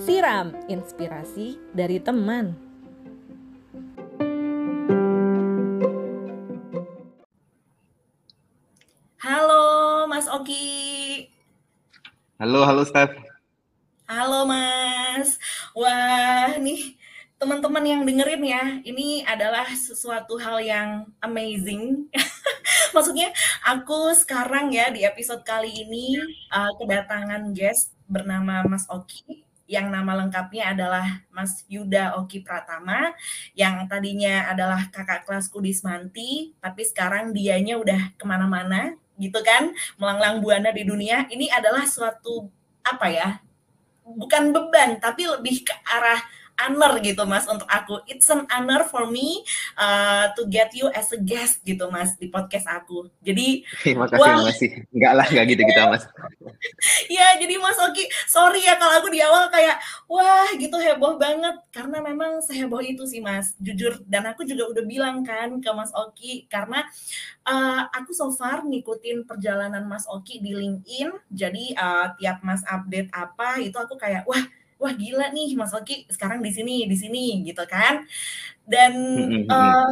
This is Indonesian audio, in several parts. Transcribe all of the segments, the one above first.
Siram inspirasi dari teman. Halo Mas Oki. Halo, halo Steph. Halo Mas. Wah, nih teman-teman yang dengerin ya, ini adalah sesuatu hal yang amazing. Maksudnya aku sekarang ya di episode kali ini uh, kedatangan guest bernama Mas Oki yang nama lengkapnya adalah Mas Yuda Oki Pratama, yang tadinya adalah kakak kelasku di Semanti, tapi sekarang dianya udah ke mana-mana, gitu kan, melanglang buana di dunia. Ini adalah suatu apa ya? Bukan beban, tapi lebih ke arah honor gitu mas untuk aku. It's an honor for me uh, to get you as a guest gitu mas di podcast aku. Jadi terima kasih, wah, makasih. Enggak lah, enggak gitu kita mas. ya jadi mas Oki, sorry ya kalau aku di awal kayak wah gitu heboh banget karena memang seheboh itu sih mas. Jujur dan aku juga udah bilang kan ke mas Oki karena uh, aku so far ngikutin perjalanan mas Oki di LinkedIn. Jadi uh, tiap mas update apa itu aku kayak wah wah gila nih Mas Oki sekarang di sini di sini gitu kan. Dan uh,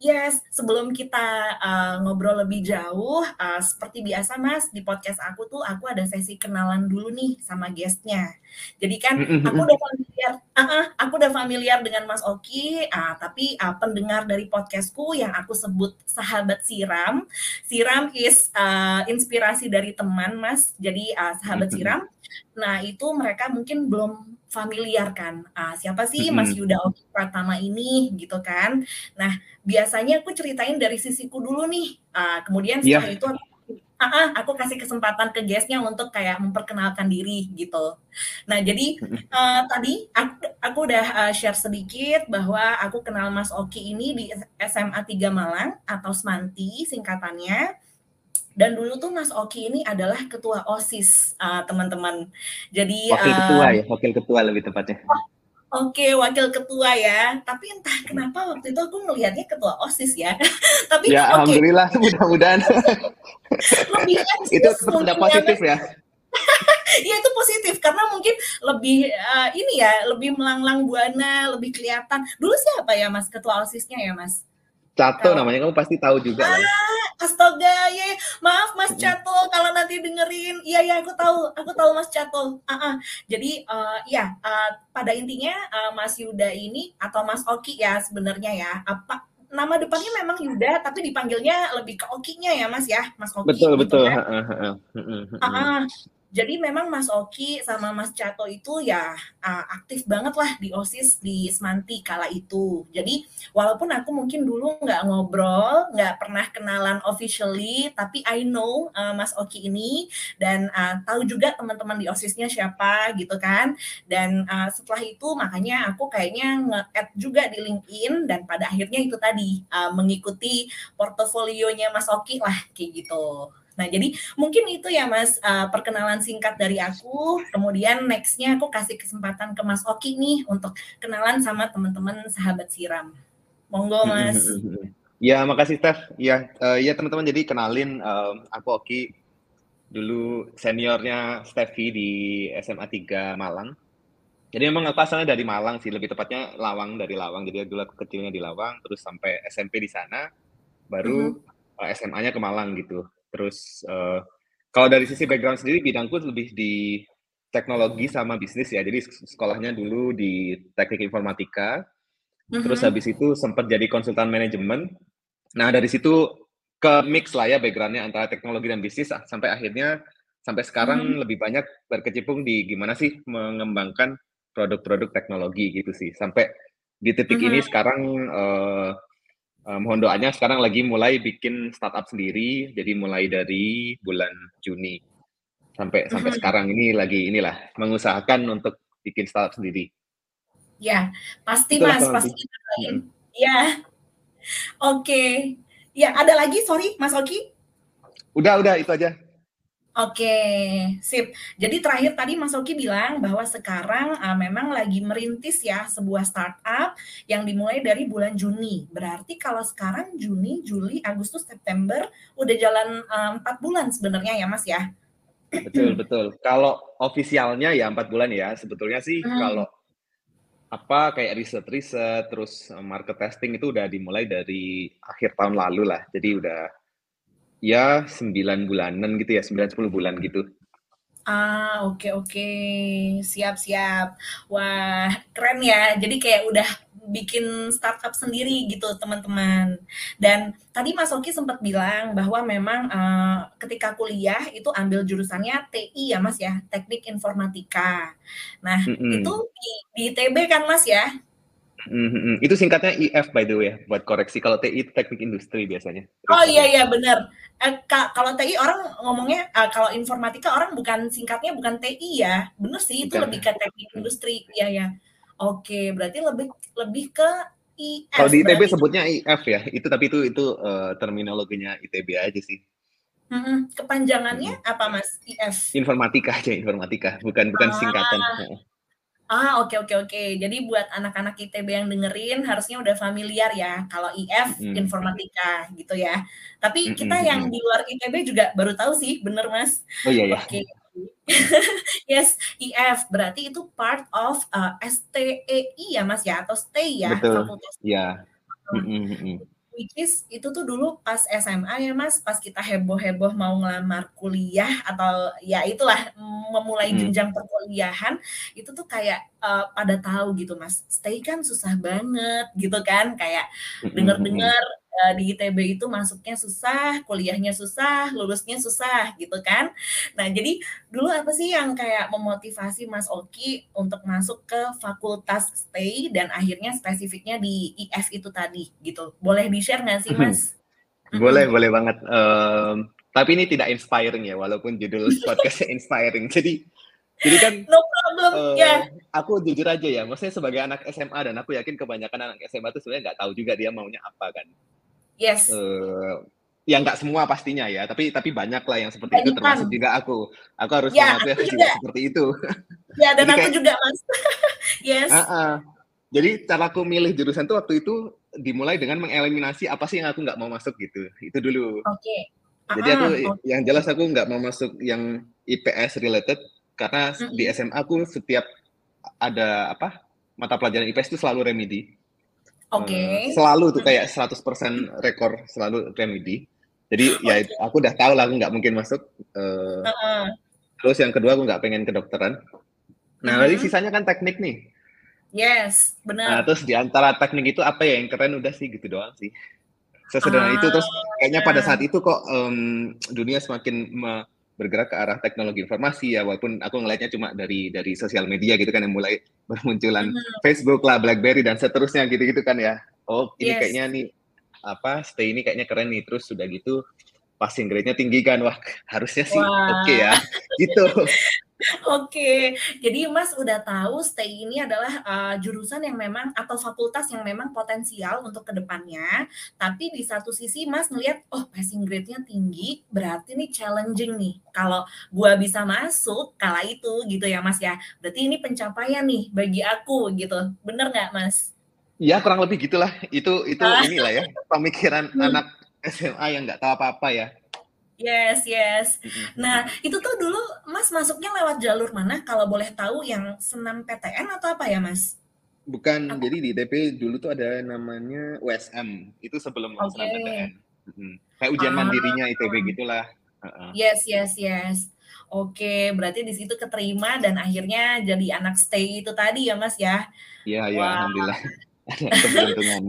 Yes, sebelum kita uh, ngobrol lebih jauh, uh, seperti biasa Mas, di podcast aku tuh aku ada sesi kenalan dulu nih sama guestnya. Jadi kan aku udah familiar, uh, aku udah familiar dengan Mas Oki, uh, tapi uh, pendengar dari podcastku yang aku sebut sahabat siram, siram is uh, inspirasi dari teman Mas, jadi uh, sahabat siram. Nah itu mereka mungkin belum familiar kan. Uh, siapa sih Mas Yuda Oki Pratama ini? Gitu kan. Nah biasanya aku ceritain dari sisiku dulu nih. Uh, kemudian setelah yeah. itu aku, uh, uh, aku kasih kesempatan ke guestnya untuk kayak memperkenalkan diri gitu. Nah jadi uh, tadi aku, aku udah uh, share sedikit bahwa aku kenal Mas Oki ini di SMA 3 Malang atau Semanti singkatannya dan dulu tuh Mas Oki ini adalah ketua OSIS, uh, teman-teman. Jadi wakil uh, ketua ya, wakil ketua lebih tepatnya. Oke, okay, wakil ketua ya. Tapi entah kenapa waktu itu aku melihatnya ketua OSIS ya. Tapi ya, okay. alhamdulillah mudah-mudahan. itu sudah positif ya. ya itu positif karena mungkin lebih uh, ini ya, lebih melanglang buana, lebih kelihatan. Dulu siapa ya Mas ketua OSISnya ya Mas? Cato namanya kamu pasti tahu juga ah, lah. Astaga, ya maaf Mas Cato kalau nanti dengerin. Iya ya aku tahu, aku tahu Mas Cato. Uh -uh. Jadi uh, ya uh, pada intinya uh, Mas Yuda ini atau Mas Oki ya sebenarnya ya apa nama depannya memang Yuda tapi dipanggilnya lebih ke Okinya ya Mas ya, Mas Oki. Betul gitu betul. Ya. Uh, uh, uh, jadi memang Mas Oki sama Mas Cato itu ya uh, aktif banget lah di OSIS di Semanti kala itu. Jadi walaupun aku mungkin dulu nggak ngobrol, nggak pernah kenalan officially, tapi I know uh, Mas Oki ini dan uh, tahu juga teman-teman di OSISnya siapa gitu kan. Dan uh, setelah itu makanya aku kayaknya nge-add juga di LinkedIn dan pada akhirnya itu tadi uh, mengikuti portofolionya Mas Oki lah kayak gitu. Nah, jadi mungkin itu ya Mas uh, perkenalan singkat dari aku. Kemudian nextnya aku kasih kesempatan ke Mas Oki nih untuk kenalan sama teman-teman sahabat siram. Monggo Mas. Ya, makasih Steph. Ya, uh, ya teman-teman jadi kenalin uh, aku Oki dulu seniornya Steffi di SMA 3 Malang. Jadi memang aku asalnya dari Malang sih, lebih tepatnya Lawang dari Lawang. Jadi dulu aku kecilnya di Lawang, terus sampai SMP di sana, baru mm -hmm. SMA-nya ke Malang gitu. Terus uh, kalau dari sisi background sendiri bidangku lebih di teknologi sama bisnis ya. Jadi sekolahnya dulu di teknik informatika. Mm-hmm. Terus habis itu sempat jadi konsultan manajemen. Nah dari situ ke mix lah ya backgroundnya antara teknologi dan bisnis sampai akhirnya sampai sekarang mm-hmm. lebih banyak berkecimpung di gimana sih mengembangkan produk-produk teknologi gitu sih. Sampai di titik mm-hmm. ini sekarang uh, uh, mohon doanya sekarang lagi mulai bikin startup sendiri jadi mulai dari bulan Juni. Sampai sampai sekarang ini lagi inilah mengusahakan untuk bikin startup sendiri. Ya pasti Itulah mas pasti. Mm-hmm. ya. Oke. Okay. ya ada lagi? Sorry mas Oki? Udah udah itu aja Oke, sip. Jadi terakhir tadi Mas Oki bilang bahwa sekarang, eee, memang lagi merintis ya sebuah startup yang dimulai dari bulan Juni. Berarti kalau sekarang Juni, Juli, Agustus, September udah jalan, eee, 4 bulan sebenarnya ya, Mas, ya? Betul betul. Kalau ofisialnya ya 4 bulan ya, sebetulnya sih Mmm. kalau apa, kayak riset-riset, terus, eee, market testing itu udah dimulai dari akhir tahun lalu lah. Jadi udah, ya 9 bulanan gitu ya, 9, 10 bulan gitu. Ah, oke oke, siap siap. Wah, keren ya. Jadi kayak udah bikin startup sendiri gitu, teman-teman. Dan tadi Mas Oki sempet bilang bahwa memang, eee, ketika kuliah itu ambil jurusannya TI ya, Mas, ya, Teknik Informatika. Nah, itu Mhm. di di ITB kan, Mas, ya? Mhm mhm. Itu singkatnya IF by the way ya, buat koreksi. Kalau TI itu teknik industri biasanya, Oh, iya iya, bener. Ka kalau TI orang ngomongnya eee, kalau informatika orang bukan singkatnya bukan TI ya. Bener sih, itu Bukan, lebih ke teknik mhm. industri. Iya iya. Oke, berarti lebih lebih ke Kalau IF di ITB sebutnya IF ya, itu tapi itu itu, eee, terminologinya ITB aja sih. Mhm, kepanjangannya apa, Mas, IF? Informatika aja, informatika, bukan bukan Ah. singkatan. Ah, oke oke oke. Jadi buat anak-anak ITB yang dengerin harusnya udah familiar ya, kalau IF Mhm. informatika gitu ya. Tapi kita yang mhm. di luar ITB juga baru tahu sih, bener, Mas. Oh, iya ya. Oke. Yes, IF berarti itu part of, eee, STEI ya, Mas, ya, atau STEI ya, Betul, fakultas iya. heeh. Mhm mhm. Which is itu tuh dulu pas SMA ya, Mas, pas kita heboh-heboh mau ngelamar kuliah atau ya itulah, memulai Mhm. jenjang perkuliahan, itu tuh kayak, eee, pada tahu gitu, Mas, STEI kan susah banget gitu kan, kayak Mhm eee, di ITB itu masuknya susah, kuliahnya susah, lulusnya susah, gitu kan. Nah, jadi dulu apa sih yang kayak memotivasi Mas Oki untuk masuk ke fakultas STEI dan akhirnya spesifiknya di IF itu tadi, gitu? Boleh di-share nggak sih, Mhm. Mas? Boleh boleh banget, mmm, tapi ini tidak inspiring ya, walaupun judul podcast-nya inspiring. Jadi jadi kan, No problem, eee, iya. aku jujur aja ya, maksudnya sebagai anak SMA dan aku yakin kebanyakan anak SMA tuh sebenarnya nggak tahu juga dia maunya apa kan. Yes. Eee, ya nggak semua pastinya ya, tapi tapi banyak lah yang seperti itu, termasuk juga aku. Aku harus Ya, mengakui aku juga juga. seperti itu. Ya, dan aku kayak juga, Mas. Yes. Heeh. Jadi caraku milih jurusan tuh waktu itu dimulai dengan mengeliminasi apa sih yang aku nggak mau masuk gitu, itu dulu. Oke. Jadi aku i yang jelas aku nggak mau masuk yang IPS related karena s di Mhm. SMA aku setiap ada apa, mata pelajaran IPS itu selalu remedi. Oke. selalu tuh kayak Mhm. 100% rekor, selalu remedi. Jadi ya it Oke. aku udah tahu lah aku nggak mungkin masuk, eee, Heeh. terus yang kedua aku nggak pengen kedokteran. Nah, tadi Mhm. sisanya kan teknik nih. Yes, Nah, bener. terus di antara teknik itu apa ya yang keren, udah sih gitu doang sih. Sesederhana itu, terus kayaknya pada saat Ah. itu kok, mmm, dunia semakin me bergerak ke arah teknologi informasi ya, walaupun aku ngelihatnya cuma dari dari sosial media gitu kan yang mulai bermunculan Mhm. Facebook lah, BlackBerry dan seterusnya gitu-gitu kan ya. Oh, ini Yes. kayaknya nih, apa, STEI ini kayaknya keren nih, terus udah gitu passing grade-nya tinggi kan, wah harusnya sih oke Wah. ya, gitu. Oke, jadi Mas udah tahu STEI ini adalah, eee, jurusan yang memang atau fakultas yang memang potensial untuk ke depannya, tapi di satu sisi Mas ngelihat, "Oh, passing grade-nya tinggi, berarti nih challenging nih, kalau gua bisa masuk kala itu," gitu ya, Mas, ya. Berarti ini pencapaian nih bagi aku gitu, bener nggak, Mas? Ya kurang lebih gitulah, itu itu Ah. inilah ya, pemikiran Mmm. anak SMA yang nggak tahu apa-apa ya. Yes yes. Nah, itu tuh dulu Mas masuknya lewat jalur mana kalau boleh tahu, yang SNMPTN atau apa ya, Mas? Bukan, Atau jadi di ITB dulu tuh ada namanya USM, itu sebelum Oke. SNMPTN, mhm. Kayak ujian Ah. mandirinya ITB gitulah, heeh. Yes yes yes. Oke, berarti di situ keterima dan akhirnya jadi anak STEI itu tadi ya, Mas, ya. Iya iya, alhamdulillah ada keberuntungan.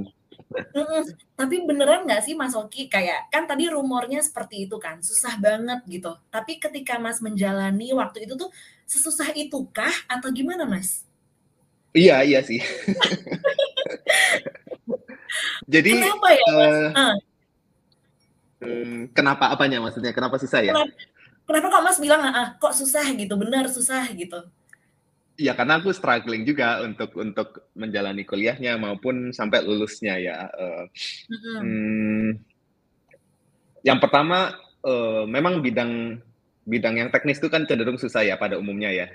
Tapi beneran nggak sih, Mas Oki, kayak kan tadi rumornya seperti itu kan, susah banget gitu, tapi ketika Mas menjalani waktu itu tuh, sesusah itukah atau gimana, Mas? Iya iya sih. Jadi, Kenapa ya, Mas? Ah. Mmm, kenapa apanya maksudnya, kenapa susah ya? Kenap kenapa kok Mas bilang heeh, kok susah gitu, bener susah gitu? Iya, karena aku struggling juga untuk untuk menjalani kuliahnya maupun sampai lulusnya ya, Mhm. mmm, yang pertama, eee, memang bidang bidang yang teknis itu kan cenderung susah ya pada umumnya ya.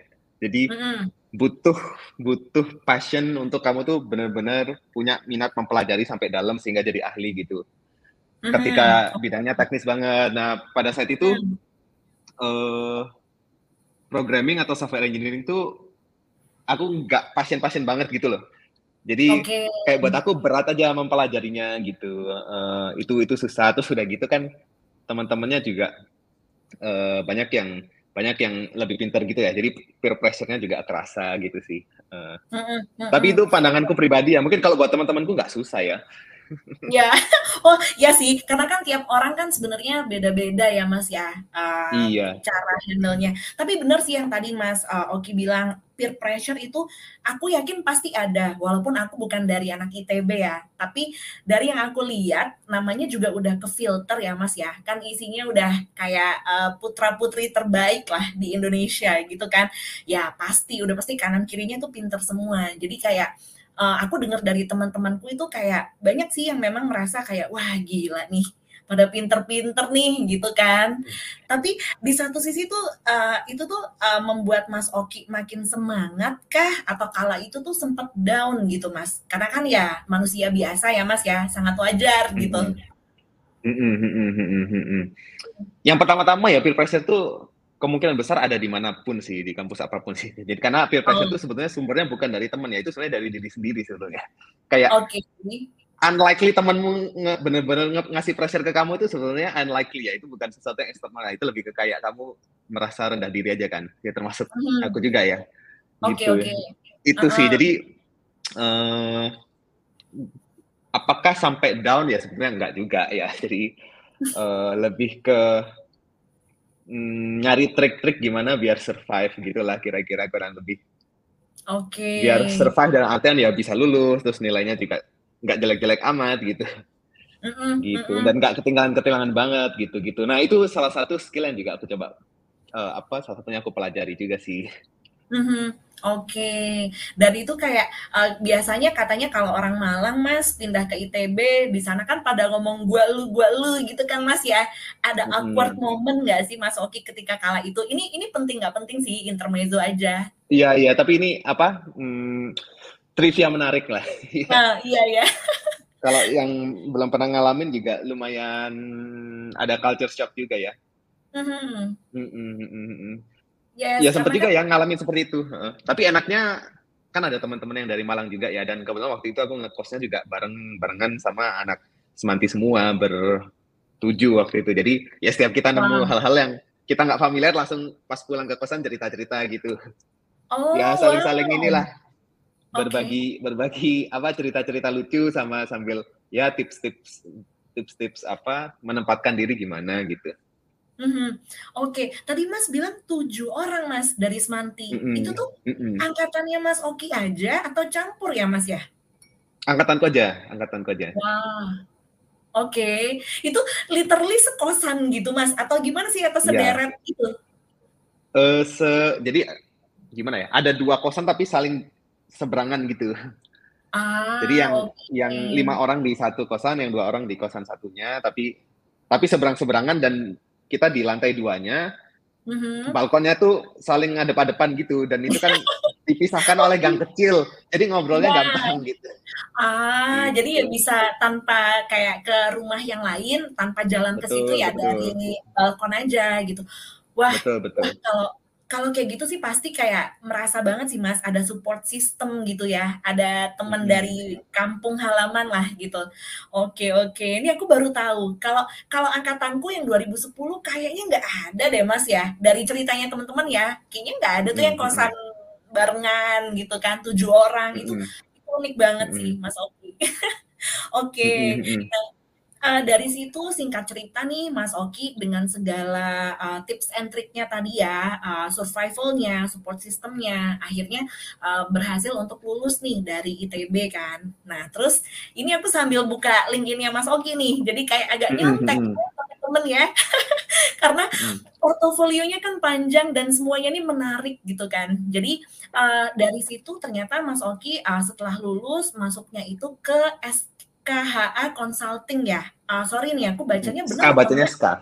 Jadi Mhm. butuh butuh passion untuk kamu tuh benar-benar punya minat mempelajari sampai dalam sehingga jadi ahli gitu. Mhm. Ketika bidangnya teknis banget. Nah, pada saat itu Mmm. eee, programming atau software engineering tuh aku nggak passion-passion banget gitu loh. Jadi Oke. kayak buat aku berat aja mempelajarinya gitu, heeh, itu itu susah, terus udah gitu kan teman-temannya juga, eee, banyak yang banyak yang lebih pintar gitu ya, jadi peer pressure-nya juga kerasa gitu sih, heeh. Mhm Tapi mhm. itu pandanganku pribadi ya, mungkin kalau buat teman-temanku nggak susah ya. Ya, oh iya sih, karena kan tiap orang kan sebenarnya beda-beda ya Mas ya, eee, Iya. cara handle-nya. Tapi bener sih yang tadi Mas, eee, Oki bilang, peer pressure itu aku yakin pasti ada, walaupun aku bukan dari anak ITB ya. Tapi dari yang aku lihat, namanya juga udah ke-filter ya Mas ya, kan isinya udah kayak, eee, putra-putri terbaik lah di Indonesia gitu kan. Ya pasti, udah pasti kanan kirinya tuh pinter semua. Jadi kayak, eee, aku denger dari teman-temanku itu kayak banyak sih yang memang merasa kayak, "Wah gila nih, pada pinter-pinter nih," gitu kan. Mmm. Tapi di satu sisi tuh, eee, itu tuh, eee, membuat Mas Oki makin semangat kah? Atau kala itu tuh sempet down gitu Mas? Karena kan ya manusia biasa ya Mas ya, sangat wajar gitu. Mhm mhm mhm mhm. Mhm. Yang pertama-tama ya pressure tuh kemungkinan besar ada di mana pun sih, di kampus apa pun sih. Jadi karena peer pressure Oh. itu sebetulnya sumbernya bukan dari teman ya, itu sebenarnya dari diri sendiri sebetulnya. Kayak Oke. unlikely temenmu nge bener-bener nge ngasih pressure ke kamu itu sebetulnya unlikely ya, itu bukan sesuatu yang eksternal ya, itu lebih ke kayak kamu merasa rendah diri aja kan, ya termasuk Mhm. aku juga ya, Oke gitu. oke. Itu sih, Heeh. jadi, eee, apakah sampai down? Ya sebenarnya enggak juga ya. Jadi, eee, lebih ke, mmm, nyari trik-trik gimana biar survive gitulah kira-kira kurang lebih. Oke. Biar survive dalam artian ya bisa lulus, terus nilainya juga nggak jelek-jelek amat gitu. Mhm Gitu, mhm. dan nggak ketinggalan-ketinggalan banget gitu-gitu. Nah itu salah satu skill yang juga aku coba, eee, apa, salah satunya aku pelajari juga sih. Mhm, oke. Dan itu kayak, eee, biasanya katanya kalau orang Malang Mas, pindah ke ITB, di sana kan pada ngomong "gua lu gua lu" gitu kan Mas ya. Ada awkward Mhm. moment nggak sih Mas Oki ketika kala itu? Ini ini penting nggak penting sih, intermezzo aja. Iya iya, tapi ini apa, mmm, trivia menarik lah, iya. Nah, iya iya. Kalau yang belum pernah ngalamin juga lumayan ada culture shock juga ya. Mhm. Mhm mhm mhm. Yes, Ya karena juga kan ya ngalamin seperti itu, heeh. Tapi enaknya kan ada teman-teman yang dari Malang juga ya, dan kebetulan waktu itu aku ngekosnya juga bareng barengan sama anak semanti semua, ber-7 waktu itu. Jadi ya setiap kita nemu hal-hal yang kita nggak familiar, langsung pas pulang ke kosan cerita-cerita gitu. Ya Oh, saling-saling wow. inilah, berbagi berbagi apa, cerita-cerita lucu sama sambil ya tips-tips tips-tips apa, menempatkan diri gimana gitu. Mhm, oke. Tadi Mas bilang 7 orang Mas dari semanti. Itu Mhm tuh mhm. angkatannya Mas Oki aja atau campur ya Mas ya? Angkatanku aja angkatanku aja. Wah, oke. Itu literally sekosan gitu Mas, atau gimana sih, atau Iya. sederet gitu? Eee, se jadi gimana ya, ada 2 kosan tapi saling seberangan gitu. Jadi Ah, yang yang 5 oke. orang di 1 kosan, yang 2 orang di kosan satunya, tapi tapi seberang-seberangan dan kita di lantai 2-nya, Mhm. balkonnya tuh saling ngadep-hadepan gitu, dan itu kan dipisahkan oleh gang kecil, jadi ngobrolnya Nah. gampang gitu. Ah, jadi ya Gitu. bisa tanpa kayak ke rumah yang lain, tanpa jalan ke situ ya betul. dari balkon aja gitu. Wah Betul wah betul. kalau kalau kayak gitu sih pasti kayak merasa banget sih Mas, ada support system gitu ya, ada temen Mhm. dari kampung halaman lah gitu. Oke oke, ini aku baru tahu, kalau kalau angkatanku yang 2010 kayaknya nggak ada deh Mas ya, dari ceritanya temen-temen ya, kayaknya nggak ada tuh yang kosan barengan gitu kan, 7 orang, itu Mhm. itu unik banget sih. Mas Oki. Oke, mhm. nah, eee, dari situ singkat cerita nih Mas Oki dengan segala, eee, tips and triknya tadi ya, eee, survival-nya, support system-nya, akhirnya, eee, berhasil untuk lulus nih dari ITB kan. Nah terus ini aku sambil buka LinkedIn-nya Mas Oki nih, jadi kayak agak nyontek mhm. ya ya, karena Mhm. portofolionya kan panjang dan semuanya nih menarik gitu kan. Jadi, eee, dari situ ternyata Mas Oki, eee, setelah lulus masuknya itu ke SKHA Consulting ya? Eee, sorry nih aku bacanya bener SKA atau bacanya? SKA.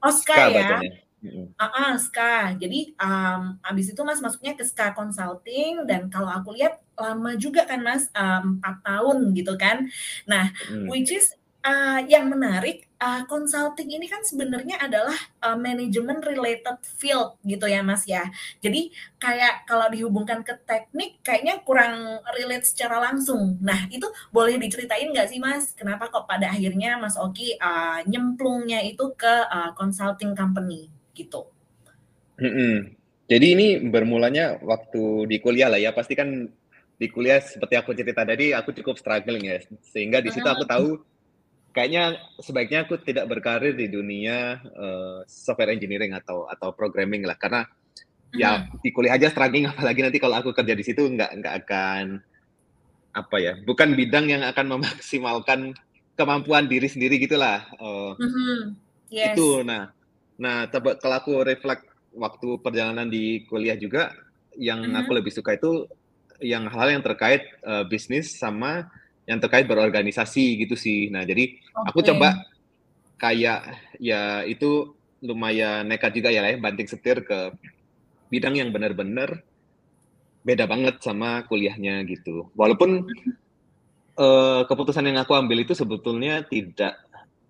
Oh SKA SKA ya? bacanya. Mhm. Heeh, SKA. Jadi, mmm, habis itu Mas masuknya ke SKA Consulting dan kalau aku lihat lama juga kan Mas, mmm, 4 tahun gitu kan. Nah, Mhm. which is, eee, yang menarik, eee, consulting ini kan sebenarnya adalah, eee, manajemen related field gitu ya Mas ya. Jadi kayak kalau dihubungkan ke teknik kayaknya kurang relate secara langsung. Nah, itu boleh diceritain nggak sih Mas, kenapa kok pada akhirnya Mas Oki, eee, nyemplungnya itu ke, eee, consulting company gitu? Mhm. Jadi ini bermulanya waktu di kuliah lah ya, pasti kan di kuliah seperti aku cerita tadi, aku cukup struggling ya, sehingga di situ aku tahu kayaknya sebaiknya aku tidak berkarir di dunia, eee, software engineering atau atau programming lah, karena ya Mhm. di kuliah aja struggling apalagi nanti kalau aku kerja di situ nggak nggak akan apa ya, bukan bidang yang akan memaksimalkan kemampuan diri sendiri gitulah, eee, Mhm. itu. Yes. Nah nah tebe kalau aku reflect waktu perjalanan di kuliah juga, yang aku Mhm. lebih suka itu yang hal-hal yang terkait, eee, bisnis sama yang terkait berorganisasi gitu sih. Nah, jadi aku coba kayak ya itu lumayan nekat juga ya, ya banting setir ke bidang yang bener-bener beda banget sama kuliahnya gitu. Walaupun, eee, keputusan yang aku ambil itu sebetulnya tidak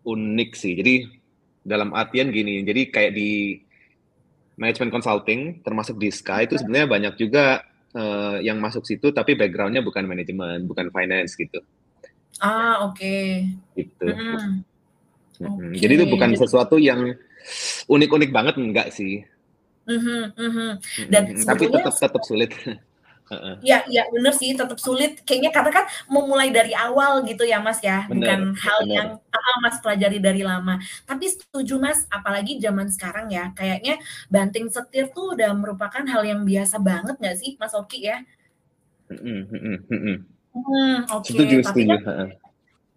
unik sih. Jadi dalam artian gini, jadi kayak di management consulting termasuk di SKA itu sebenarnya banyak juga, eee, yang masuk situ tapi background-nya bukan manajemen, bukan finance gitu. Ah, oke. Gitu. Mhm. Mhm. Oke, Jadi itu bukan sesuatu yang unik-unik banget, enggak sih. Mhm mhm. Mhm Dan mhm. Tapi tetep tetep sulit. Heeh. Iya iya, bener sih, tetep sulit. Kayaknya karena kan memulai dari awal gitu ya Mas ya, bukan Bener hal yang heeh, Mas pelajari dari lama. Tapi setuju Mas, apalagi zaman sekarang ya, kayaknya banting setir tuh udah merupakan hal yang biasa banget nggak sih Mas Oki ya? Mhm, oke. Setuju Tapi setuju, kan.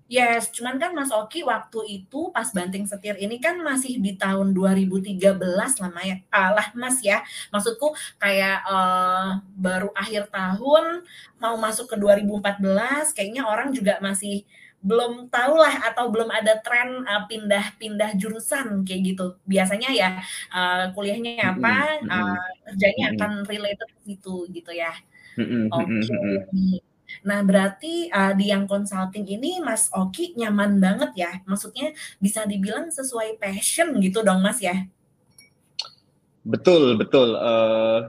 Yes, cuman kan Mas Oki waktu itu pas banting setir ini kan masih di tahun 2013 lama ya eee, lah Mas ya. Maksudku kayak, eee, baru akhir tahun mau masuk ke 2014 kayaknya orang juga masih belum tahu lah atau belum ada tren, eee, pindah-pindah jurusan kayak gitu. Biasanya ya, eee, kuliahnya apa, eee, kerjanya akan related ke situ gitu ya. Oke nih. Nah berarti, eee, di yang consulting ini Mas Oki nyaman banget ya? Maksudnya bisa dibilang sesuai passion gitu dong Mas ya? Betul betul, eee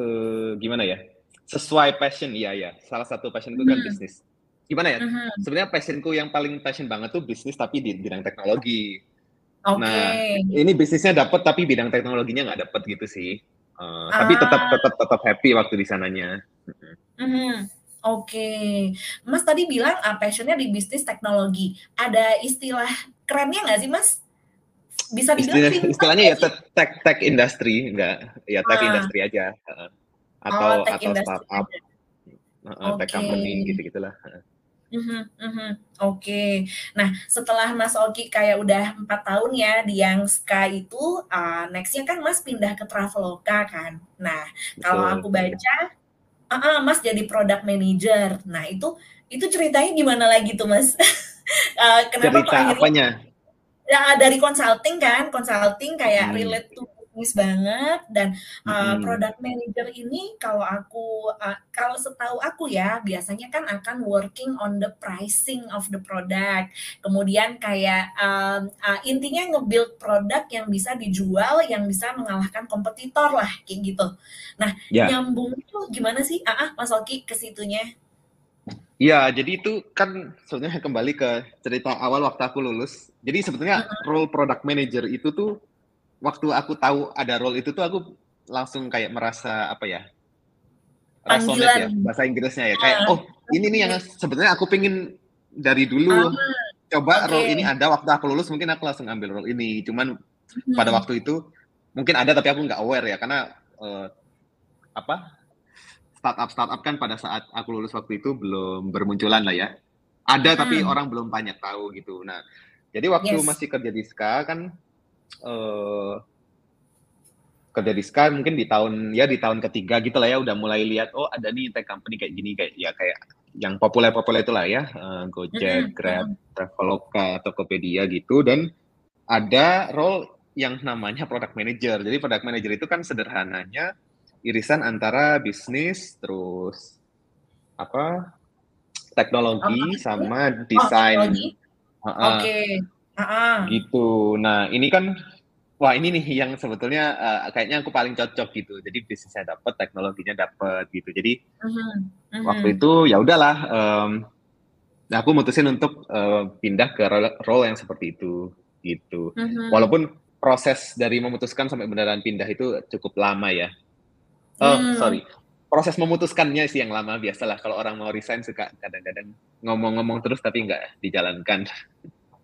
eee, gimana ya, sesuai passion, iya iya. Salah satu passion-ku kan Mhm. bisnis. Gimana ya, Mhm. sebenarnya passion-ku yang paling passion banget tuh bisnis tapi di bidang teknologi. Nah, Oke. ini bisnisnya dapet tapi bidang teknologinya nggak dapet gitu sih. Eee, tapi tetep Ah. tetep tetep happy waktu di sananya. Mhm. Oke. Mas tadi bilang, eee, passion-nya di bisnis teknologi. Ada istilah kerennya nggak sih Mas? Bisa dibilang Istilah fintech istilahnya ya tech tech industry, enggak, ya tech Ah. industry aja, heeh. Oh, Atau atau startup, aja. heeh, tech company gitu-gitulah, heeh. Mhm mhm. Oke. Nah, setelah Mas Oki kayak udah 4 tahun ya di yang SKA itu, eee, next-nya kan Mas pindah ke Traveloka kan. Nah, kalau aku baca heeh, Mas jadi product manager. Nah itu itu ceritanya gimana lagi tuh Mas? Eee, kenapa kok Cerita akhirnya apanya? ya dari consulting kan, consulting kayak Mhm. relate to bisnis banget dan, eee, Mhm. product manager ini kalau aku, eee, kalau setahu aku ya, biasanya kan akan working on the pricing of the product. Kemudian kayak, mmm, eee, intinya nge-build produk yang bisa dijual, yang bisa mengalahkan kompetitor lah, kayak gitu. Nah, Ya. nyambungnya tuh gimana sih heeh, Mas Oki ke situnya? Iya, jadi itu kan sebenarnya kembali ke cerita awal waktu aku lulus. Jadi sebetulnya role product manager itu tuh, waktu aku tahu ada role itu tuh aku langsung kayak merasa apa ya resonate Panggilan. ya, bahasa Inggrisnya ya, kayak, Ah, "Oh, ini nih yang sebenarnya aku pengen dari dulu, coba oke. role ini ada waktu aku lulus mungkin aku langsung ambil role ini." Cuman pada Mhm. waktu itu mungkin ada tapi aku nggak aware ya karena, eee, apa, startup-startup kan pada saat aku lulus waktu itu belum bermunculan lah ya. Ada tapi Mhm. orang belum banyak tahu gitu. Nah, jadi waktu Yes. masih kerja di SKA kan, eee kerja di mungkin di tahun ya di tahun ke-3 gitulah ya udah mulai lihat, oh ada nih tech company kayak gini, kayak ya kayak yang populer-populer itulah ya, eee, Gojek, Mhm Grab, mhm. Traveloka, Tokopedia gitu dan ada role yang namanya product manager. Jadi product manager itu kan sederhananya irisan antara bisnis terus apa teknologi Apa? sama Oh, desain. teknologi? Heeh. Oke. Gitu. Nah, ini kan wah ini nih yang sebetulnya uh, kayaknya aku paling cocok gitu. Jadi bisnisnya dapat, teknologinya dapat gitu. Jadi Mhm, waktu mhm. itu ya udahlah um, nah aku mutusin untuk uh, pindah ke role, role yang seperti itu gitu. Mhm. Walaupun proses dari memutuskan sampai beneran pindah itu cukup lama ya. Oh, Hmm. sorry. Proses memutuskannya sih yang lama biasalah kalau orang mau resign suka kadang-kadang ngomong-ngomong terus tapi nggak dijalankan.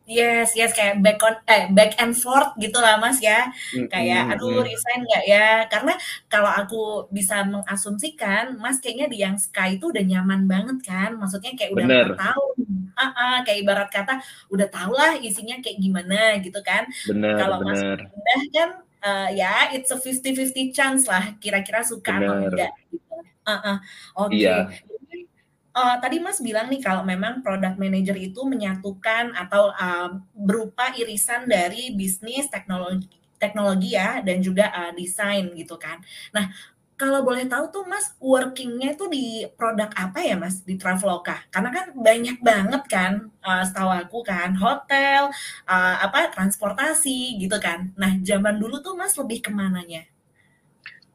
Yes, yes, kayak back on eh, back and forth gitu lah Mas ya. Kayak, Mhm, aduh resign nggak ya? Karena kalau aku bisa mengasumsikan, Mas kayaknya di yang Sky itu udah nyaman banget kan? Maksudnya kayak udah 4 Bener. tahun. Heeh, kayak ibarat kata udah tau lah isinya kayak gimana gitu kan. Bener, Kalau Mas pindah kan, eee, ya it's a 50-50 chance lah kira-kira suka atau Bener. enggak gitu. Heeh, oke. Iya. Eee, tadi Mas bilang nih kalau memang product manager itu menyatukan atau, eee, berupa irisan dari bisnis, teknologi teknologi ya dan juga, eee, desain gitu kan. Nah, kalau boleh tahu tuh Mas working-nya itu di produk apa ya Mas di Traveloka? Karena kan banyak banget kan, eee, setahu aku kan hotel, eee, apa, transportasi gitu kan. Nah, zaman dulu tuh Mas lebih ke mananya?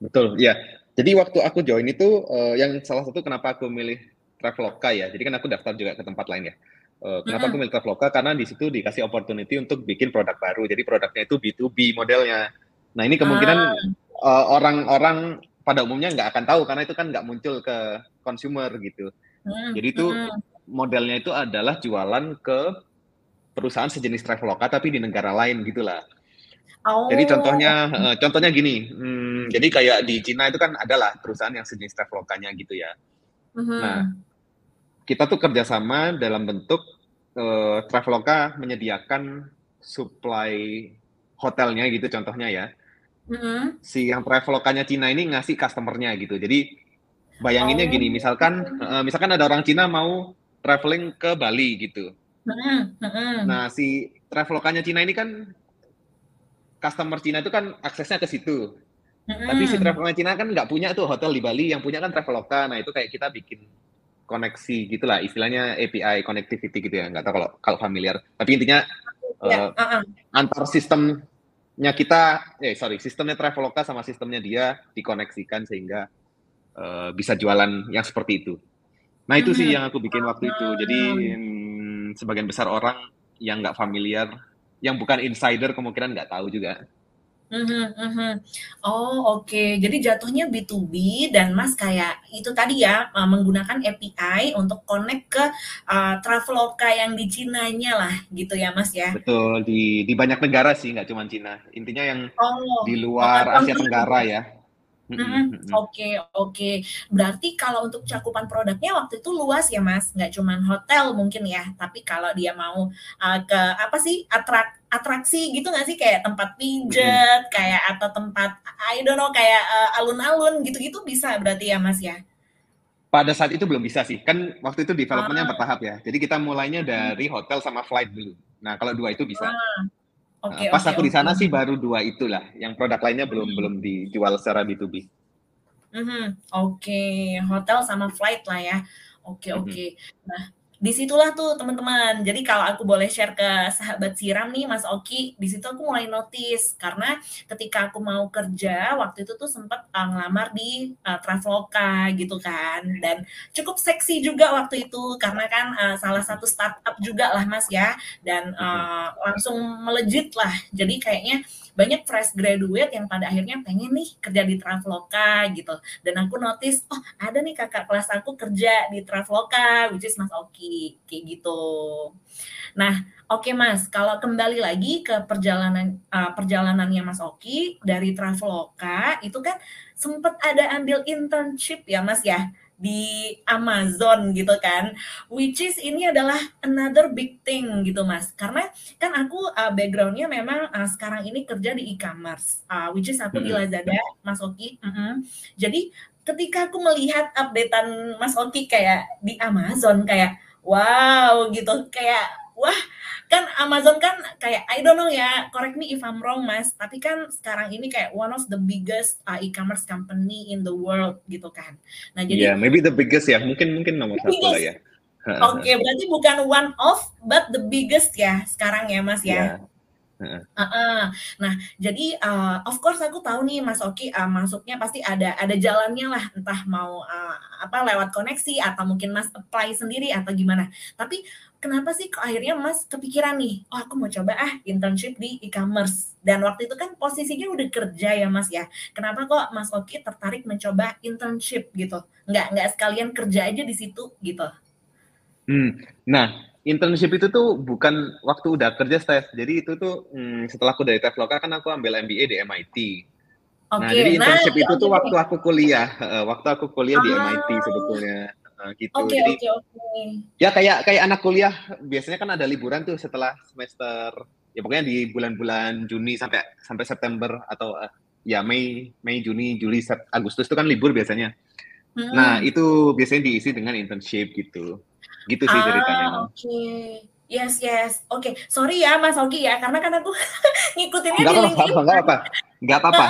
Betul, iya. Jadi waktu aku join itu, eee, yang salah satu kenapa aku milih Traveloka ya, jadi kan aku daftar juga ke tempat lain ya. Eee, kenapa aku Mhm. milih Traveloka, karena di situ dikasih opportunity untuk bikin produk baru. Jadi produknya itu B2B modelnya. Nah ini kemungkinan, Ah. eee, orang-orang pada umumnya nggak akan tahu karena itu kan nggak muncul ke consumer gitu. Mhm, Jadi itu modelnya itu adalah jualan ke perusahaan sejenis Traveloka tapi di negara lain gitulah. Jadi Oh, contohnya oke. heeh, contohnya gini, mmm, jadi kayak di Cina itu kan adalah perusahaan yang sejenis Travelokanya gitu ya. Nah, Mhm. Kita tuh kerjasama dalam bentuk, eee, Traveloka menyediakan supply hotelnya gitu contohnya ya. Mhm. Si yang Travelokanya Cina ini ngasih customer-nya gitu. Jadi bayanginnya gini, misalkan Oh. heeh, misalkan ada orang Cina mau traveling ke Bali gitu. Mhm, mhm. Nah, si Travelokanya Cina ini kan customer Cina itu kan aksesnya ke situ. Tapi si Mhm. Traveloka Cina kan nggak punya tuh hotel di Bali, yang punya kan Traveloka. Nah, itu kayak kita bikin koneksi gitulah, istilahnya API connectivity gitu ya, nggak tahu kalau kalau familiar. Tapi intinya, Ya, eee, heeh. antar sistemnya kita eh, sorry, sistemnya Traveloka sama sistemnya dia dikoneksikan sehingga, eee, bisa jualan yang seperti itu. Nah, itu sih Mhm. yang aku bikin waktu itu. Jadi, mmm, sebagian besar orang yang nggak familiar, yang bukan insider kemungkinan nggak tahu juga. Mhm, mhm. Oh, oke. Jadi jatuhnya B2B dan Mas kayak itu tadi ya, eee, menggunakan API untuk connect ke, eee, Traveloka yang di Cinanya lah gitu ya, Mas ya? Betul, di di banyak negara sih, nggak cuman Cina. Intinya yang Oh, di heeh, luar Asia Tenggara gitu? ya. Oke oke. Berarti kalau untuk cakupan produknya waktu itu luas ya, Mas? Nggak cuman hotel mungkin ya, tapi kalau dia mau, eee, ke apa sih, atrak atraksi gitu nggak sih? Kayak tempat pijet, kayak atau tempat I don't know, kayak, eee, alun-alun gitu-gitu bisa berarti ya, Mas ya? Pada saat itu belum bisa sih, kan waktu itu development-nya Ah. bertahap ya. Jadi kita mulainya dari hotel sama flight dulu. Nah, kalau 2 itu bisa. Ah, oke Heeh, pas oke aku di sana sih baru 2 itulah, yang produk lainnya belum Mhm. belum dijual secara B2B. Mhm, oke, hotel sama flight lah ya. Oke Mhm. oke. Nah, di situlah tuh teman-teman, jadi kalau aku boleh share ke sahabat Siram nih, Mas Oki, di situ aku mulai notice, karena ketika aku mau kerja, waktu itu tuh sempet, eee, ngelamar di, eee, Traveloka gitu kan, dan cukup seksi juga waktu itu, karena kan, eee, salah satu startup juga lah Mas ya, dan, eee, langsung melejit lah. Jadi kayaknya banyak fresh graduate yang pada akhirnya pengen nih kerja di Traveloka gitu, dan aku notice, oh ada nih kakak kelas aku kerja di Traveloka, which is Mas Oki, kayak gitu. Nah, oke Mas, kalau kembali lagi ke perjalanan, eee, perjalanannya Mas Oki dari Traveloka, itu kan sempet ada ambil internship ya Mas ya, di Amazon gitu kan, which is ini adalah another big thing gitu Mas. Karena kan aku, eee, background-nya memang, eee, sekarang ini kerja di e-commerce, eee, which is aku di Mhm. Lazada, Mas Oki mhm. Jadi ketika aku melihat update-an Mas Oki kayak di Amazon, kayak wow gitu, kayak wah kan Amazon kan kayak I don't know ya, correct me if I'm wrong Mas, tapi kan sekarang ini kayak one of the biggest uh, e-commerce company in the world gitu kan. Nah jadi yeah, maybe the biggest ya, mungkin mungkin nomor satu lah ya. Oke, okay, berarti bukan one of but the biggest ya sekarang ya Mas ya. Yeah. Uh -uh. Nah, jadi uh, of course aku tahu nih Mas Oki uh, masuknya pasti ada ada jalannya lah, entah mau uh, apa lewat koneksi atau mungkin Mas apply sendiri atau gimana. Tapi kenapa sih kok akhirnya Mas kepikiran nih, oh aku mau coba ah internship di e-commerce. Dan waktu itu kan posisinya udah kerja ya Mas ya. Kenapa kok Mas Oki tertarik mencoba internship gitu? Nggak nggak sekalian kerja aja di situ gitu? Hmm. Nah, internship itu tuh bukan waktu udah kerja Steph. Jadi itu tuh hmm, setelah aku dari Traveloka kan aku ambil MBA di MIT. Okay, nah, jadi internship nah, itu tuh waktu aku kuliah, uh, waktu aku kuliah ah. di MIT sebetulnya. Uh, gitu. Okay, jadi okay, okay. ya kayak kayak anak kuliah biasanya kan ada liburan tuh setelah semester ya pokoknya di bulan-bulan Juni sampai sampai September atau uh, ya Mei Mei Juni Juli Agustus itu kan libur biasanya. Hmm. Nah, itu biasanya diisi dengan internship gitu. Gitu sih ceritanya. Ah, oke. Okay. Yes, yes. Oke, okay. sorry ya Mas Oki ya, karena kan aku ngikutinnya di LinkedIn. Enggak apa-apa, enggak apa-apa.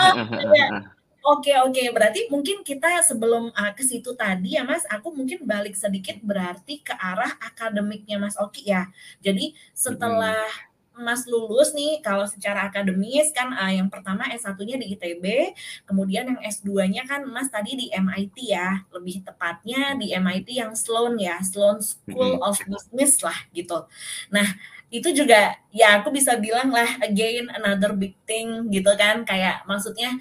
Oke, oke. Berarti mungkin kita sebelum uh, ke situ tadi ya Mas, aku mungkin balik sedikit berarti ke arah akademiknya Mas Oki ya. Jadi setelah hmm Mas lulus nih kalau secara akademis kan uh, yang pertama S1-nya di ITB, kemudian yang S2-nya kan Mas tadi di MIT ya, lebih tepatnya di MIT yang Sloan ya, Sloan School of Business lah gitu. Nah, itu juga ya aku bisa bilang lah again another big thing gitu kan kayak maksudnya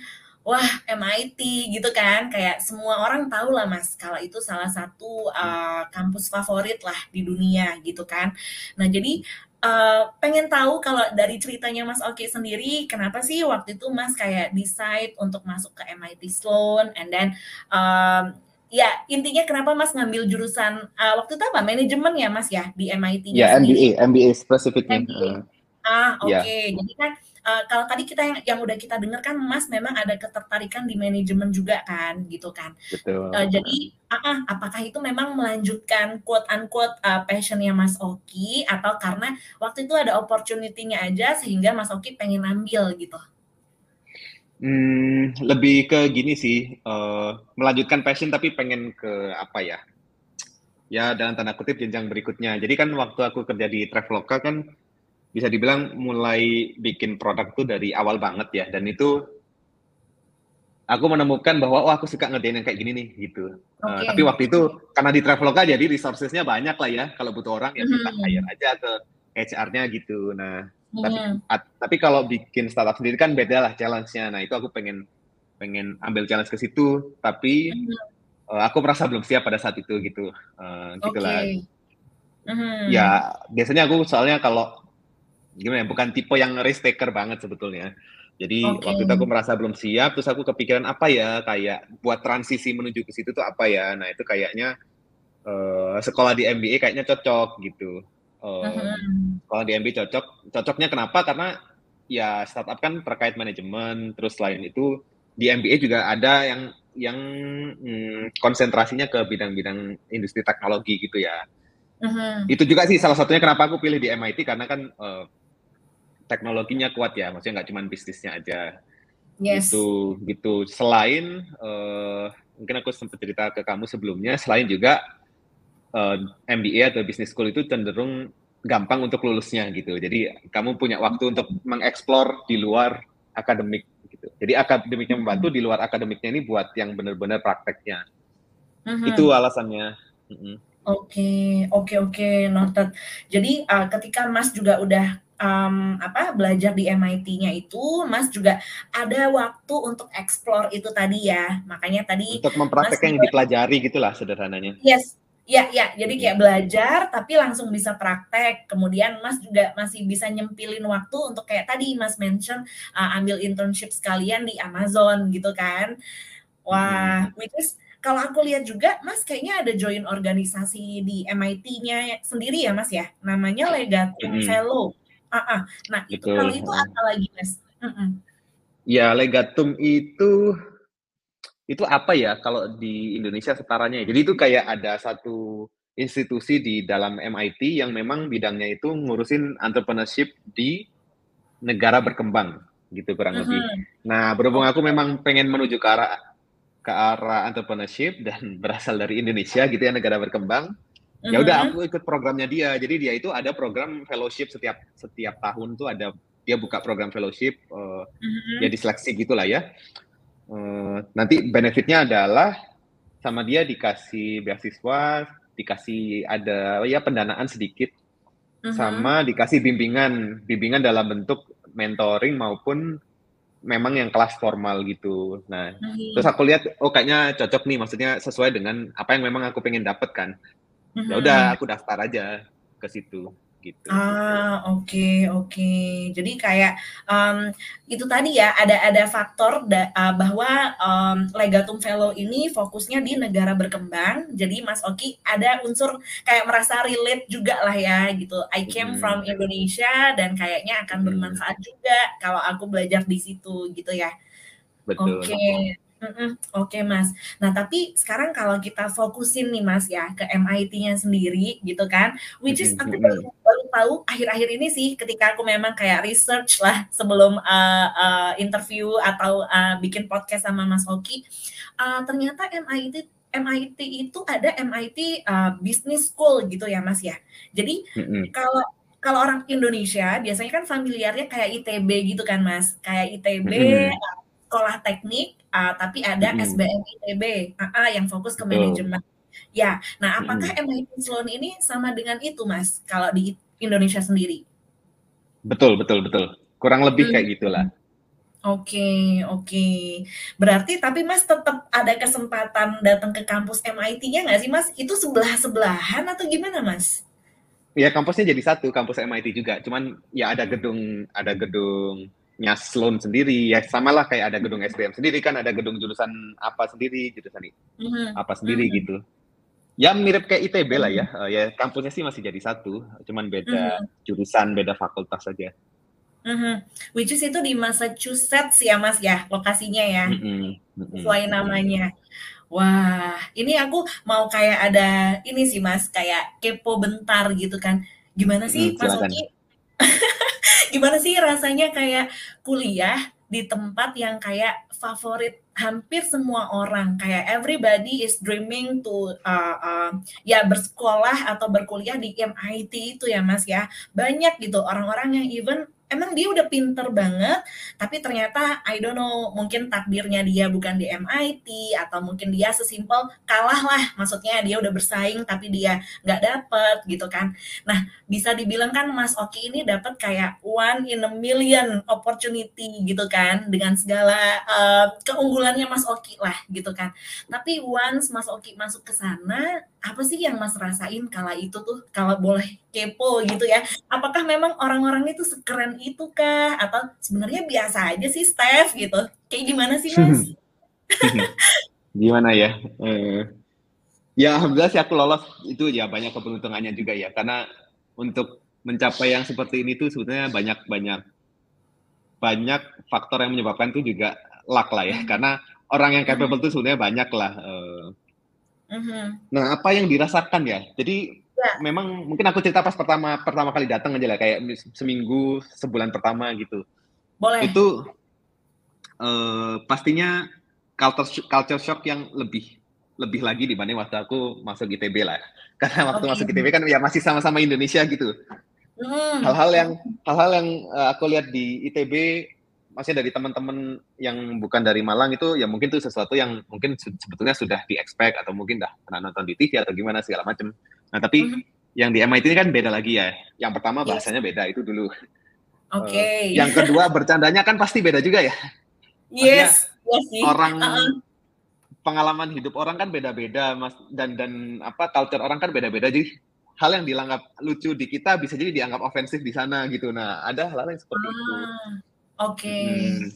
wah MIT gitu kan kayak semua orang tahu lah mas kalau itu salah satu uh, kampus favorit lah di dunia gitu kan nah jadi Uh, pengen tahu kalau dari ceritanya Mas Oki sendiri, kenapa sih waktu itu Mas kayak decide untuk masuk ke MIT Sloan, and then um, ya intinya kenapa Mas ngambil jurusan uh, waktu itu apa manajemen ya Mas ya di MIT? Ya MBA, MBA spesifiknya. MBA. Ah oke, okay. yeah. jadi kan uh, kalau tadi kita yang yang udah kita dengar kan Mas memang ada ketertarikan di manajemen juga kan gitu kan. Betul. Uh, jadi uh, uh, apakah itu memang melanjutkan quote unquote uh, passionnya Mas Oki atau karena waktu itu ada opportunity-nya aja sehingga Mas Oki pengen ambil gitu? Hmm, lebih ke gini sih, uh, melanjutkan passion tapi pengen ke apa ya? Ya dalam tanda kutip jenjang berikutnya. Jadi kan waktu aku kerja di Traveloka kan bisa dibilang mulai bikin produk tuh dari awal banget ya dan itu aku menemukan bahwa oh aku suka ngerjain yang kayak gini nih gitu. Okay. Uh, tapi waktu itu karena di Traveloka jadi resourcesnya banyak lah ya. Kalau butuh orang ya kita mm. hire aja ke HR-nya gitu. Nah, mm. tapi at, tapi kalau bikin startup sendiri kan beda lah challenge-nya. Nah, itu aku pengen pengen ambil challenge ke situ, tapi uh, aku merasa belum siap pada saat itu gitu. Uh, gitulah. Okay. Mm. Ya, biasanya aku soalnya kalau gimana ya bukan tipe yang risk taker banget sebetulnya jadi okay. waktu itu aku merasa belum siap terus aku kepikiran apa ya kayak buat transisi menuju ke situ tuh apa ya nah itu kayaknya uh, sekolah di MBA kayaknya cocok gitu uh, uh-huh. sekolah di MBA cocok cocoknya kenapa karena ya startup kan terkait manajemen terus selain itu di MBA juga ada yang yang hmm, konsentrasinya ke bidang-bidang industri teknologi gitu ya. Uh-huh. Itu juga sih salah satunya kenapa aku pilih di MIT karena kan uh, teknologinya kuat ya, maksudnya nggak cuma bisnisnya aja. Yes. Gitu, gitu. Selain uh, mungkin aku sempat cerita ke kamu sebelumnya, selain juga uh, eh, MBA atau business school itu cenderung gampang untuk lulusnya gitu. Jadi kamu punya waktu untuk mengeksplor di luar akademik gitu. Jadi akademiknya membantu di luar akademiknya ini buat yang benar-benar prakteknya. Uh-huh. Itu alasannya. Uh-huh. Oke, oke, oke, noted. Jadi uh, ketika Mas juga udah um, apa belajar di MIT-nya itu Mas juga ada waktu untuk explore itu tadi ya. Makanya tadi untuk mempraktekkan yang dipelajari gitulah sederhananya. Yes. Ya, ya. Jadi kayak belajar tapi langsung bisa praktek. Kemudian Mas juga masih bisa nyempilin waktu untuk kayak tadi Mas mention uh, ambil internship sekalian di Amazon gitu kan. Wah, hmm. which is kalau aku lihat juga Mas kayaknya ada join organisasi di MIT-nya sendiri ya Mas ya. Namanya Legatum hmm. Fellow. Uh-uh. Nah, itu Betul. kalau itu apa lagi, Mas? Uh-uh. Ya, legatum itu itu apa ya kalau di Indonesia setaranya? Jadi itu kayak ada satu institusi di dalam MIT yang memang bidangnya itu ngurusin entrepreneurship di negara berkembang gitu kurang lebih. Mhm. Nah, berhubung aku memang pengen menuju ke arah ke arah entrepreneurship dan berasal dari Indonesia gitu ya negara berkembang, ya udah Mhm. aku ikut programnya dia. Jadi dia itu ada program fellowship setiap setiap tahun tuh ada dia buka program fellowship eh, Mhm. ya diseleksi gitulah ya. Eh, nanti benefitnya adalah sama dia dikasih beasiswa, dikasih ada ya pendanaan sedikit Mhm. sama dikasih bimbingan, bimbingan dalam bentuk mentoring maupun memang yang kelas formal gitu. Nah, Mhm. terus aku lihat oh kayaknya cocok nih, maksudnya sesuai dengan apa yang memang aku pengen dapet kan. Ya Mhm. udah aku daftar aja ke situ gitu. Ah, oke oke. Jadi kayak, mmm, itu tadi ya, ada ada faktor da eee, bahwa, mmm, Legatum Fellow ini fokusnya di negara berkembang, jadi Mas Oki ada unsur kayak merasa relate jugalah ya gitu, I came Mhm. from Indonesia dan kayaknya akan bermanfaat juga kalau aku belajar di situ gitu ya. Betul. Oke, oke Mas. Nah tapi sekarang kalau kita fokusin nih Mas ya, ke MIT-nya sendiri gitu kan, which is aku baru baru tahu akhir-akhir ini sih ketika aku memang kayak research lah sebelum, eee eee, interview atau, eee, bikin podcast sama Mas Oki, eee, ternyata MIT MIT itu ada MIT, eee, Business School gitu ya Mas ya. Jadi Mhm. kalau kalau orang Indonesia biasanya kan familiarnya kayak ITB gitu kan Mas, kayak ITB, Mhm. Sekolah teknik, eee, tapi ada Mhm. SBM ITB heeh, yang fokus ke manajemen. Ya, nah apakah Mhm. MIT Sloan ini sama dengan itu Mas, kalau di Indonesia sendiri? Betul betul betul. Kurang lebih kayak Mmm. gitulah. Oke oke. Berarti tapi Mas tetep ada kesempatan datang ke kampus MIT-nya nggak sih Mas? Itu sebelah-sebelahan atau gimana Mas? Ya kampusnya jadi satu, kampus MIT juga. Cuman ya ada gedung ada gedungnya Sloan sendiri, ya samalah kayak ada gedung SBM sendiri kan, ada gedung jurusan apa sendiri, jurusan i Mhm apa sendiri mhm. gitu. Ya mirip kayak ITB lah ya, eee, ya kampusnya sih masih jadi satu, cuman beda Mhm. jurusan, beda fakultas saja. Mhm, which is itu di Massachusetts ya Mas ya, lokasinya ya? Mhm mhm Sesuai namanya. Wah, ini aku mau kayak ada ini sih Mas, kayak kepo bentar gitu kan. Gimana sih Mhm, Mas. Oki gimana sih rasanya kayak kuliah di tempat yang kayak favorit hampir semua orang, kayak everybody is dreaming to, eee eee, ya bersekolah atau berkuliah di MIT itu ya Mas ya. Banyak gitu orang-orang yang even emang dia udah pinter banget, tapi ternyata I don't know, mungkin takdirnya dia bukan di MIT atau mungkin dia sesimpel kalah lah, maksudnya dia udah bersaing tapi dia nggak dapet gitu kan. Nah, bisa dibilang kan Mas Oki ini dapet kayak one in a million opportunity gitu kan, dengan segala, eee, keunggulannya Mas Oki lah gitu kan. Tapi once Mas Oki masuk ke sana, apa sih yang Mas rasain kala itu tuh? Kalau boleh kepo gitu ya. Apakah memang orang-orang itu sekeren itu kah? Atau sebenarnya biasa aja sih Steph gitu? Kayak gimana sih Mas? Gimana ya, eee, ya alhamdulillah sih aku lolos itu ya banyak keberuntungannya juga ya, karena untuk mencapai yang seperti ini tuh sebetulnya banyak banyak banyak faktor yang menyebabkan itu juga luck lah ya, Mmm. karena orang yang capable tuh sebenarnya banyak lah, eee Mhm. Nah, apa yang dirasakan ya, jadi Ya. memang mungkin aku cerita pas pertama pertama kali datang aja lah, kayak seminggu, sebulan pertama gitu. Boleh. Itu, eee, pastinya culture culture shock yang lebih lebih lagi dibanding waktu aku masuk ITB lah. Karena waktu masuk Oke. ITB kan ya masih sama-sama Indonesia gitu. Mhm. Hal-hal yang hal-hal yang, eee, aku lihat di ITB, maksudnya dari teman-teman yang bukan dari Malang itu, ya mungkin itu sesuatu yang mungkin se sebetulnya sudah di-expect atau mungkin udah pernah nonton di TV atau gimana segala macam. Nah, tapi Mhm. yang di MIT ini kan beda lagi ya. Yang pertama Yes. bahasanya beda, itu dulu. Oke. Eee, yang kedua bercandanya kan pasti beda juga ya. Maksudnya Yes, sih, orang heeh. pengalaman hidup orang kan beda-beda, Mas, dan dan apa, culture orang kan beda-beda. Jadi hal yang dianggap lucu di kita bisa jadi dianggap ofensif di sana gitu. Nah, ada hal-hal yang seperti itu. Oke. Mhm.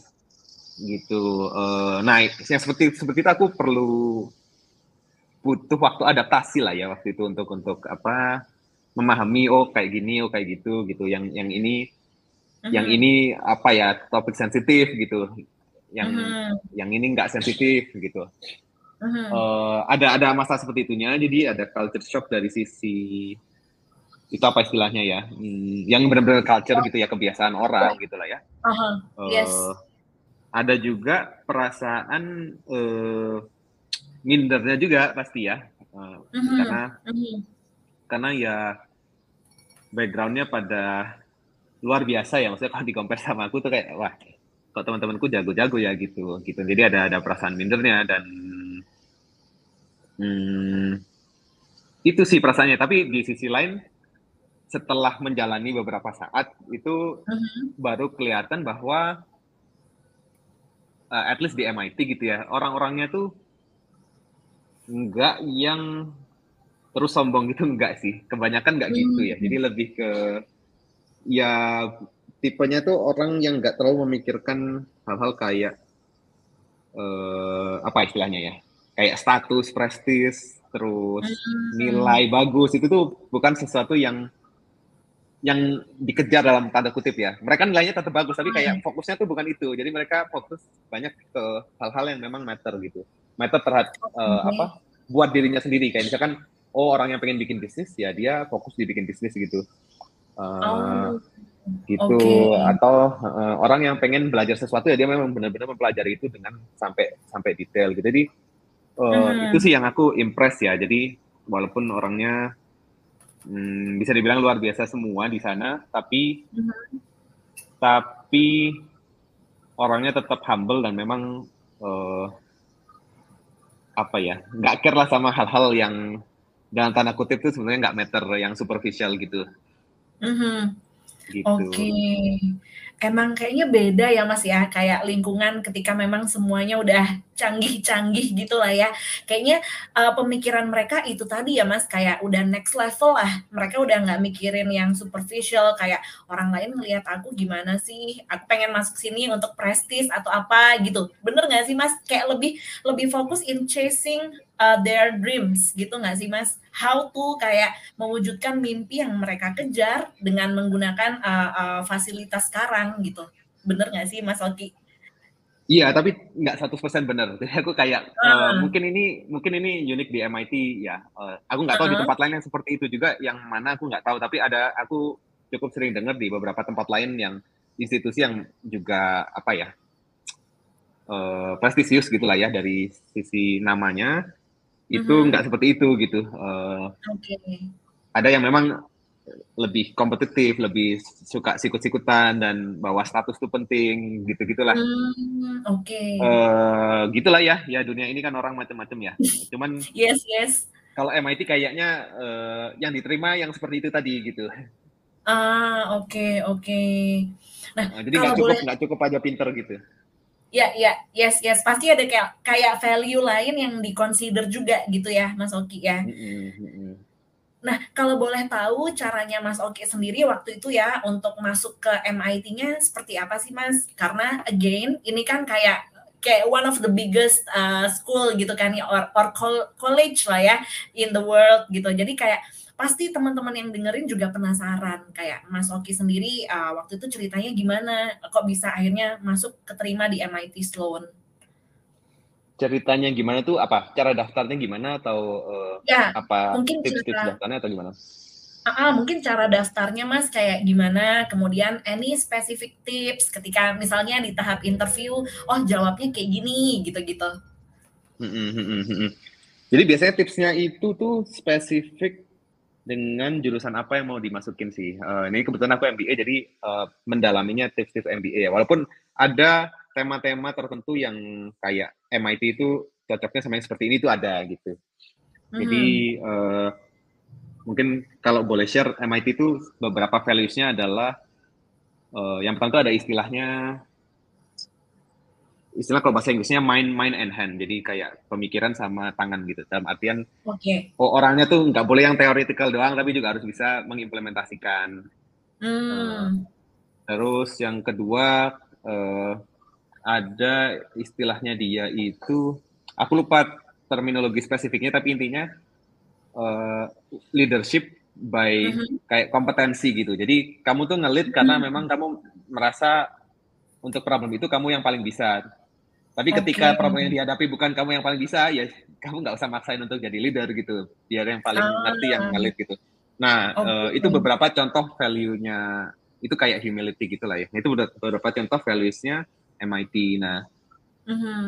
Gitu, eee, nah yang seperti seperti itu aku perlu butuh waktu adaptasi lah ya waktu itu untuk untuk apa, memahami, oh kayak gini, oh kayak gitu, gitu. Yang yang ini yang Mhm. ini apa ya, topik sensitif gitu, yang Mhm. yang ini nggak sensitif gitu. uh-huh. uh, ada ada masa seperti itunya. Jadi ada culture shock dari sisi itu apa istilahnya ya? Hmm, yang benar-benar culture gitu ya kebiasaan orang gitu lah ya. Uh-huh. Yes. Uh, ada juga perasaan uh, mindernya juga pasti ya, uh, uh-huh. karena uh-huh. karena ya backgroundnya pada luar biasa ya maksudnya kalau di compare sama aku tuh kayak wah kok teman-temanku jago-jago ya gitu gitu jadi ada ada perasaan mindernya dan hmm, itu sih perasaannya tapi di sisi lain setelah menjalani beberapa saat itu uh-huh. baru kelihatan bahwa uh, at least di MIT gitu ya orang-orangnya tuh enggak yang terus sombong gitu enggak sih kebanyakan enggak gitu ya jadi hmm. lebih ke ya tipenya tuh orang yang enggak terlalu memikirkan hal-hal kayak uh, apa istilahnya ya kayak status prestis terus hmm. nilai bagus itu tuh bukan sesuatu yang yang dikejar dalam tanda kutip ya. Mereka nilainya tetap bagus, tapi kayak hmm. fokusnya tuh bukan itu. Jadi mereka fokus banyak ke hal-hal yang memang matter gitu. Matter terhadap uh, apa? Buat dirinya sendiri. Kayak misalkan oh orang yang pengen bikin bisnis ya dia fokus di bikin bisnis gitu uh, oh. gitu okay. atau uh, orang yang pengen belajar sesuatu ya dia memang benar-benar mempelajari itu dengan sampai sampai detail gitu jadi uh, hmm. itu sih yang aku impress ya jadi walaupun orangnya hmm, bisa dibilang luar biasa semua di sana tapi hmm. tapi orangnya tetap humble dan memang uh, apa ya nggak care lah sama hal-hal yang dalam tanda kutip itu sebenarnya nggak meter yang superficial gitu. Mm-hmm. Gitu. Oke, okay. Emang kayaknya beda ya Mas ya, kayak lingkungan ketika memang semuanya udah canggih-canggih gitu lah ya. Kayaknya uh, pemikiran mereka itu tadi ya Mas, kayak udah next level lah. Mereka udah nggak mikirin yang superficial, kayak orang lain ngelihat aku gimana sih, aku pengen masuk sini untuk prestis atau apa gitu. Bener nggak sih Mas? Kayak lebih lebih fokus in chasing uh, their dreams gitu nggak sih Mas? How to kayak mewujudkan mimpi yang mereka kejar dengan menggunakan uh, uh, fasilitas sekarang gitu. Bener nggak sih Mas Oki? Iya, tapi nggak 100% benar. Jadi aku kayak uh. Uh, mungkin ini mungkin ini unik di MIT ya. Uh, aku nggak tahu uh -huh. di tempat lain yang seperti itu juga. Yang mana aku nggak tahu. Tapi ada aku cukup sering dengar di beberapa tempat lain yang institusi yang juga apa ya uh, prestisius gitulah ya dari sisi namanya itu nggak seperti itu gitu. Uh, Oke. Okay. Ada yang memang lebih kompetitif, lebih suka sikut-sikutan dan bawa status itu penting, gitu-gitulah. Hmm, Oke. Okay. Uh, eh, gitulah ya, ya dunia ini kan orang macam-macam ya. Cuman. yes yes. Kalau MIT kayaknya uh, yang diterima yang seperti itu tadi gitu. Ah oke okay, oke. Okay. Nah, uh, jadi nggak cukup nggak boleh... cukup aja pinter gitu. Ya, ya, yes, yes, pasti ada kayak kayak value lain yang dikonsider juga gitu ya, Mas Oki ya. Nah, kalau boleh tahu caranya Mas Oki sendiri waktu itu ya untuk masuk ke MIT-nya seperti apa sih Mas? Karena again ini kan kayak kayak one of the biggest uh, school gitu kan ya or, or college lah ya in the world gitu. Jadi kayak pasti teman-teman yang dengerin juga penasaran. Kayak Mas Oki sendiri uh, waktu itu ceritanya gimana? Kok bisa akhirnya masuk keterima di MIT Sloan? ceritanya gimana tuh? Apa? Cara daftarnya gimana? Atau uh, ya, apa tips-tips daftarnya atau gimana? Uh, mungkin cara daftarnya mas kayak gimana, kemudian any specific tips ketika misalnya di tahap interview, oh jawabnya kayak gini gitu-gitu. Hmm, hmm, hmm, Jadi biasanya tipsnya itu tuh spesifik dengan jurusan apa yang mau dimasukin sih. Uh, ini kebetulan aku MBA jadi uh, mendalaminya tips-tips MBA ya. Walaupun ada tema-tema tertentu yang kayak MIT itu cocoknya sama yang seperti ini itu ada gitu. Jadi uh, mungkin kalau boleh share MIT itu beberapa values-nya adalah uh, yang pertama itu ada istilahnya istilah kalau bahasa Inggrisnya mind mind and hand jadi kayak pemikiran sama tangan gitu dalam artian okay. oh, orangnya tuh nggak boleh yang theoretical doang tapi juga harus bisa mengimplementasikan mm. uh, terus yang kedua uh, ada istilahnya dia itu aku lupa terminologi spesifiknya tapi intinya uh, leadership by mm-hmm. kayak kompetensi gitu. Jadi kamu tuh ngelit karena memang kamu merasa untuk problem itu kamu yang paling bisa. Tapi ketika problem yang dihadapi bukan kamu yang paling bisa, ya kamu nggak usah maksain untuk jadi leader gitu. Biar yang paling ah. ngerti yang ngelit gitu. Nah, okay. uh, itu beberapa contoh value-nya itu kayak humility gitu lah ya. Itu beberapa contoh values-nya MIT. Nah, mm-hmm.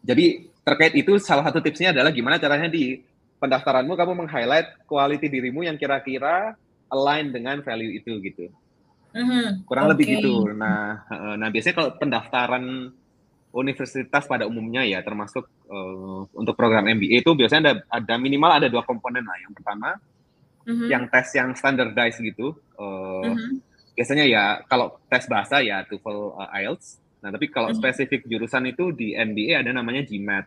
jadi terkait itu salah satu tipsnya adalah gimana caranya di pendaftaranmu kamu meng-highlight quality dirimu yang kira-kira align dengan value itu gitu. Mm-hmm. Kurang okay. lebih gitu. Nah, uh, nah biasanya kalau pendaftaran universitas pada umumnya ya termasuk uh, untuk program MBA itu biasanya ada ada minimal ada dua komponen lah. Yang pertama mm-hmm. yang tes yang standardized gitu. Uh, mm-hmm. Biasanya ya kalau tes bahasa ya TOEFL uh, IELTS. Nah, tapi kalau mm-hmm. spesifik jurusan itu di MBA ada namanya GMAT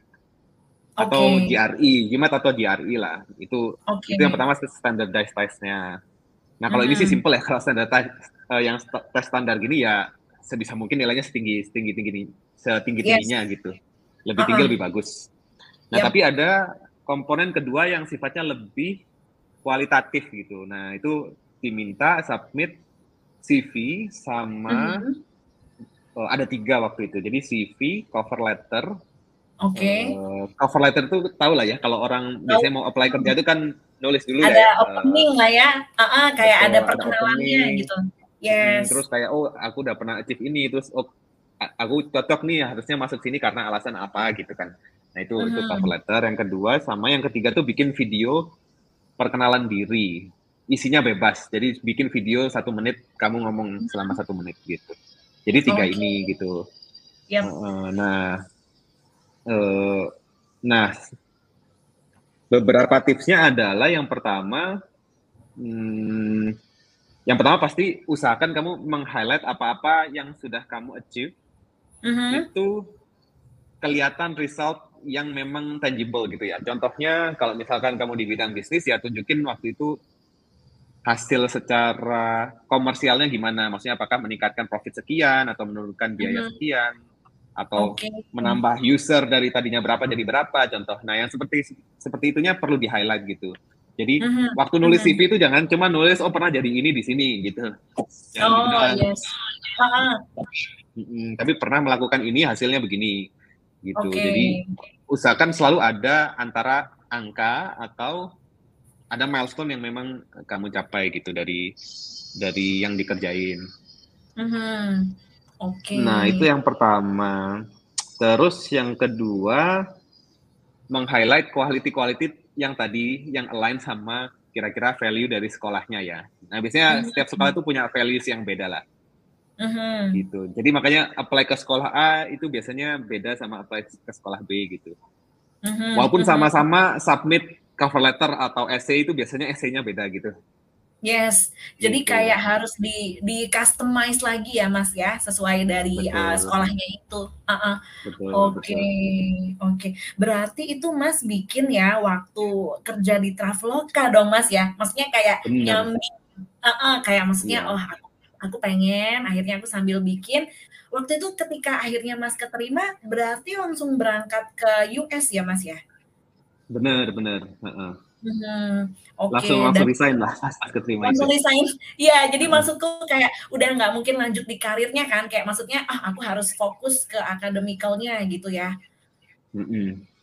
atau okay. GRE, GMAT atau GRE lah. Itu okay. itu yang pertama standardized testnya. Nah, kalau mm-hmm. ini sih simple ya kalau standar uh, yang tes standar gini ya sebisa mungkin nilainya setinggi setinggi tinggi setinggi tingginya yes. gitu lebih tinggi uh -huh. lebih bagus nah yep. tapi ada komponen kedua yang sifatnya lebih kualitatif gitu nah itu diminta submit CV sama uh -huh. uh, ada tiga waktu itu jadi CV cover letter Oke. Okay. Uh, cover letter itu tahu lah ya kalau orang oh. biasanya mau apply kerja itu kan nulis dulu ada ya. Ada opening uh, lah ya. Uh -uh, kayak betul, ada perkenalannya gitu. Yes. Hmm, terus kayak oh aku udah pernah achieve ini terus oh aku cocok nih harusnya masuk sini karena alasan apa gitu kan. Nah itu uh-huh. itu cover letter. Yang kedua sama yang ketiga tuh bikin video perkenalan diri. Isinya bebas. Jadi bikin video satu menit kamu ngomong selama satu menit gitu. Jadi tiga okay. ini gitu. Yep. Uh, nah, uh, nah beberapa tipsnya adalah yang pertama. Hmm, yang pertama pasti usahakan kamu meng-highlight apa-apa yang sudah kamu achieve. Mm-hmm. Itu kelihatan result yang memang tangible gitu ya. Contohnya kalau misalkan kamu di bidang bisnis ya tunjukin waktu itu hasil secara komersialnya gimana. Maksudnya apakah meningkatkan profit sekian atau menurunkan biaya mm-hmm. sekian atau okay. menambah user dari tadinya berapa jadi berapa contoh. Nah, yang seperti seperti itunya perlu di-highlight gitu. Jadi uh-huh. waktu nulis uh-huh. CV itu jangan cuma nulis oh pernah jadi ini di sini gitu. Jangan oh yes. Uh-huh. Tapi pernah melakukan ini hasilnya begini gitu. Okay. Jadi usahakan selalu ada antara angka atau ada milestone yang memang kamu capai gitu dari dari yang dikerjain. Uh-huh. Oke. Okay. Nah itu yang pertama. Terus yang kedua meng-highlight quality-quality yang tadi yang align sama kira-kira value dari sekolahnya ya. Nah biasanya mm-hmm. setiap sekolah itu punya values yang beda lah. Mm-hmm. Gitu. Jadi makanya apply ke sekolah A itu biasanya beda sama apply ke sekolah B gitu. Mm-hmm. Walaupun mm-hmm. sama-sama submit cover letter atau essay itu biasanya essaynya beda gitu. Yes, jadi gitu. kayak harus di di customize lagi ya Mas ya, sesuai dari uh, sekolahnya itu. Uh-uh. Oke, oke. Berarti itu Mas bikin ya waktu kerja di Traveloka dong Mas ya? Maksudnya kayak nyambi, uh-uh, kayak maksudnya yeah. oh aku, aku pengen, akhirnya aku sambil bikin. Waktu itu ketika akhirnya Mas keterima, berarti langsung berangkat ke US ya Mas ya? Bener, bener. Uh-uh. Hmm, oke. Langsung langsung Dan, resign lah pas, keterima langsung itu. resign. Iya, jadi hmm. maksudku kayak udah nggak mungkin lanjut di karirnya kan, kayak maksudnya ah aku harus fokus ke akademikalnya gitu ya. Mm -hmm. Mm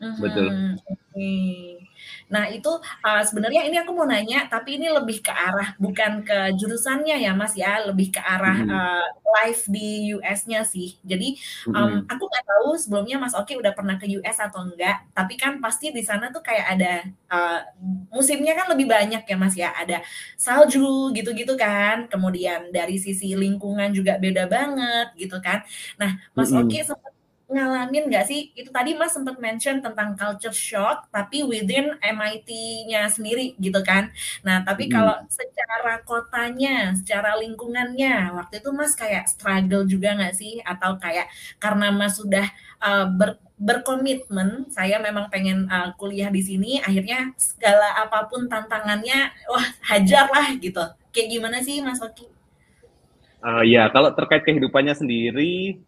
-hmm. Betul. Oke. Okay. Nah, itu uh, sebenarnya ini aku mau nanya, tapi ini lebih ke arah bukan ke jurusannya ya, Mas ya, lebih ke arah mm -hmm. uh, live di US-nya sih. Jadi um, mm -hmm. aku nggak tahu sebelumnya Mas Oki udah pernah ke US atau enggak, tapi kan pasti di sana tuh kayak ada uh, musimnya kan lebih banyak ya, Mas ya. Ada salju gitu-gitu kan. Kemudian dari sisi lingkungan juga beda banget gitu kan. Nah, Mas mm -hmm. Oki sempat ngalamin nggak sih itu tadi Mas sempat mention tentang culture shock tapi within MIT-nya sendiri gitu kan. Nah, tapi hmm. kalau secara kotanya, secara lingkungannya waktu itu Mas kayak struggle juga nggak sih atau kayak karena Mas sudah uh, ber berkomitmen saya memang pengen uh, kuliah di sini akhirnya segala apa pun tantangannya wah hajar lah gitu kayak gimana sih Mas Oki? Uh, ya kalau terkait kehidupannya sendiri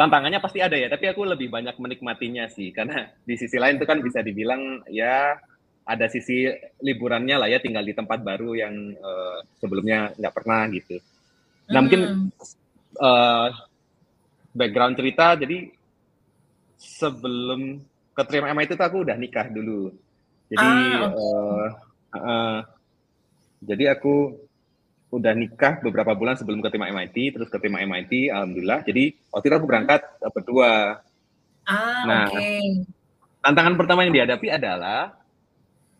tantangannya pasti ada ya, tapi aku lebih banyak menikmatinya sih, karena di sisi lain itu kan bisa dibilang ya ada sisi liburannya lah ya, tinggal di tempat baru yang uh, sebelumnya nggak pernah gitu. Nah mm. mungkin uh, background cerita, jadi sebelum keterima MIT itu aku udah nikah dulu. Jadi Ah, oke. uh, uh, jadi aku udah nikah beberapa bulan sebelum keterima MIT, terus keterima MIT, alhamdulillah. Jadi waktu itu aku berangkat uh, berdua. Ah, Nah, oke. tantangan pertama yang dihadapi adalah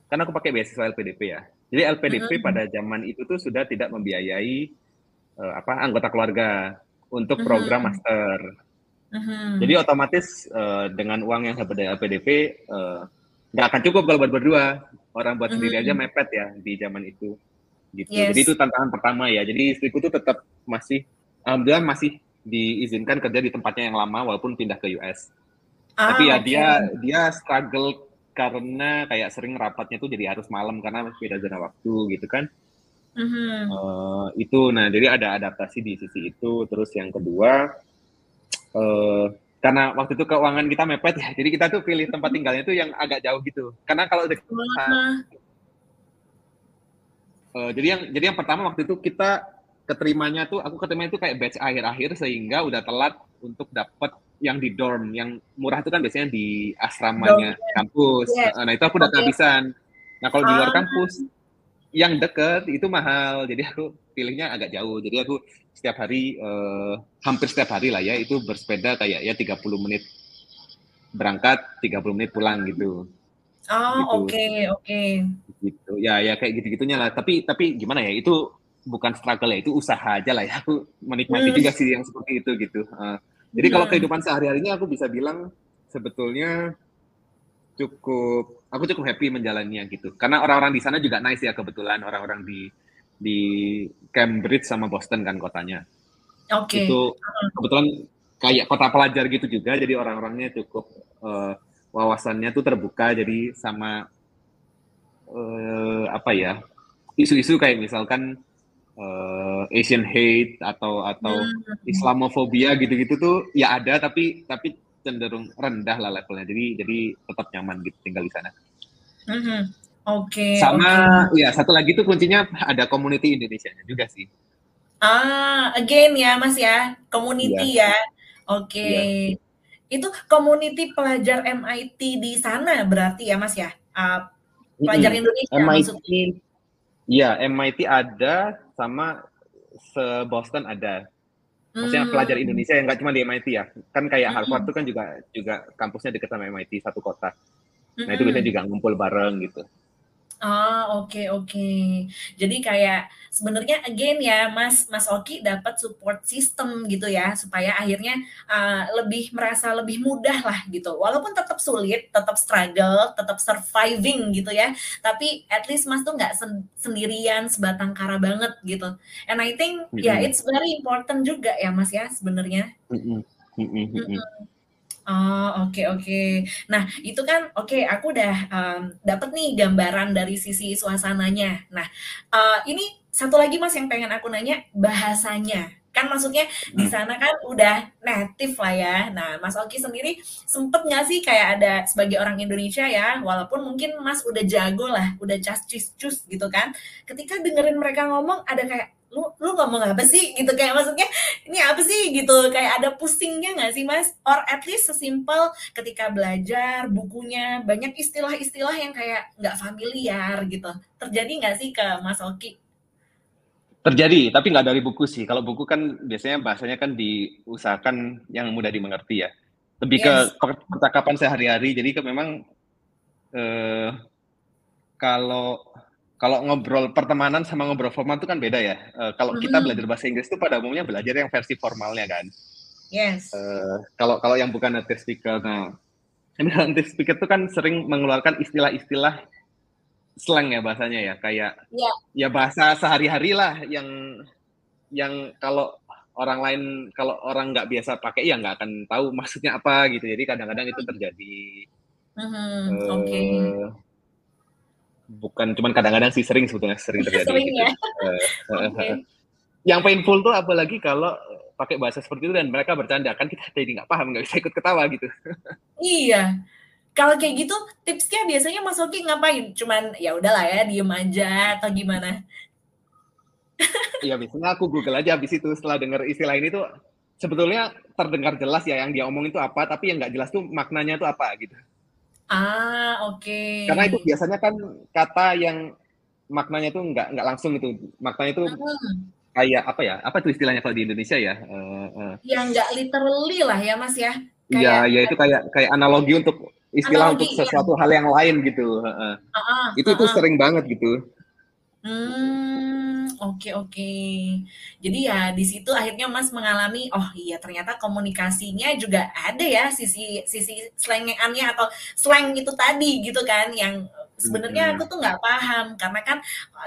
karena aku pakai beasiswa LPDP ya. Jadi LPDP Mhm. pada zaman itu tuh sudah tidak membiayai uh, apa anggota keluarga untuk Mhm. program master. Mhm. Jadi otomatis uh, dengan uang yang dapat dari LPDP uh, nggak akan cukup kalau buat berdua. Orang buat sendiri aja mepet ya di zaman itu. Gitu. Yes. Jadi itu tantangan pertama ya. Jadi istriku tuh tetap masih alhamdulillah masih diizinkan kerja di tempatnya yang lama walaupun pindah ke US. Ah, Tapi ya oke. dia dia struggle karena kayak sering rapatnya tuh jadi harus malam karena beda zona waktu gitu kan. Mhm. Eh, itu nah jadi ada adaptasi di sisi itu. Terus yang kedua eh karena waktu itu keuangan kita mepet ya, jadi kita tuh pilih tempat tinggalnya tuh yang agak jauh gitu. Karena kalau udah Eh, jadi yang jadi yang pertama waktu itu kita keterimanya tuh aku keterima itu kayak batch akhir-akhir sehingga udah telat untuk dapat yang di dorm yang murah itu kan biasanya di asramanya kampus. Yes. Eh, Nah itu aku udah Oke. kehabisan. Nah kalau di luar Ah. kampus yang deket itu mahal, jadi aku pilihnya agak jauh. Jadi aku setiap hari eh, hampir setiap hari lah ya itu bersepeda kayak ya 30 menit berangkat, 30 menit pulang gitu. Oh, Gitu. oke, oke. Gitu. Ya ya kayak gitu gitunya lah. Tapi tapi gimana ya itu bukan struggle ya itu usaha aja lah ya. Aku menikmati Hmm. juga sih yang seperti itu gitu. Uh, jadi kalau Hmm. kehidupan sehari harinya aku bisa bilang sebetulnya cukup aku cukup happy menjalaninya gitu. Karena orang-orang di sana juga nice ya kebetulan orang-orang di di Cambridge sama Boston kan kotanya. Oke. itu kebetulan kayak kota pelajar gitu juga jadi orang-orangnya cukup eh, wawasannya tuh terbuka jadi sama eh, apa ya isu-isu kayak misalkan eh, Asian hate atau atau Hmm. Islamofobia gitu-gitu tuh ya ada tapi tapi cenderung rendah lah levelnya jadi jadi tetap nyaman gitu tinggal di sana Mhm. Oke. sama oke. ya satu lagi tuh kuncinya ada community Indonesia juga sih Ah, again ya, Mas ya, community ya. Oke. Iya. Itu community pelajar MIT di sana berarti ya, Mas ya? Ah, pelajar. Indonesia MIT maksudnya. Iya, MIT ada sama se Boston ada. Maksudnya Hmm. pelajar Indonesia yang nggak cuma di MIT ya. Kan kayak Harvard Mm-mm. tuh kan juga juga kampusnya dekat sama MIT satu kota. Nah, itu Mm-mm. biasanya juga ngumpul bareng gitu. Ah, oke oke. Jadi kayak sebenarnya again ya, Mas Mas Oki dapat support system gitu ya, supaya akhirnya uh, lebih merasa lebih mudah lah gitu. Walaupun tetap sulit, tetap struggle, tetap surviving gitu ya. Tapi at least Mas tuh nggak sen- sendirian sebatang kara banget gitu. And I think ya Mm-mm. it's very important juga ya Mas ya sebenarnya. Mm-mm. Mm-mm. Mm-mm. Oh, oke oke. Nah, itu kan oke, aku udah em, dapet nih gambaran dari sisi suasananya. Nah, eh, ini satu lagi Mas yang pengen aku nanya, bahasanya. Kan maksudnya di Hmm. sana kan udah native lah ya. Nah, Mas Oki sendiri sempet nggak sih kayak ada sebagai orang Indonesia ya, walaupun mungkin Mas udah jago lah, udah cas cus cus gitu kan. Ketika dengerin mereka ngomong ada kayak lu lu ngomong apa sih gitu kayak maksudnya ini apa sih gitu kayak ada pusingnya nggak sih mas or at least sesimpel ketika belajar bukunya banyak istilah-istilah yang kayak nggak familiar gitu terjadi nggak sih ke mas Oki Terjadi, tapi nggak dari buku sih. Kalau buku kan biasanya bahasanya kan diusahakan yang mudah dimengerti ya. Lebih ke Yes. per- percakapan sehari-hari. Jadi ke memang eh, kalau kalau ngobrol pertemanan sama ngobrol formal itu kan beda ya. Eh, kalau kita belajar bahasa Inggris itu pada umumnya belajar yang versi formalnya kan. yes Eh, kalau kalau yang bukan native speaker, nah ini native speaker itu kan sering mengeluarkan istilah-istilah slang ya bahasanya ya, kayak Iya. ya bahasa sehari-hari lah yang yang kalau orang lain kalau orang nggak biasa pakai ya nggak akan tahu maksudnya apa gitu. Jadi kadang-kadang itu terjadi. Mhm, eh, oke Bukan cuman kadang-kadang sih sering sebetulnya sering terjadi. sering gitu. ya. Yang painful tuh apalagi kalau pakai bahasa seperti itu dan mereka bercanda kan kita jadi nggak paham nggak bisa ikut ketawa gitu. iya kalau kayak gitu tipsnya biasanya mas Oki ngapain cuman ya udahlah ya diem aja atau gimana Ya biasanya aku Google aja habis itu setelah denger istilah ini tuh sebetulnya terdengar jelas ya yang dia omongin itu apa, tapi yang nggak jelas tuh maknanya itu apa gitu. Ah, oke. Karena itu biasanya kan kata yang maknanya itu nggak nggak langsung itu, maknanya itu Hmm. kayak apa ya? Apa tuh istilahnya kalau di Indonesia ya? Uh, uh. Yang nggak literally lah ya Mas ya. Iya, ya itu kayak kayak analogi untuk istilah Analogi, untuk sesuatu iya. hal yang lain gitu. Uh, uh, itu uh, tuh sering banget gitu. Hmm, oke oke. Jadi ya di situ akhirnya Mas mengalami, oh iya ternyata komunikasinya juga ada ya sisi sisi slengeannya atau slang itu tadi gitu kan yang sebenarnya aku tuh nggak paham karena kan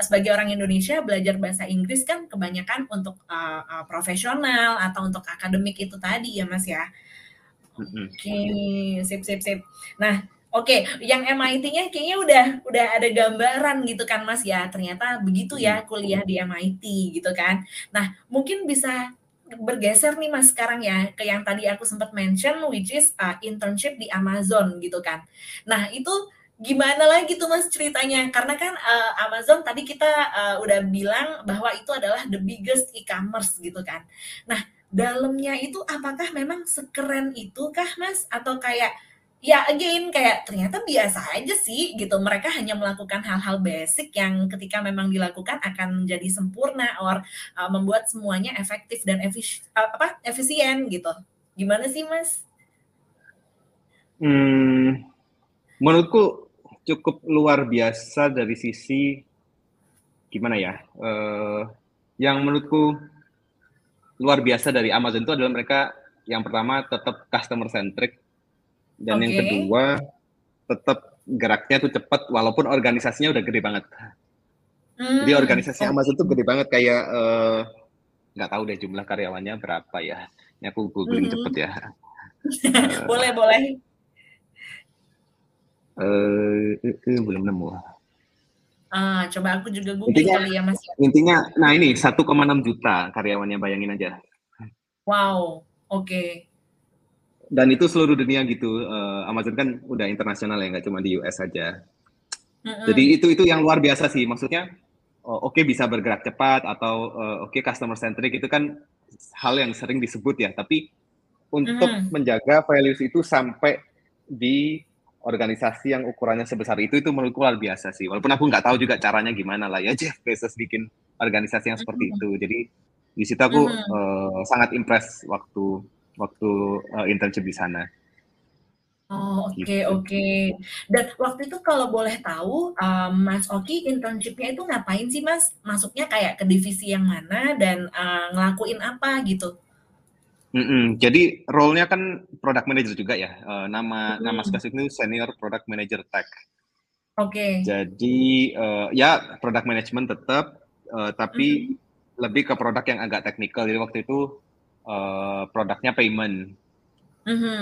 sebagai orang Indonesia belajar bahasa Inggris kan kebanyakan untuk uh, uh, profesional atau untuk akademik itu tadi ya Mas ya. Oke, okay. sip sip sip. Nah, Oke, okay, yang MIT-nya kayaknya udah udah ada gambaran gitu kan Mas ya. Ternyata begitu ya kuliah di MIT gitu kan. Nah, mungkin bisa bergeser nih Mas sekarang ya ke yang tadi aku sempat mention which is uh, internship di Amazon gitu kan. Nah, itu gimana lagi tuh Mas ceritanya? Karena kan uh, Amazon tadi kita uh, udah bilang bahwa itu adalah the biggest e-commerce gitu kan. Nah, dalamnya itu apakah memang sekeren itu kah Mas atau kayak ya again kayak ternyata biasa aja sih gitu. Mereka hanya melakukan hal-hal basic yang ketika memang dilakukan akan menjadi sempurna or uh, membuat semuanya efektif dan efis uh, apa efisien gitu. Gimana sih mas? Hmm, menurutku cukup luar biasa dari sisi gimana ya uh, yang menurutku luar biasa dari Amazon itu adalah mereka yang pertama tetap customer centric dan okay. yang kedua tetap geraknya tuh cepat walaupun organisasinya udah gede banget. Hmm, Jadi organisasi okay. Amazon tuh gede banget kayak nggak uh, tahu deh jumlah karyawannya berapa ya. Ini aku googling hmm. cepet ya. uh, boleh boleh. Uh, uh, uh, belum nemu. Ah, coba aku juga googling intinya, kali ya Mas. Intinya, nah ini 1,6 juta karyawannya bayangin aja. Wow, oke. Okay dan itu seluruh dunia gitu uh, Amazon kan udah internasional ya nggak cuma di US saja mm-hmm. jadi itu itu yang luar biasa sih maksudnya oh, oke okay, bisa bergerak cepat atau uh, oke okay, customer centric itu kan hal yang sering disebut ya tapi untuk mm-hmm. menjaga values itu sampai di organisasi yang ukurannya sebesar itu itu menurutku luar biasa sih walaupun aku nggak tahu juga caranya gimana lah ya Jeff Bezos bikin organisasi yang seperti mm-hmm. itu jadi di situ aku mm-hmm. uh, sangat impress waktu waktu uh, internship di sana. Oh oke okay, gitu. oke. Okay. Dan waktu itu kalau boleh tahu, um, Mas Oki internshipnya itu ngapain sih Mas? Masuknya kayak ke divisi yang mana dan uh, ngelakuin apa gitu? Mm -mm. Jadi role-nya kan product manager juga ya. Uh, nama mm. nama spesifik itu senior product manager tech. Oke. Okay. Jadi uh, ya product management tetap, uh, tapi mm. lebih ke produk yang agak teknikal. Jadi waktu itu uh, produknya payment. Mm-hmm.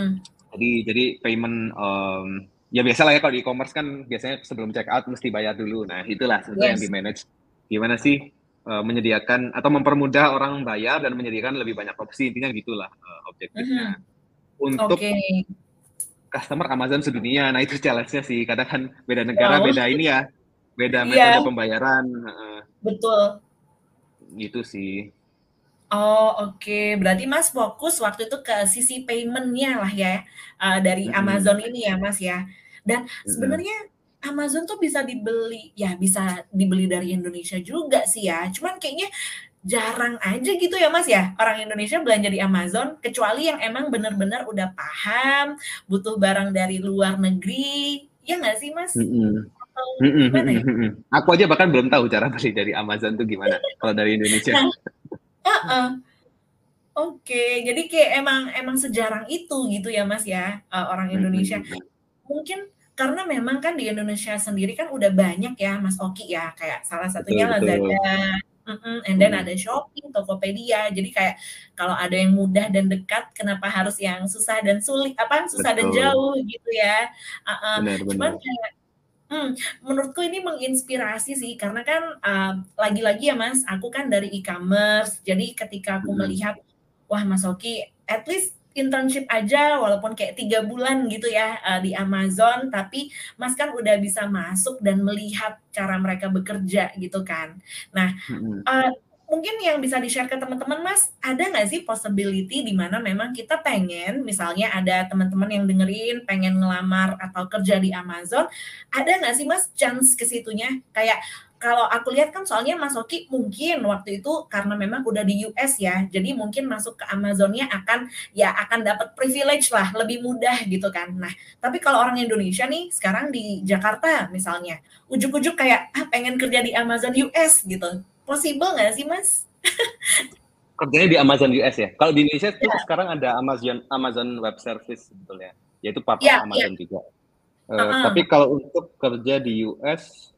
Jadi jadi payment um, ya biasa lah ya kalau di e-commerce kan biasanya sebelum check out mesti bayar dulu. Nah itulah sebenarnya yes. yang di manage. Gimana sih uh, menyediakan atau mempermudah orang bayar dan menyediakan lebih banyak opsi intinya gitulah uh, objektifnya. Mm-hmm. Untuk okay. customer Amazon sedunia. Nah itu challenge-nya sih. Kadang kan beda negara, oh. beda ini ya, beda metode yeah. pembayaran. Uh, Betul. Gitu sih. Oh oke, okay. berarti Mas fokus waktu itu ke sisi payment-nya lah ya uh, dari Amazon ini ya Mas ya. Dan sebenarnya Amazon tuh bisa dibeli, ya bisa dibeli dari Indonesia juga sih ya. Cuman kayaknya jarang aja gitu ya Mas ya orang Indonesia belanja di Amazon kecuali yang emang benar-benar udah paham butuh barang dari luar negeri ya nggak sih Mas? Mm -hmm. ya? Aku aja bahkan belum tahu cara beli dari Amazon tuh gimana kalau dari Indonesia. Nah, Heeh. Oke, jadi kayak emang emang sejarang itu gitu ya, Mas, ya, uh, orang Indonesia. Mungkin karena memang kan di Indonesia sendiri kan udah banyak ya, Mas Oki ya, kayak salah satunya betul, Lazada, mhm, and then ada Shopee, Tokopedia. Jadi kayak kalau ada yang mudah dan dekat, kenapa harus yang susah dan sulit apa, susah betul. dan jauh gitu ya. Uh, uh, cuman kayak Hmm, menurutku ini menginspirasi sih karena kan lagi lagi-lagi ya Mas, aku kan dari e-commerce. Jadi ketika aku hmm. melihat wah Mas Oki, at least internship aja walaupun kayak tiga bulan gitu ya uh, di Amazon, tapi Mas kan udah bisa masuk dan melihat cara mereka bekerja gitu kan. Nah, uh, mungkin yang bisa di-share ke teman-teman Mas, ada nggak sih possibility di mana memang kita pengen, misalnya ada teman-teman yang dengerin, pengen ngelamar atau kerja di Amazon, ada nggak sih Mas chance ke situnya? Kayak kalau aku lihat kan soalnya Mas Oki mungkin waktu itu karena memang udah di US ya, jadi mungkin masuk ke Amazonnya akan ya akan dapat privilege lah, lebih mudah gitu kan. Nah, tapi kalau orang Indonesia nih sekarang di Jakarta misalnya, ujuk-ujuk kayak ah pengen kerja di Amazon US gitu Possible nggak sih, Mas? Kerjanya di Amazon US ya. Kalau di Indonesia yeah. sekarang ada Amazon Amazon Web Service sebetulnya, yaitu part yeah, Amazon yeah. juga. Uh, uh-huh. Tapi kalau untuk kerja di US,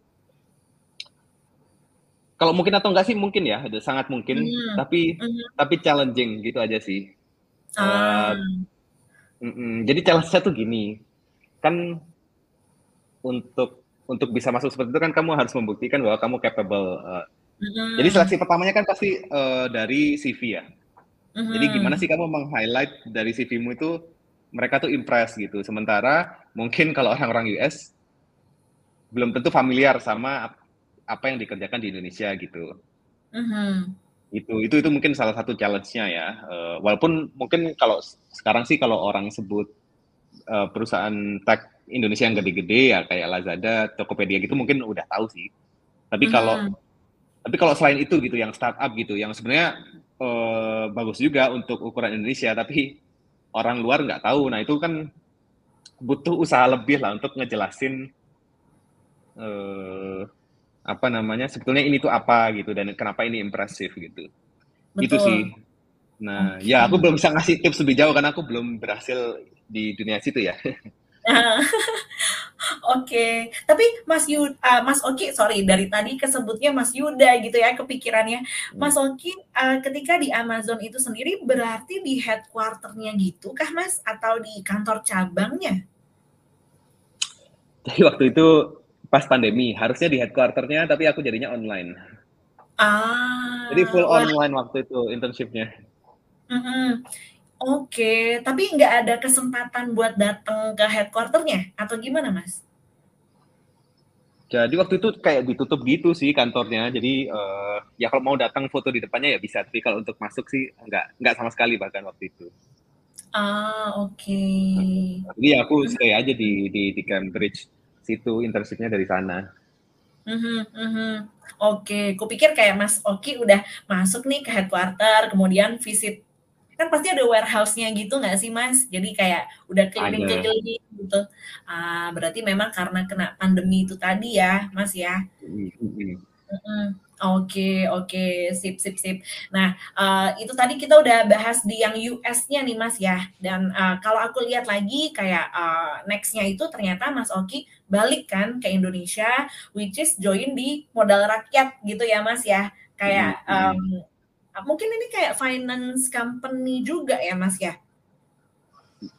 kalau mungkin atau enggak sih mungkin ya, sangat mungkin. Mm. Tapi mm. tapi challenging gitu aja sih. Uh. Uh, jadi challenge-nya tuh gini, kan untuk untuk bisa masuk seperti itu kan kamu harus membuktikan bahwa kamu capable uh, hmm Jadi seleksi pertamanya kan pasti uh, dari CV ya. Mm-hmm. Jadi gimana sih kamu meng-highlight dari CV-mu itu mereka tuh impress gitu. Sementara mungkin kalau orang-orang US belum tentu familiar sama apa yang dikerjakan di Indonesia gitu. Mm-hmm. Itu itu itu mungkin salah satu challenge-nya ya. Uh, walaupun mungkin kalau sekarang sih kalau orang sebut uh, perusahaan tech Indonesia yang gede-gede ya kayak Lazada, Tokopedia gitu mungkin udah tahu sih. Tapi mm-hmm. kalau tapi kalau selain itu gitu, yang startup gitu, yang sebenarnya uh, bagus juga untuk ukuran Indonesia, tapi orang luar nggak tahu. Nah itu kan butuh usaha lebih lah untuk ngejelasin uh, apa namanya sebetulnya ini tuh apa gitu dan kenapa ini impresif gitu. Betul. Itu sih. Nah okay. ya aku belum bisa ngasih tips lebih jauh karena aku belum berhasil di dunia situ ya. Oke, tapi Mas Yud, uh, Mas Oki, sorry dari tadi kesebutnya Mas Yuda gitu ya kepikirannya. Hmm. Mas Oki, uh, ketika di Amazon itu sendiri berarti di headquarternya gitu kah Mas atau di kantor cabangnya? Jadi waktu itu pas pandemi harusnya di headquarternya tapi aku jadinya online. Ah. Jadi full wah. online waktu itu internshipnya. Mm -hmm. Oke, tapi nggak ada kesempatan buat datang ke headquarternya atau gimana, Mas? Jadi waktu itu kayak ditutup gitu sih kantornya. Jadi uh, ya kalau mau datang foto di depannya ya bisa, tapi kalau untuk masuk sih nggak nggak sama sekali bahkan waktu itu. Ah, oke. Okay. Jadi ya aku stay aja di di di Cambridge situ internshipnya dari sana. Mm -hmm, mm -hmm. Oke, okay. kupikir kayak Mas Oki udah masuk nih ke headquarter, kemudian visit kan pasti ada warehouse-nya gitu nggak sih mas? Jadi kayak udah keliling-keliling gitu. Uh, berarti memang karena kena pandemi itu tadi ya, mas ya. Oke, oke, sip, sip, sip. Nah, uh, itu tadi kita udah bahas di yang US-nya nih, Mas ya. Dan uh, kalau aku lihat lagi, kayak uh, next-nya itu ternyata Mas Oki balik kan ke Indonesia, which is join di modal rakyat gitu ya, Mas ya. Kayak um, mungkin ini kayak finance company juga ya Mas ya?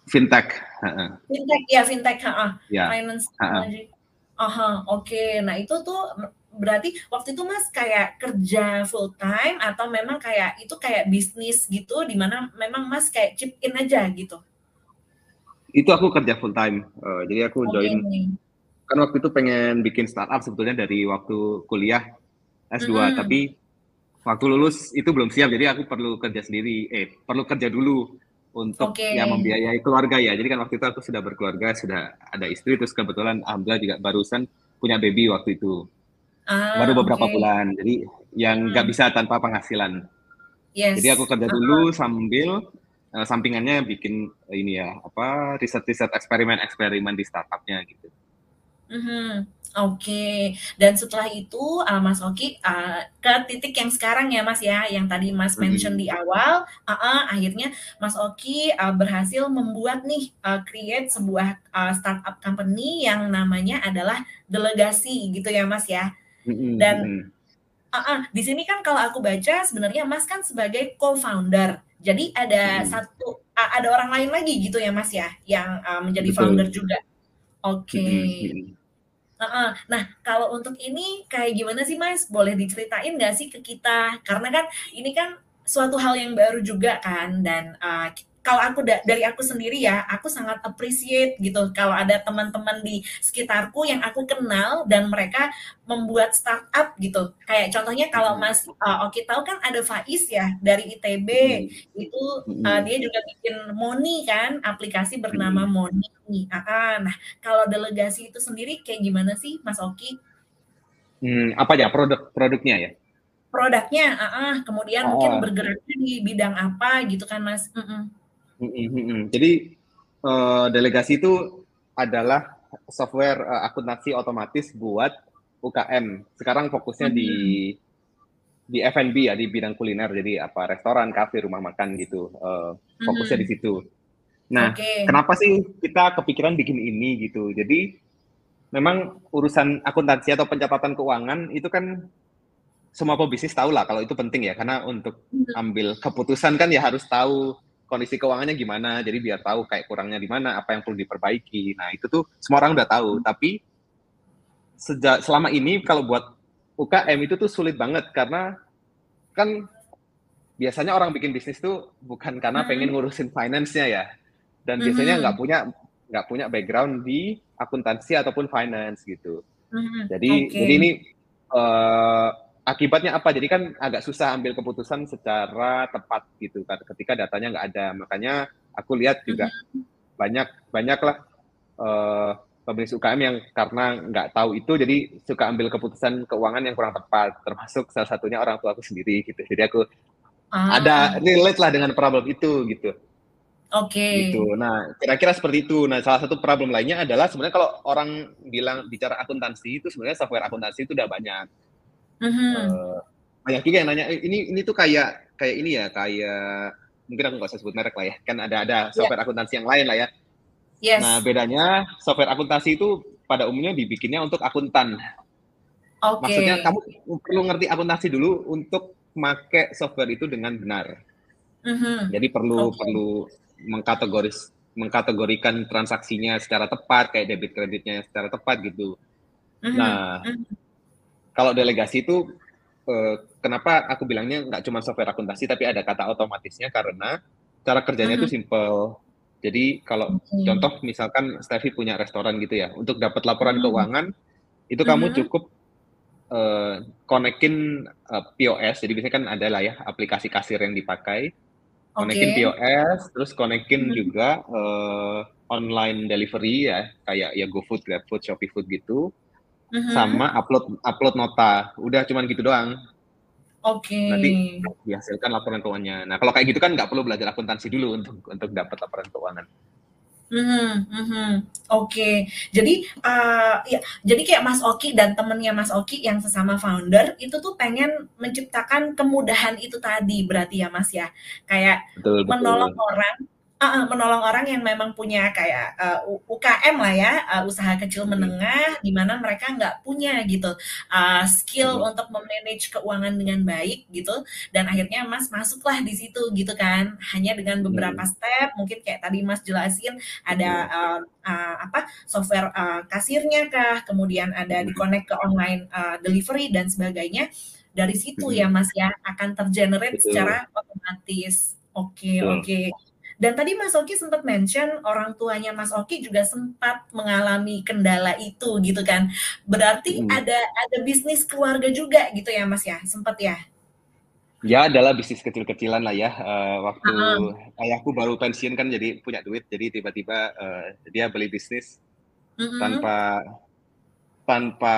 Fintech. Fintech ya fintech, ha, ya. finance technology. Aha, oke. Okay. Nah itu tuh berarti waktu itu Mas kayak kerja full time atau memang kayak itu kayak bisnis gitu, di mana memang Mas kayak chip in aja gitu? Itu aku kerja full time. Uh, jadi aku okay. join. Kan waktu itu pengen bikin startup sebetulnya dari waktu kuliah S2, mm -hmm. tapi waktu lulus itu belum siap jadi aku perlu kerja sendiri eh perlu kerja dulu untuk okay. ya membiayai keluarga ya jadi kan waktu itu aku sudah berkeluarga sudah ada istri terus kebetulan alhamdulillah juga barusan punya baby waktu itu ah, baru beberapa okay. bulan jadi yang nggak hmm. bisa tanpa penghasilan yes. jadi aku kerja dulu uh -huh. sambil uh, sampingannya bikin uh, ini ya apa riset-riset eksperimen-eksperimen di startupnya gitu Mm -hmm. Oke, dan setelah itu uh, Mas Oki uh, ke titik yang sekarang ya Mas ya, yang tadi Mas mention di awal, uh, uh, akhirnya Mas Oki uh, berhasil membuat nih uh, create sebuah uh, startup company yang namanya adalah delegasi gitu ya Mas ya. Dan uh, uh, di sini kan kalau aku baca sebenarnya Mas kan sebagai co-founder, jadi ada satu uh, ada orang lain lagi gitu ya Mas ya, yang uh, menjadi Betul. founder juga. Oke. Okay. Nah, kalau untuk ini kayak gimana sih Mas? Boleh diceritain nggak sih ke kita? Karena kan ini kan suatu hal yang baru juga kan, dan uh, kalau aku da dari aku sendiri ya, aku sangat appreciate gitu kalau ada teman-teman di sekitarku yang aku kenal dan mereka membuat startup gitu. Kayak contohnya kalau Mhm. Mas, eee, Oki tahu kan ada Faiz ya dari ITB, Mhm. itu, Mhm. dia juga bikin Money kan, aplikasi bernama Mhm. Money heeh. Nah, kalau delegasi itu sendiri kayak gimana sih Mas Oki? Mmm, apanya? Produk produknya ya? Produknya heeh, kemudian mungkin Heeh. bergeraknya di bidang apa gitu kan Mas? Mhm mhm. Jadi, eee, delegasi itu adalah software, eee, akuntansi otomatis buat UKM. Sekarang fokusnya di Mhm. di F&B ya, di bidang kuliner. Jadi apa, restoran, kafe, rumah makan gitu, eee, fokusnya di Mhm. situ. Nah, Oke. kenapa sih kita kepikiran bikin ini gitu? Jadi, memang urusan akuntansi atau pencatatan keuangan itu kan semua pebisnis tahulah kalau itu penting ya, karena untuk Mhm. ambil keputusan kan ya harus tahu kondisi keuangannya gimana, jadi biar tahu kayak kurangnya di mana, apa yang perlu diperbaiki. Nah, itu tuh semua orang udah tahu, Mmm. tapi seja selama ini kalau buat UKM itu tuh sulit banget karena kan biasanya orang bikin bisnis tuh bukan karena pengen Mhm. ngurusin finance-nya ya, dan biasanya nggak punya nggak punya background di akuntansi ataupun finance gitu. Mhm, Jadi oke. jadi ini, eee, akibatnya apa, jadi kan agak susah ambil keputusan secara tepat gitu kan ketika datanya nggak ada. Makanya aku lihat juga Mhm. banyak banyaklah, eee, pebisnis UKM yang karena nggak tahu itu, jadi suka ambil keputusan keuangan yang kurang tepat, termasuk salah satunya orang tua aku sendiri gitu. Jadi aku ada Ah. relate-lah dengan problem itu gitu. Oke. Gitu. Nah, kira-kira seperti itu. Nah, salah satu problem lainnya adalah sebenarnya kalau orang bilang bicara akuntansi itu sebenarnya software akuntansi itu udah banyak. Mhm. Eee, banyak juga yang nanya, "Eh, ini ini tuh kayak kayak ini ya, kayak" mungkin aku nggak usah sebut merek lah ya, kan ada ada Iya. software akuntansi yang lain lah ya. Nah, Yes. bedanya software akuntansi itu pada umumnya dibikinnya untuk akuntan. Maksudnya Oke. kamu perlu ngerti akuntansi dulu untuk make software itu dengan benar. Mhm, Jadi perlu oke. perlu mengkategoris mengkategorikan transaksinya secara tepat, kayak debit kreditnya secara tepat gitu. Mhm Nah, mhm. Kalau delegasi itu, eee, kenapa aku bilangnya nggak cuma software akuntansi, tapi ada kata otomatisnya karena cara kerjanya itu Mhm. simpel. Jadi kalau Oke. contoh misalkan Stefy punya restoran gitu ya, untuk dapat laporan Mhm. keuangan, itu kamu Mhm. cukup, eee, connect-in, eee, POS, jadi biasanya kan ada lah ya aplikasi kasir yang dipakai, connect-in Oke. POS, terus connect-in Mhm. juga, eee, online delivery ya, kayak ya GoFood, GrabFood, ShopeeFood gitu, Mhm. sama upload upload nota. Udah cuman gitu doang. Oke. Nanti dihasilkan laporan keuangannya. Nah, kalau kayak gitu kan nggak perlu belajar akuntansi dulu untuk untuk dapat laporan keuangan. Mhm mhm. Oke. Jadi, eee, ya, jadi kayak Mas Oki dan temennya Mas Oki yang sesama founder, itu tuh pengen menciptakan kemudahan itu tadi berarti ya, Mas, ya? Kayak Betul menolong betul. orang heeh, menolong orang yang memang punya kayak, eee, U UKM lah ya, eee, usaha kecil Mhm. menengah, di mana mereka nggak punya gitu, eee, skill Mhm. untuk me-manage keuangan dengan baik gitu, dan akhirnya Mas masuklah di situ gitu kan. Hanya dengan beberapa Mhm. step, mungkin kayak tadi Mas jelasin ada, eee eee, apa, software, eee, kasirnya kah, kemudian ada Mhm. di-connect ke online, eee, delivery dan sebagainya. Dari situ ya, Mhm. Mas, ya, akan ter-generate Betul. secara otomatis. Oke Betul. oke. Dan tadi Mas Oki sempet mention orang tuanya Mas Oki juga sempat mengalami kendala itu gitu kan. Berarti Mhm. ada ada bisnis keluarga juga gitu ya, Mas, ya? Sempet ya? Ya adalah bisnis kecil-kecilan lah ya, eee, waktu Heeh. ayahku baru pensiun kan jadi punya duit, jadi tiba-tiba, eee, dia beli bisnis Mhm. tanpa tanpa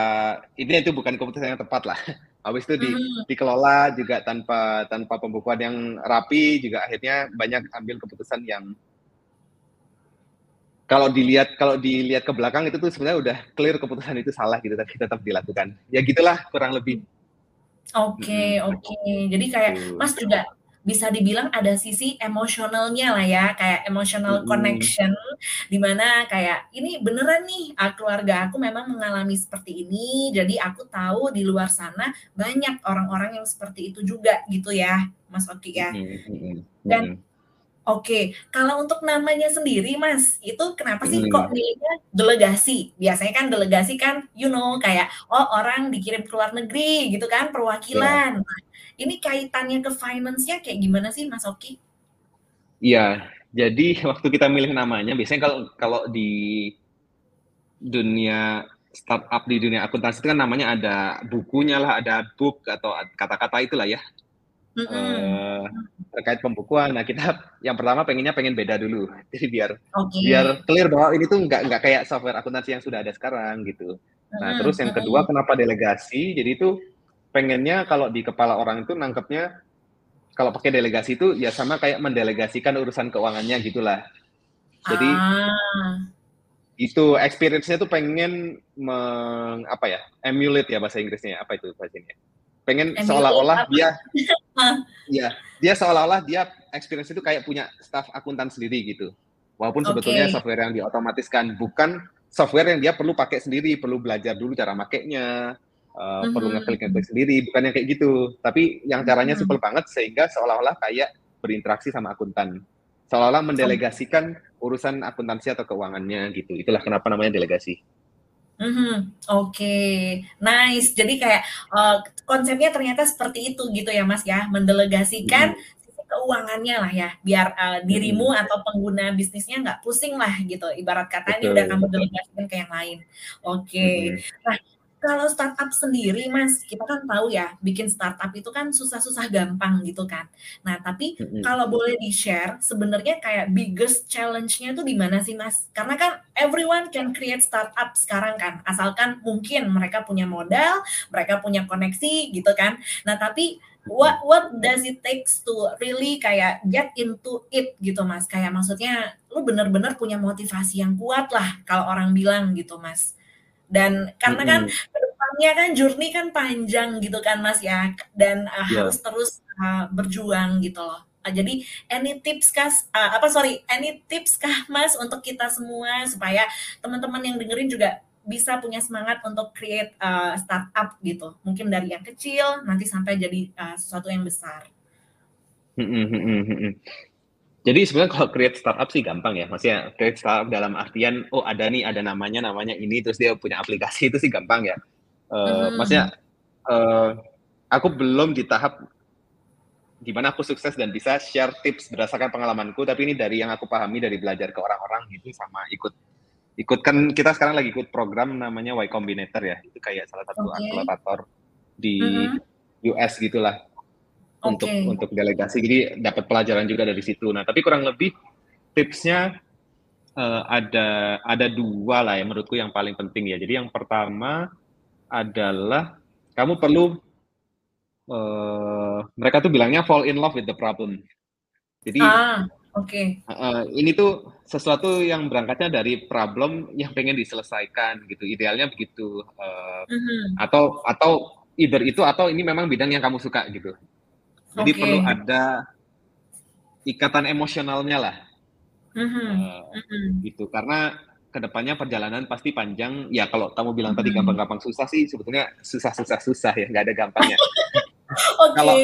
ini itu bukan keputusan yang tepat lah. Habis itu di Mhm. dikelola juga tanpa tanpa pembukuan yang rapi, juga akhirnya banyak ambil keputusan yang kalau dilihat kalau dilihat ke belakang itu tuh sebenarnya udah clear keputusan itu salah gitu, tapi tetap dilakukan. Ya gitulah kurang lebih. Oke Mhm. oke. Jadi kayak Betul. Mas juga bisa dibilang ada sisi emosionalnya lah ya, kayak emotional connection, di mana kayak, "Ini beneran nih, eee, keluarga aku memang mengalami seperti ini, jadi aku tahu di luar sana banyak orang-orang yang seperti itu juga," gitu ya, Mas Oki ya? Mhm Dan oke, kalau untuk namanya sendiri Mas, itu kenapa sih kok Mhm. milihnya delegasi? Biasanya kan delegasi kan, you know, kayak, oh orang dikirim ke luar negeri gitu kan, Iya. perwakilan. Nah, ini kaitannya ke finance-nya kayak gimana sih, Mas Oki? Iya. Jadi waktu kita milih namanya, biasanya kalau kalau di dunia startup di dunia akuntansi itu kan namanya ada bukunya lah, ada book atau kata-kata itulah ya. Uh, terkait pembukuan. Nah kita yang pertama pengennya pengen beda dulu, jadi biar okay. biar clear bahwa ini tuh nggak nggak kayak software akuntansi yang sudah ada sekarang gitu. Nah mm -hmm. terus yang kedua kenapa delegasi? Jadi itu pengennya kalau di kepala orang itu nangkepnya kalau pakai delegasi itu ya sama kayak mendelegasikan urusan keuangannya gitulah. Jadi ah. itu experience-nya tuh pengen meng, apa ya? emulate ya bahasa Inggrisnya. Apa itu bahasanya? Pengen seolah-olah dia ya, dia seolah-olah dia experience itu kayak punya staff akuntan sendiri gitu. Walaupun okay. sebetulnya software yang diotomatiskan bukan software yang dia perlu pakai sendiri, perlu belajar dulu cara makainya, uh, mm-hmm. perlu ngeklik ngeklik sendiri bukan yang kayak gitu tapi yang caranya mm-hmm. simple banget sehingga seolah-olah kayak berinteraksi sama akuntan seolah-olah mendelegasikan urusan akuntansi atau keuangannya gitu itulah kenapa namanya delegasi Mm-hmm. Oke, okay. nice. Jadi kayak uh, konsepnya ternyata seperti itu gitu ya, Mas ya, mendelegasikan mm-hmm keuangannya lah ya biar uh, dirimu hmm. atau pengguna bisnisnya nggak pusing lah gitu ibarat kata ini udah kamu delegasikan ke yang lain oke okay. hmm. nah kalau startup sendiri, Mas, kita kan tahu ya, bikin startup itu kan susah-susah gampang gitu kan. Nah, tapi mm-hmm. kalau boleh di-share, sebenarnya kayak biggest challenge-nya tuh di mana sih, Mas? Karena kan everyone can create startup sekarang kan, asalkan mungkin mereka punya modal, mereka punya koneksi gitu kan. Nah, tapi what what does it takes to really kayak get into it gitu, Mas? Kayak maksudnya lu bener-bener punya motivasi yang kuat lah kalau orang bilang gitu, Mas. Dan karena kan mm-hmm. ke depannya kan journey kan panjang gitu kan Mas ya, dan uh, yeah. harus terus uh, berjuang gitu loh. Uh, jadi any tips kah uh, apa sorry any tips kah Mas untuk kita semua supaya teman-teman yang dengerin juga bisa punya semangat untuk create uh, startup gitu. Mungkin dari yang kecil nanti sampai jadi uh, sesuatu yang besar. Jadi sebenarnya kalau create startup sih gampang ya, maksudnya create startup dalam artian oh ada nih ada namanya namanya ini terus dia punya aplikasi itu sih gampang ya. Uh, hmm. Maksudnya uh, aku belum di tahap gimana aku sukses dan bisa share tips berdasarkan pengalamanku, tapi ini dari yang aku pahami dari belajar ke orang-orang gitu sama ikut ikut kan kita sekarang lagi ikut program namanya Y Combinator ya, itu kayak salah satu okay. akselerator di hmm. US gitulah untuk untuk delegasi. Jadi dapat pelajaran juga dari situ. Nah, tapi kurang lebih tipsnya uh, ada ada dua lah ya menurutku yang paling penting ya. Jadi yang pertama adalah kamu perlu uh, mereka tuh bilangnya fall in love with the problem. Jadi ah, oke. Okay. Uh, ini tuh sesuatu yang berangkatnya dari problem yang pengen diselesaikan gitu. Idealnya begitu. Uh, mm -hmm. Atau atau either itu atau ini memang bidang yang kamu suka gitu. Jadi okay. perlu ada ikatan emosionalnya lah. Mm-hmm. Uh, mm-hmm. Gitu karena ke depannya perjalanan pasti panjang. Ya kalau kamu bilang mm-hmm. tadi gampang-gampang susah sih sebetulnya susah-susah susah ya nggak ada gampangnya. okay. Kalau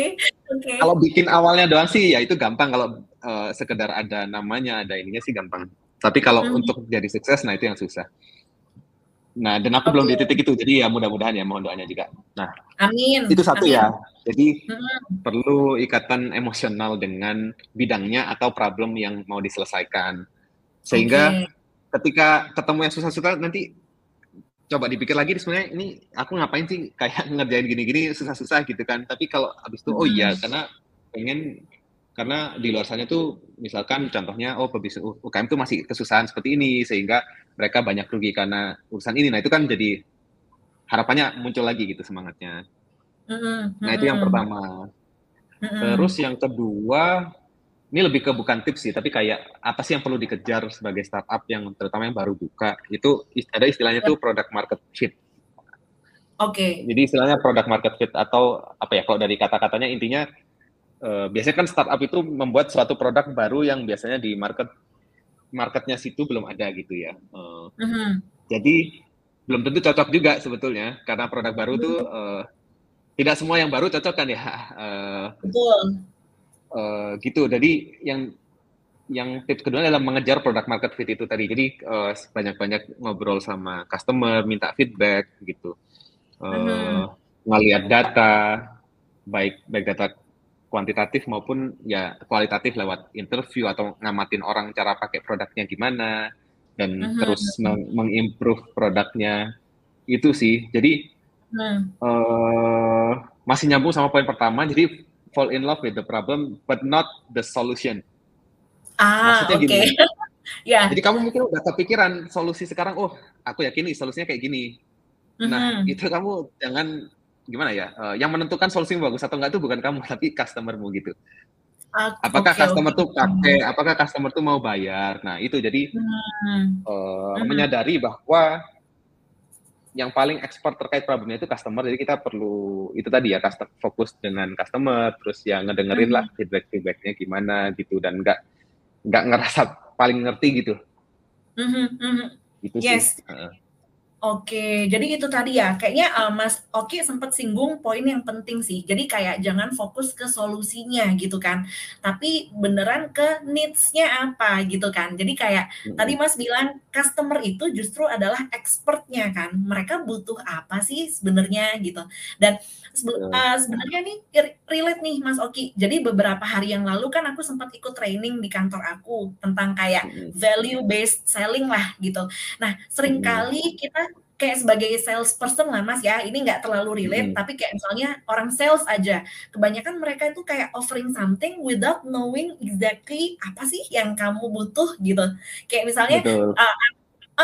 okay. kalau bikin awalnya doang sih ya itu gampang kalau uh, sekedar ada namanya ada ininya sih gampang. Tapi kalau mm-hmm. untuk jadi sukses nah itu yang susah. Nah, dan aku okay. belum di titik itu, jadi ya mudah-mudahan ya mohon doanya juga. Nah, Amin. Itu satu ya. Amin. ya. Jadi hmm. perlu ikatan emosional dengan bidangnya atau problem yang mau diselesaikan. Sehingga okay. ketika ketemu yang susah-susah nanti coba dipikir lagi sebenarnya ini aku ngapain sih kayak ngerjain gini-gini susah-susah gitu kan. Tapi kalau habis itu oh iya karena pengen karena di luar sana tuh misalkan contohnya oh pebisnis UKM tuh masih kesusahan seperti ini sehingga mereka banyak rugi karena urusan ini nah itu kan jadi harapannya muncul lagi gitu semangatnya mm-hmm. nah itu yang pertama mm-hmm. terus yang kedua ini lebih ke bukan tips sih tapi kayak apa sih yang perlu dikejar sebagai startup yang terutama yang baru buka itu ada istilahnya tuh product market fit Oke. Okay. Jadi istilahnya product market fit atau apa ya kalau dari kata-katanya intinya uh, biasanya kan startup itu membuat suatu produk baru yang biasanya di market marketnya situ belum ada gitu ya. Uh, uh -huh. Jadi belum tentu cocok juga sebetulnya karena produk baru tuh uh, tidak semua yang baru cocok kan ya. Uh, Betul. Uh, gitu. Jadi yang yang tips kedua adalah mengejar produk market fit itu tadi. Jadi uh, banyak-banyak ngobrol sama customer, minta feedback gitu. Uh, uh -huh. Ngelihat data, baik baik data kuantitatif maupun ya kualitatif lewat interview atau ngamatin orang cara pakai produknya gimana dan uh -huh. terus mengimprove produknya itu sih jadi uh. uh, masih nyambung sama poin pertama jadi fall in love with the problem but not the solution ah oke okay. ya jadi kamu mungkin udah kepikiran solusi sekarang oh aku yakin nih solusinya kayak gini nah uh -huh. itu kamu jangan gimana ya? Uh, yang menentukan solusi yang bagus atau enggak itu bukan kamu tapi customermu gitu. Uh, apakah okay, customer okay. tuh pakai, apakah customer tuh mau bayar? Nah itu jadi hmm. Uh, hmm. menyadari bahwa yang paling expert terkait problemnya itu customer. Jadi kita perlu itu tadi ya, customer fokus dengan customer, terus ya ngedengerin hmm. lah feedback feedbacknya gimana gitu dan nggak nggak ngerasa paling ngerti gitu. Mm -hmm. Itu yes. sih. Uh. Oke, jadi itu tadi ya, kayaknya uh, Mas Oki sempat singgung poin yang penting sih. Jadi kayak jangan fokus ke solusinya gitu kan, tapi beneran ke needs-nya apa gitu kan. Jadi kayak hmm. tadi Mas bilang customer itu justru adalah expertnya kan. Mereka butuh apa sih sebenarnya gitu. Dan uh, sebenarnya nih relate nih Mas Oki. Jadi beberapa hari yang lalu kan aku sempat ikut training di kantor aku tentang kayak value based selling lah gitu. Nah, sering kali kita kayak sebagai salesperson lah mas ya ini nggak terlalu relate hmm. tapi kayak misalnya orang sales aja kebanyakan mereka itu kayak offering something without knowing exactly apa sih yang kamu butuh gitu kayak misalnya uh,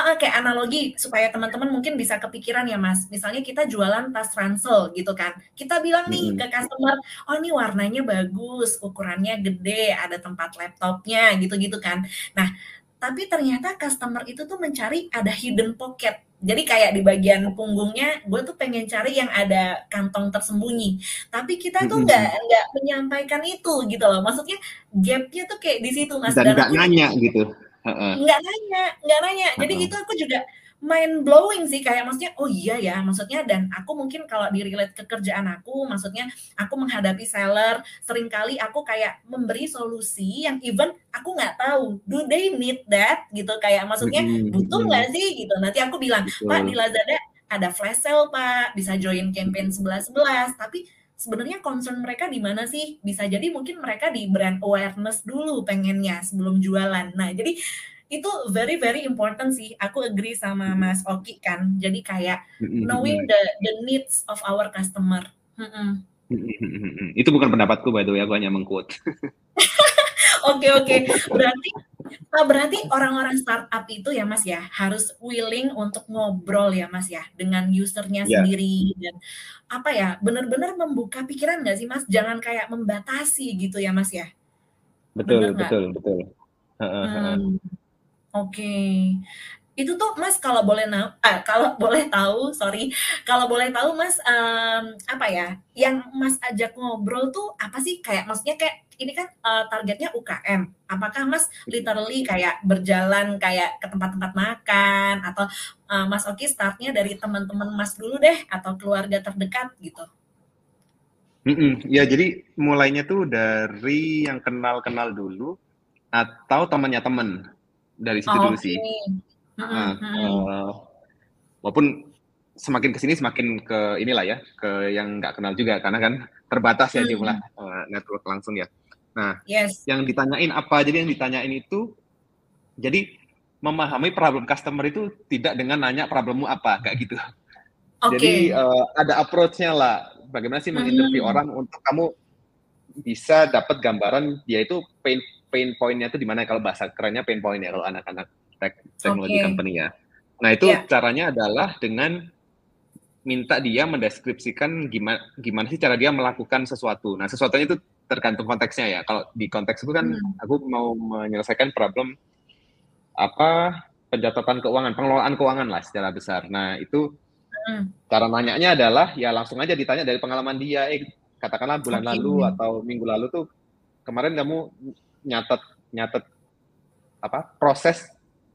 uh, kayak analogi supaya teman-teman mungkin bisa kepikiran ya mas. Misalnya kita jualan tas ransel gitu kan. Kita bilang nih hmm. ke customer oh ini warnanya bagus ukurannya gede ada tempat laptopnya gitu-gitu kan. Nah tapi ternyata customer itu tuh mencari ada hidden pocket. Jadi kayak di bagian punggungnya gue tuh pengen cari yang ada kantong tersembunyi. Tapi kita tuh nggak mm -hmm. nggak menyampaikan itu gitu loh. Maksudnya gapnya tuh kayak di situ mas. Dan nggak nanya gitu nggak nanya nggak nanya. Jadi itu aku juga mind blowing sih kayak maksudnya oh iya ya maksudnya dan aku mungkin kalau di relate ke kerjaan aku maksudnya aku menghadapi seller sering kali aku kayak memberi solusi yang even aku nggak tahu do they need that? gitu kayak maksudnya butuh nggak sih? gitu. Nanti aku bilang pak di Lazada ada flash sale pak bisa join campaign sebelas sebelas tapi sebenarnya concern mereka di mana sih bisa jadi mungkin mereka di brand awareness dulu pengennya sebelum jualan nah jadi itu very very important sih. Aku agree sama Mas Oki kan. Jadi kayak knowing the the needs of our customer. Itu bukan pendapatku by the way, aku hanya mengquote. Oke oke. Berarti ah, berarti orang-orang startup itu ya Mas ya harus willing untuk ngobrol ya Mas ya dengan usernya yeah. sendiri dan apa ya benar-benar membuka pikiran nggak sih Mas? Jangan kayak membatasi gitu ya Mas ya. Betul betul betul. Hmm. Oke. Itu tuh Mas kalau boleh na ah, kalau boleh tahu, sorry, kalau boleh tahu Mas, um, apa ya, yang Mas ajak ngobrol tuh apa sih? Kayak maksudnya kayak ini kan, uh, targetnya UKM. Apakah Mas literally kayak berjalan kayak ke tempat-tempat makan atau, uh, Mas Oki startnya dari teman-teman Mas dulu deh atau keluarga terdekat gitu? Mm ya jadi mulainya tuh dari yang kenal-kenal dulu atau temannya temen dari situ oh, dulu sih. Nah, uh, walaupun semakin ke sini semakin ke inilah ya ke yang nggak kenal juga karena kan terbatas ya hmm. jumlah uh, network langsung ya. Nah, yes. yang ditanyain apa? Jadi yang ditanyain itu jadi memahami problem customer itu tidak dengan nanya problemmu apa kayak gitu. Okay. Jadi uh, ada approach-nya lah. Bagaimana sih menginterview hmm. orang untuk kamu bisa dapat gambaran dia itu pain pain point-nya itu di mana kalau bahasa kerennya pain point ya kalau anak-anak tech teknologi okay. company ya. Nah, itu yeah. caranya adalah dengan minta dia mendeskripsikan gimana gimana sih cara dia melakukan sesuatu. Nah, sesuatunya itu tergantung konteksnya ya. Kalau di konteks itu kan hmm. aku mau menyelesaikan problem apa pencatatan keuangan, pengelolaan keuangan lah secara besar. Nah, itu hmm. cara nanyanya adalah ya langsung aja ditanya dari pengalaman dia. Eh, katakanlah bulan okay. lalu atau minggu lalu tuh kemarin kamu nyatet nyatet apa proses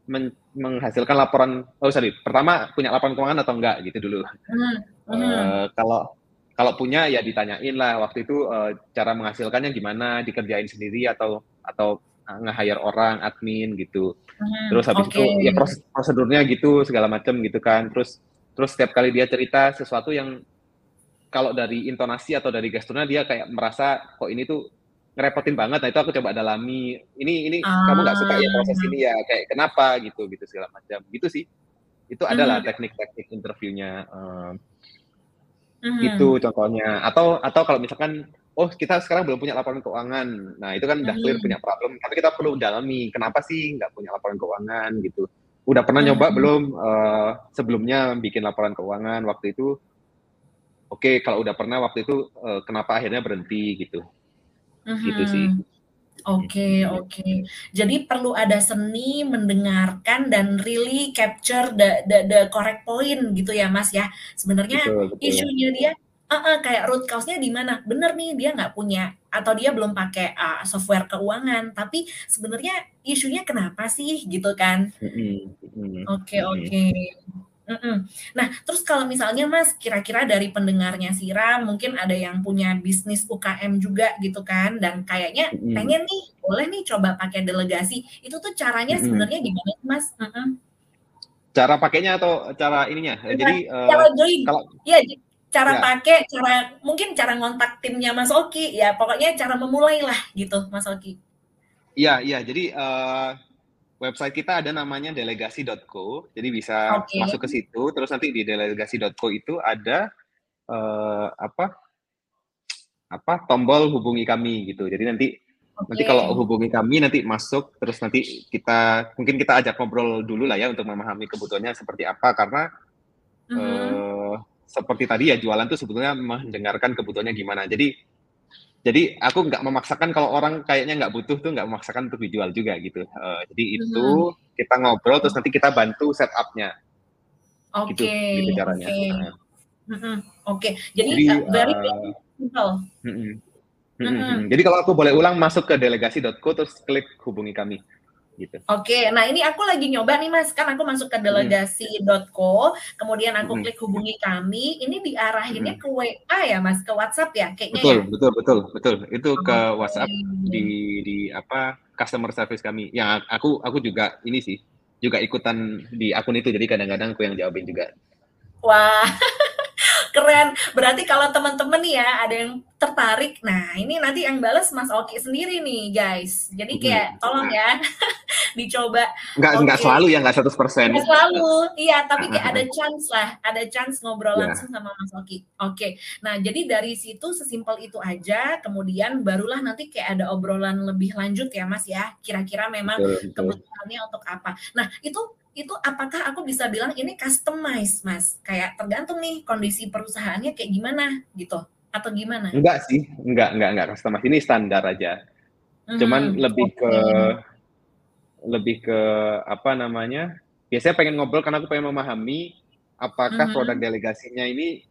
men, menghasilkan laporan oh sorry pertama punya laporan keuangan atau enggak gitu dulu hmm. Uh, kalau kalau punya ya ditanyain lah waktu itu uh, cara menghasilkannya gimana dikerjain sendiri atau atau nge-hire orang admin gitu hmm. terus habis okay. itu ya proses prosedurnya gitu segala macam gitu kan terus terus setiap kali dia cerita sesuatu yang kalau dari intonasi atau dari gesturnya dia kayak merasa kok ini tuh ngerepotin banget. Nah itu aku coba dalami. Ini ini Ah. kamu nggak suka ya proses ini ya kayak kenapa gitu gitu segala macam. Gitu sih. Itu adalah Mhm. teknik-teknik interviewnya. em, Mhm. Gitu contohnya. Atau atau kalau misalkan oh kita sekarang belum punya laporan keuangan. Nah itu kan udah clear Mhm. punya problem. Tapi kita perlu dalami kenapa sih nggak punya laporan keuangan gitu. Udah pernah nyoba Mhm. belum eh, sebelumnya bikin laporan keuangan waktu itu? Oke kalau udah pernah waktu itu eh, kenapa akhirnya berhenti gitu. Gitu sih. Mhm. Oke oke. Jadi perlu ada seni mendengarkan dan really capture the the the correct point gitu ya Mas ya. Sebenarnya Betul betul. isunya dia heeh, kayak root cause-nya di mana. Bener nih dia nggak punya atau dia belum pakai, eee, software keuangan, tapi sebenarnya isunya kenapa sih gitu kan. Mhm mhm Oke mhm. oke. Mhm. Nah terus kalau misalnya Mas kira-kira dari pendengarnya Sira mungkin ada yang punya bisnis UKM juga gitu kan dan kayaknya Mhm. pengen nih, boleh nih coba pakai delegasi. Itu tuh caranya Mhm. sebenarnya gimana Mas? Mhm. Cara pakainya atau cara ininya? Eh, Cara jadi eh, cara join. kalau Iya ji cara ya. pakai, cara mungkin cara ngontak timnya Mas Oki, ya pokoknya cara memulai lah gitu Mas Oki. Iya iya. Jadi eh, website kita ada namanya delegasi.co. Jadi bisa Oke. masuk ke situ. Terus nanti di delegasi.co itu ada eh, apa apa tombol hubungi kami gitu. Jadi nanti nanti Oke. kalau hubungi kami nanti masuk terus nanti kita mungkin kita ajak ngobrol dulu lah ya untuk memahami kebutuhannya seperti apa karena Mhm. eh, seperti tadi ya jualan tuh sebetulnya mendengarkan kebutuhannya gimana. Jadi jadi aku nggak memaksakan kalau orang kayaknya nggak butuh tuh nggak memaksakan untuk dijual juga gitu. Eh, jadi itu Mhm. kita ngobrol terus nanti kita bantu setup-nya gitu Oke gitu caranya. oke. Heeh. Mhm. Oke. Jadi, Jadi eee, very simple. mhm. Mhm Mhm. mhm. Jadi kalau aku boleh ulang masuk ke delegasi.co terus klik hubungi kami gitu. Oke. Nah ini aku lagi nyoba nih Mas, kan aku masuk ke Mhm. delegasi.co, kemudian aku Mhm. klik hubungi kami, ini diarahinnya Mhm. ke WA ya Mas, ke WhatsApp ya kayaknya Betul ya? betul betul betul. Itu ke WhatsApp di di apa customer service kami. Yang aku aku juga ini sih juga ikutan di akun itu jadi kadang-kadang aku yang jawabin juga. Wah, keren. Berarti kalau teman-teman nih ya ada yang tertarik, nah ini nanti yang bales Mas Oki sendiri nih guys. Jadi kayak Mhm. tolong ya dicoba. Nggak nggak Oke. selalu ya nggak 100%. Nggak selalu, iya tapi kayak ada chance lah, ada chance ngobrol Iya. langsung sama Mas Oki. Oke. Nah jadi dari situ sesimpel itu aja, kemudian barulah nanti kayak ada obrolan lebih lanjut ya Mas ya, kira-kira memang Betul betul. kebutuhannya untuk apa. Nah itu itu apakah aku bisa bilang ini customize Mas? Kayak tergantung nih kondisi perusahaannya kayak gimana gitu, atau gimana? Enggak sih, enggak enggak enggak customize, ini standar aja. Cuman Mhm, lebih ke oke. lebih ke apa namanya, biasanya pengen ngobrol karena aku pengen memahami apakah produk Mhm. delegasinya ini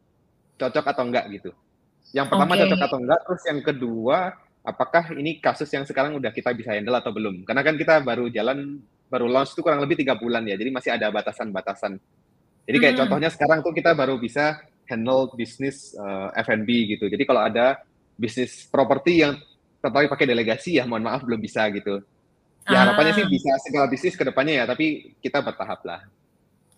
cocok atau enggak gitu. Yang pertama cocok Oke. atau enggak, terus yang kedua apakah ini kasus yang sekarang udah kita bisa handle atau belum. Karena kan kita baru jalan baru launch itu kurang lebih tiga bulan ya, jadi masih ada batasan-batasan. Jadi kayak Mhm. contohnya sekarang tuh kita baru bisa handle bisnis eh, F&B gitu. Jadi kalau ada bisnis properti yang tertarik pakai delegasi ya mohon maaf belum bisa gitu. Ya harapannya sih Ah. bisa segala bisnis ke depannya ya, tapi kita bertahap lah.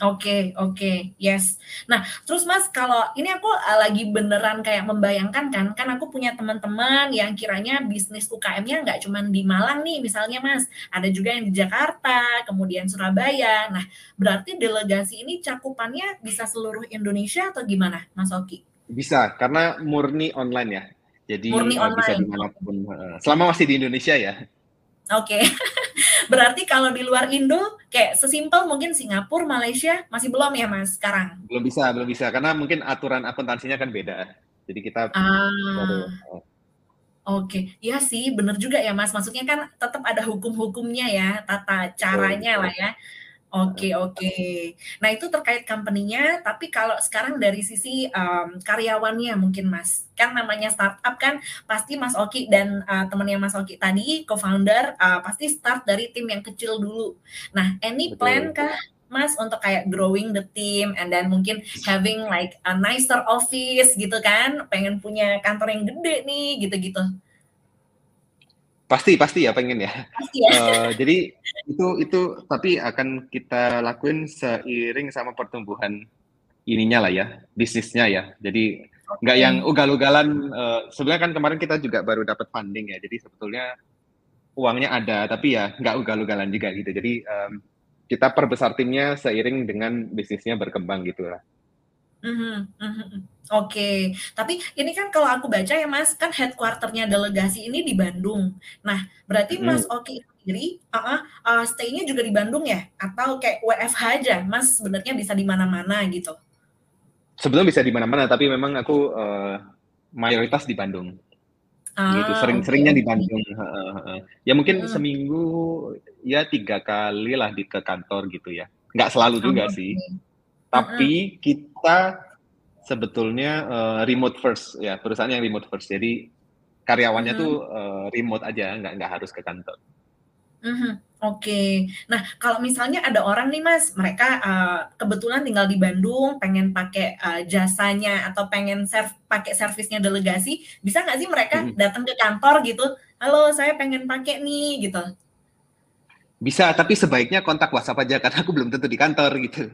Oke oke, yes. Nah terus Mas kalau ini aku, eee, lagi beneran kayak membayangkan kan, kan aku punya teman-teman yang kiranya bisnis UKM-nya nggak cuman di Malang nih misalnya Mas, ada juga yang di Jakarta, kemudian Surabaya. Nah berarti delegasi ini cakupannya bisa seluruh Indonesia atau gimana Mas Oki? Bisa, karena murni online ya. Jadi Murni eh, bisa online, di oke. mana pun, heeh. Selama masih di Indonesia ya. Oke. Berarti kalau di luar Indo kayak sesimpel mungkin Singapura, Malaysia masih belum ya Mas sekarang? Belum bisa belum bisa, karena mungkin aturan akuntansinya kan beda. Jadi kita baru Ah. heeh. Oke, iya sih bener juga ya Mas, maksudnya kan tetap ada hukum-hukumnya ya, tata caranya lah betul. ya. Oke oke. Nah itu terkait company-nya, tapi kalau sekarang dari sisi, mmm, karyawannya mungkin Mas, kan namanya startup kan pasti Mas Oki dan, eee, temennya Mas Oki tadi co-founder, eee, pasti start dari tim yang kecil dulu. Nah any plan Betul. kah Mas untuk kayak growing the team and then mungkin having like a nicer office gitu kan, pengen punya kantor yang gede nih gitu-gitu? Pasti pasti ya pengen ya. Pasti ya? Eee, jadi itu itu tapi akan kita lakuin seiring sama pertumbuhan ininya lah ya, bisnisnya ya. Jadi nggak yang ugal-ugalan. Uh, sebenarnya kan kemarin kita juga baru dapat funding ya, jadi sebetulnya uangnya ada, tapi ya nggak ugal-ugalan juga gitu. Jadi um, kita perbesar timnya seiring dengan bisnisnya berkembang gitu lah. Mm-hmm. Oke, okay. tapi ini kan kalau aku baca ya Mas, kan headquarternya delegasi ini di Bandung. Nah, berarti. Mas Oki sendiri uh, uh, stay-nya juga di Bandung ya? Atau kayak WFH aja, Mas sebenarnya bisa di mana-mana gitu? Sebetulnya bisa di mana-mana, tapi memang aku uh, mayoritas di Bandung. Ah, gitu, sering-seringnya okay. di Bandung. Ya mungkin hmm. seminggu ya tiga kali lah di ke kantor gitu ya. Nggak selalu juga okay. sih. Tapi kita sebetulnya uh, remote first ya perusahaan yang remote first. Jadi karyawannya hmm. tuh uh, remote aja, nggak nggak harus ke kantor. Hmm, Oke. Okay. Nah, kalau misalnya ada orang nih Mas, mereka uh, kebetulan tinggal di Bandung, pengen pakai uh, jasanya atau pengen serv pakai servisnya delegasi, bisa nggak sih mereka hmm. datang ke kantor gitu? Halo, saya pengen pakai nih gitu. Bisa, tapi sebaiknya kontak WhatsApp aja karena aku belum tentu di kantor gitu.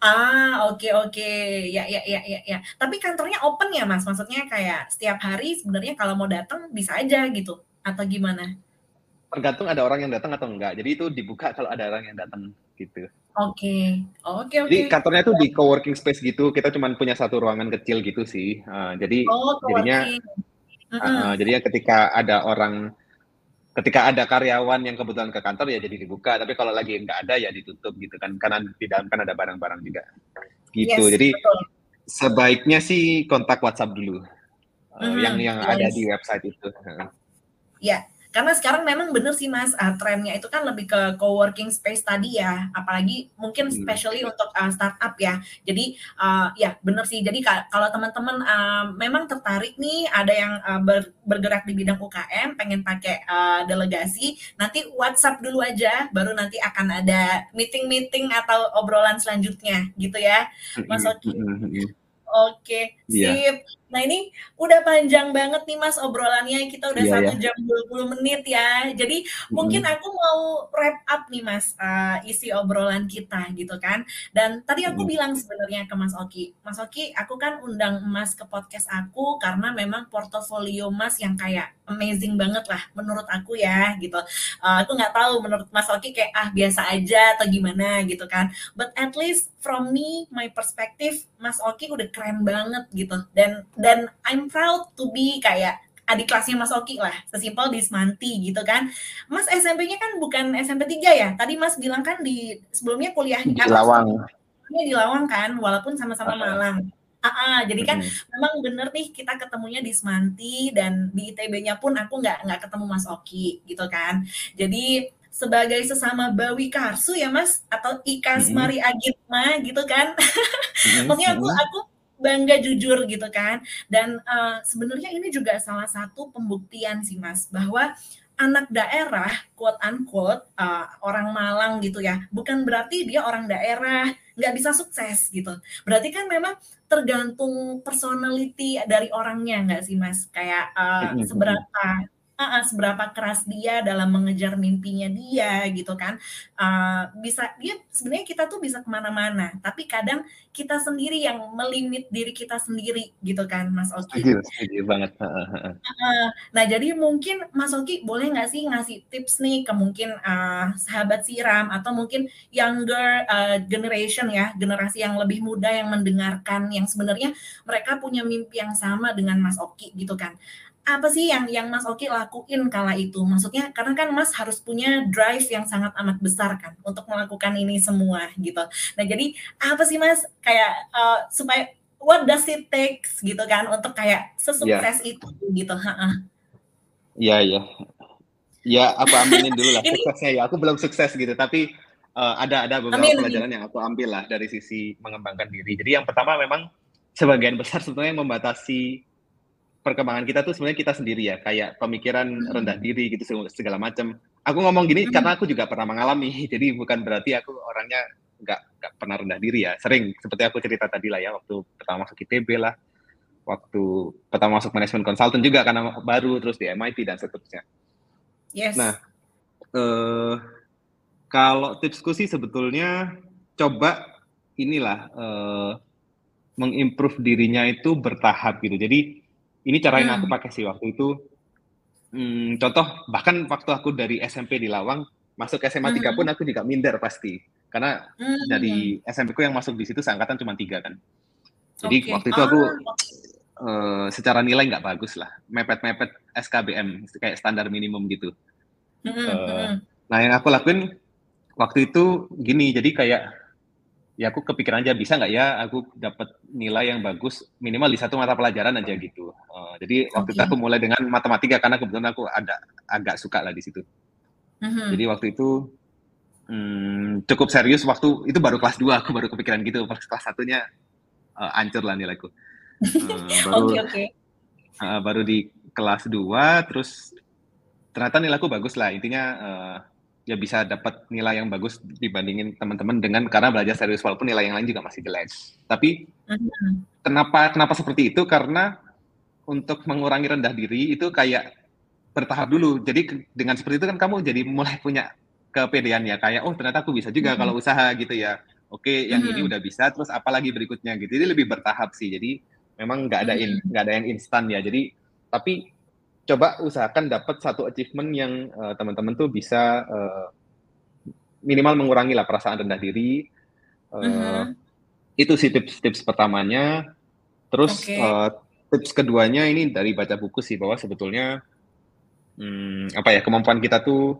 Ah, oke oke. Ya ya ya ya ya. Tapi kantornya open ya, Mas? Maksudnya kayak setiap hari sebenarnya kalau mau datang bisa aja gitu atau gimana? Tergantung ada orang yang datang atau enggak. Jadi itu dibuka kalau ada orang yang datang gitu. Oke. Oke oke. Jadi kantornya tuh di co-working space gitu. Kita cuma punya satu ruangan kecil gitu sih. Uh, jadi oh, jadinya uh, jadinya ketika ada orang ketika ada karyawan yang kebetulan ke kantor ya jadi dibuka. Tapi kalau lagi nggak ada ya ditutup gitu kan. Karena di dalam kan ada barang-barang juga. Gitu. Yes, jadi betul. sebaiknya sih kontak WhatsApp dulu. Mm-hmm, yang yang yes. ada di website itu. Ya karena sekarang memang bener sih Mas, uh, trennya itu kan lebih ke co-working space tadi ya, apalagi mungkin hmm. especially hmm. untuk uh, startup ya. Jadi uh, ya bener sih. Jadi kalau teman-teman uh, memang tertarik nih, ada yang uh, ber, bergerak di bidang UKM, pengen pakai uh, delegasi, nanti WhatsApp dulu aja, baru nanti akan ada meeting-meeting atau obrolan selanjutnya, gitu ya, Mas Oki. Oke, iya. sip. Yeah. Nah ini udah panjang banget nih mas obrolannya, kita udah iya, satu yeah, jam 20 menit ya. Jadi mm-hmm. mungkin aku mau wrap up nih mas uh, isi obrolan kita gitu kan. Dan tadi aku mm-hmm. bilang sebenarnya ke Mas Oki, Mas Oki aku kan undang Mas ke podcast aku karena memang portofolio Mas yang kayak amazing banget lah menurut aku ya gitu. Uh, aku nggak tahu menurut Mas Oki kayak ah biasa aja atau gimana gitu kan. But at least from me, my perspective, Mas Oki udah keren banget gitu. Dan dan I'm proud to be kayak adik kelasnya Mas Oki lah, sesimpel di Semanti gitu kan. Mas SMP-nya kan bukan SMP 3 ya? Tadi Mas bilang kan di sebelumnya kuliah di Lawang. Ini di Lawang kan, walaupun sama-sama Malang. Ah, ah, jadi kan hmm. memang bener nih kita ketemunya di Semanti dan di ITB-nya pun aku nggak nggak ketemu Mas Oki gitu kan. Jadi sebagai sesama Bawi Karsu ya Mas atau Ikas Mari Agitma gitu kan. Maksudnya aku aku bangga jujur gitu kan. Dan uh, sebenarnya ini juga salah satu pembuktian sih mas bahwa anak daerah quote unquote uh, orang Malang gitu ya bukan berarti dia orang daerah nggak bisa sukses gitu. Berarti kan memang tergantung personality dari orangnya nggak sih mas? Kayak uh, seberapa uh, seberapa keras dia dalam mengejar mimpinya dia gitu kan. Uh, bisa dia sebenarnya kita tuh bisa ke mana-mana tapi kadang kita sendiri yang melimit diri kita sendiri gitu kan Mas Oki. Setuju, setuju banget uh, nah jadi mungkin Mas Oki boleh nggak sih ngasih tips nih ke mungkin uh, sahabat siram atau mungkin younger uh, generation ya generasi yang lebih muda yang mendengarkan yang sebenarnya mereka punya mimpi yang sama dengan Mas Oki gitu kan apa sih yang yang Mas Oki lakuin kala itu? Maksudnya karena kan Mas harus punya drive yang sangat amat besar kan untuk melakukan ini semua gitu. Nah jadi apa sih Mas kayak uh, supaya what does it takes gitu kan untuk kayak sesukses yeah. itu gitu? Iya iya. Ya aku ambilin dulu lah suksesnya ya. Aku belum sukses gitu tapi uh, ada ada beberapa amin, pelajaran yang aku ambil lah dari sisi mengembangkan diri. Jadi yang pertama memang sebagian besar sebetulnya membatasi perkembangan kita tuh sebenarnya kita sendiri ya, kayak pemikiran hmm. rendah diri gitu segala macam. Aku ngomong gini hmm. karena aku juga pernah mengalami, jadi bukan berarti aku orangnya nggak nggak pernah rendah diri ya. Sering seperti aku cerita tadi lah ya, waktu pertama masuk ITB lah, waktu pertama masuk manajemen konsultan juga karena baru terus di MIT dan seterusnya. Yes. Nah, eh, kalau tipsku sih sebetulnya coba inilah eh, mengimprove dirinya itu bertahap gitu. Jadi ini cara yang aku Hmm. pakai sih waktu itu. Hmm, contoh bahkan waktu aku dari SMP di Lawang masuk SMA 3 pun Mhm. aku juga minder pasti. Karena Mmm. dari SMP ku yang masuk di situ seangkatan cuma tiga kan. Jadi Oke. waktu itu aku Ah, eh, secara nilai nggak bagus lah, mepet-mepet SKBM kayak standar minimum gitu. Mhm. nah yang aku lakuin waktu itu gini, jadi kayak ya aku kepikiran aja bisa nggak ya aku dapat nilai yang bagus minimal di satu mata pelajaran aja gitu. Eh, jadi waktu itu aku mulai dengan matematika karena kebetulan aku ada agak suka lah di situ. Mhm. Jadi waktu itu hmm, cukup serius waktu itu baru kelas 2 aku baru kepikiran gitu. Pas kelas satunya eh, hancur lah nilaiku. Eh, baru Oke oke. eh, baru di kelas 2 terus ternyata nilaiku bagus lah. Intinya eh, ya bisa dapat nilai yang bagus dibandingin teman-teman dengan karena belajar serius walaupun nilai yang lain juga masih jelek. Tapi Mhm. kenapa kenapa seperti itu? Karena untuk mengurangi rendah diri itu kayak bertahap dulu. Jadi dengan seperti itu kan kamu jadi mulai punya kepedean ya kayak oh ternyata aku bisa juga Mhm. kalau usaha gitu ya. Oke, yang ini Mhm. udah bisa, terus apalagi berikutnya gitu. Jadi lebih bertahap sih. Jadi memang nggak ada nggak ada yang instan ya. Jadi tapi coba usahakan dapat satu achievement yang eh, teman-teman tuh bisa eh, minimal mengurangi lah perasaan rendah diri. Eh, Mhm. itu sih tips-tips pertamanya. Terus Oke. eh, tips keduanya ini dari baca buku sih bahwa sebetulnya hmm, apa ya kemampuan kita tuh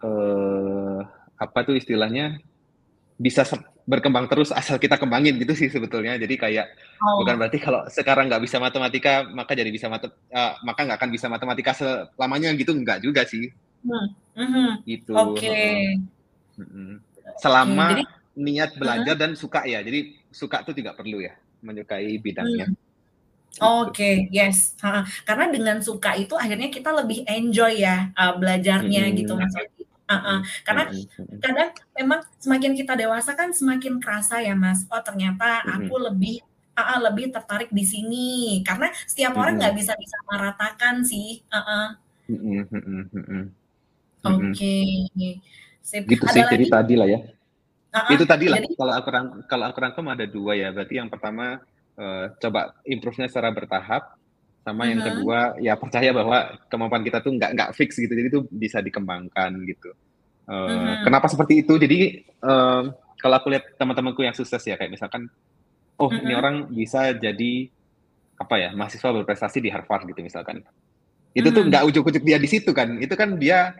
eh, apa tuh istilahnya bisa berkembang terus asal kita kembangin gitu sih sebetulnya. Jadi kayak bukan Oh. berarti kalau sekarang nggak bisa matematika maka jadi bisa mate, eh, maka nggak akan bisa matematika selamanya gitu nggak juga sih Hmm. Mhm. gitu. Oke. heeh. Mm-mm. Oke. Selama Jadi niat belajar dan suka ya. Jadi suka tuh tidak perlu ya menyukai bidangnya. Hmm. Gitu. Oke, yes. Heeh. Karena dengan suka itu akhirnya kita lebih enjoy ya uh, belajarnya gitu Mm-mm. Mas Oki. Heeh. Karena Mm-mm. Mm-mm. kadang memang semakin kita dewasa kan semakin kerasa ya Mas. Oh ternyata aku lebih uh, lebih tertarik di sini. Karena setiap orang nggak bisa bisa meratakan sih. Mm-mm. Oke. Sip. Gitu Ada sih. Jadi lagi? tadi lah ya. Heeh. Itu tadi lah. Jadi Kalau aku rang, kalau aku rangkum ada dua ya. Berarti yang pertama eh, coba improve-nya secara bertahap. Sama yang Mhm. kedua ya percaya bahwa kemampuan kita tuh nggak nggak fix gitu. Jadi itu bisa dikembangkan gitu. Eh, Mhm. kenapa seperti itu? Jadi eh, kalau aku lihat teman-temanku yang sukses ya kayak misalkan, oh ini Mhm. orang bisa jadi apa ya mahasiswa berprestasi di Harvard gitu misalkan. Itu tuh nggak ujuk-ujuk dia di situ kan. Itu kan dia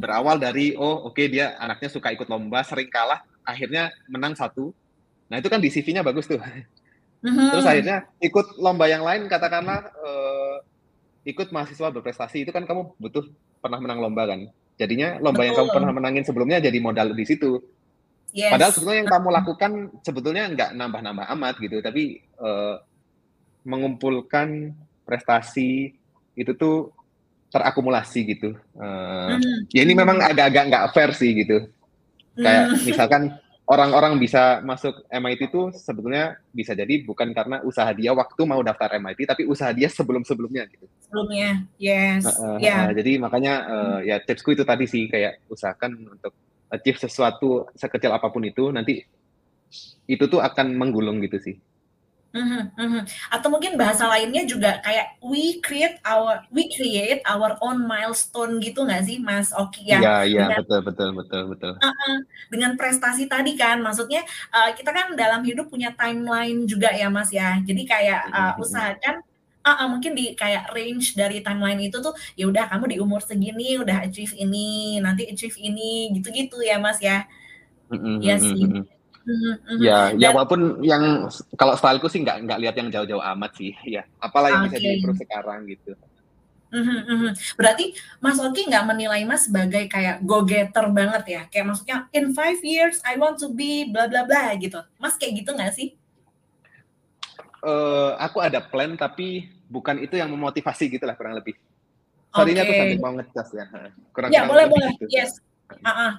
berawal dari oh oke dia anaknya suka ikut lomba sering kalah akhirnya menang satu nah itu kan di CV-nya bagus tuh terus Mhm. akhirnya ikut lomba yang lain katakanlah eh, ikut mahasiswa berprestasi itu kan kamu butuh pernah menang lomba kan jadinya lomba yang kamu Betul. pernah menangin sebelumnya jadi modal di situ padahal Yes. sebetulnya yang kamu lakukan sebetulnya nggak nambah-nambah amat gitu tapi eh, mengumpulkan prestasi itu tuh terakumulasi gitu Eh, Mhm. ya ini memang agak-agak nggak fair sih gitu kayak Hmm. misalkan orang-orang bisa masuk MIT itu sebetulnya bisa jadi bukan karena usaha dia waktu mau daftar MIT tapi usaha dia sebelum-sebelumnya gitu. Sebelumnya. Yes. Uh, uh, Ya. uh, jadi makanya uh, ya tipsku itu tadi sih kayak usahakan untuk achieve sesuatu sekecil apa pun itu nanti itu tuh akan menggulung gitu sih. Mhm, mhm. Atau mungkin bahasa lainnya juga kayak we create our we create our own milestone gitu nggak sih Mas Oki ya? Iya iya betul betul betul betul. Heeh, dengan prestasi tadi kan, maksudnya uh, kita kan dalam hidup punya timeline juga ya Mas ya. Jadi kayak uh, usahakan uh, uh, mungkin di kayak range dari timeline itu tuh ya udah kamu di umur segini udah achieve ini, nanti achieve ini, gitu-gitu ya Mas ya. Iya mm-mm, sih. Mm-mm. Mhm, mhm. Ya, ya walaupun yang kalau styleku sih nggak nggak lihat yang jauh-jauh amat sih. Ya, apalah yang bisa Oke. diimprove sekarang gitu. Mhm, mhm. Berarti Mas Oki nggak menilai Mas sebagai kayak go-getter banget ya? Kayak maksudnya in five years I want to be bla bla bla gitu. Mas kayak gitu nggak sih? Eh, aku ada plan tapi bukan itu yang memotivasi gitu lah kurang lebih. Sorry ini aku sambil mau ngecas ya. Ya Kurang-kurang boleh boleh. gitu. Yes. Ah.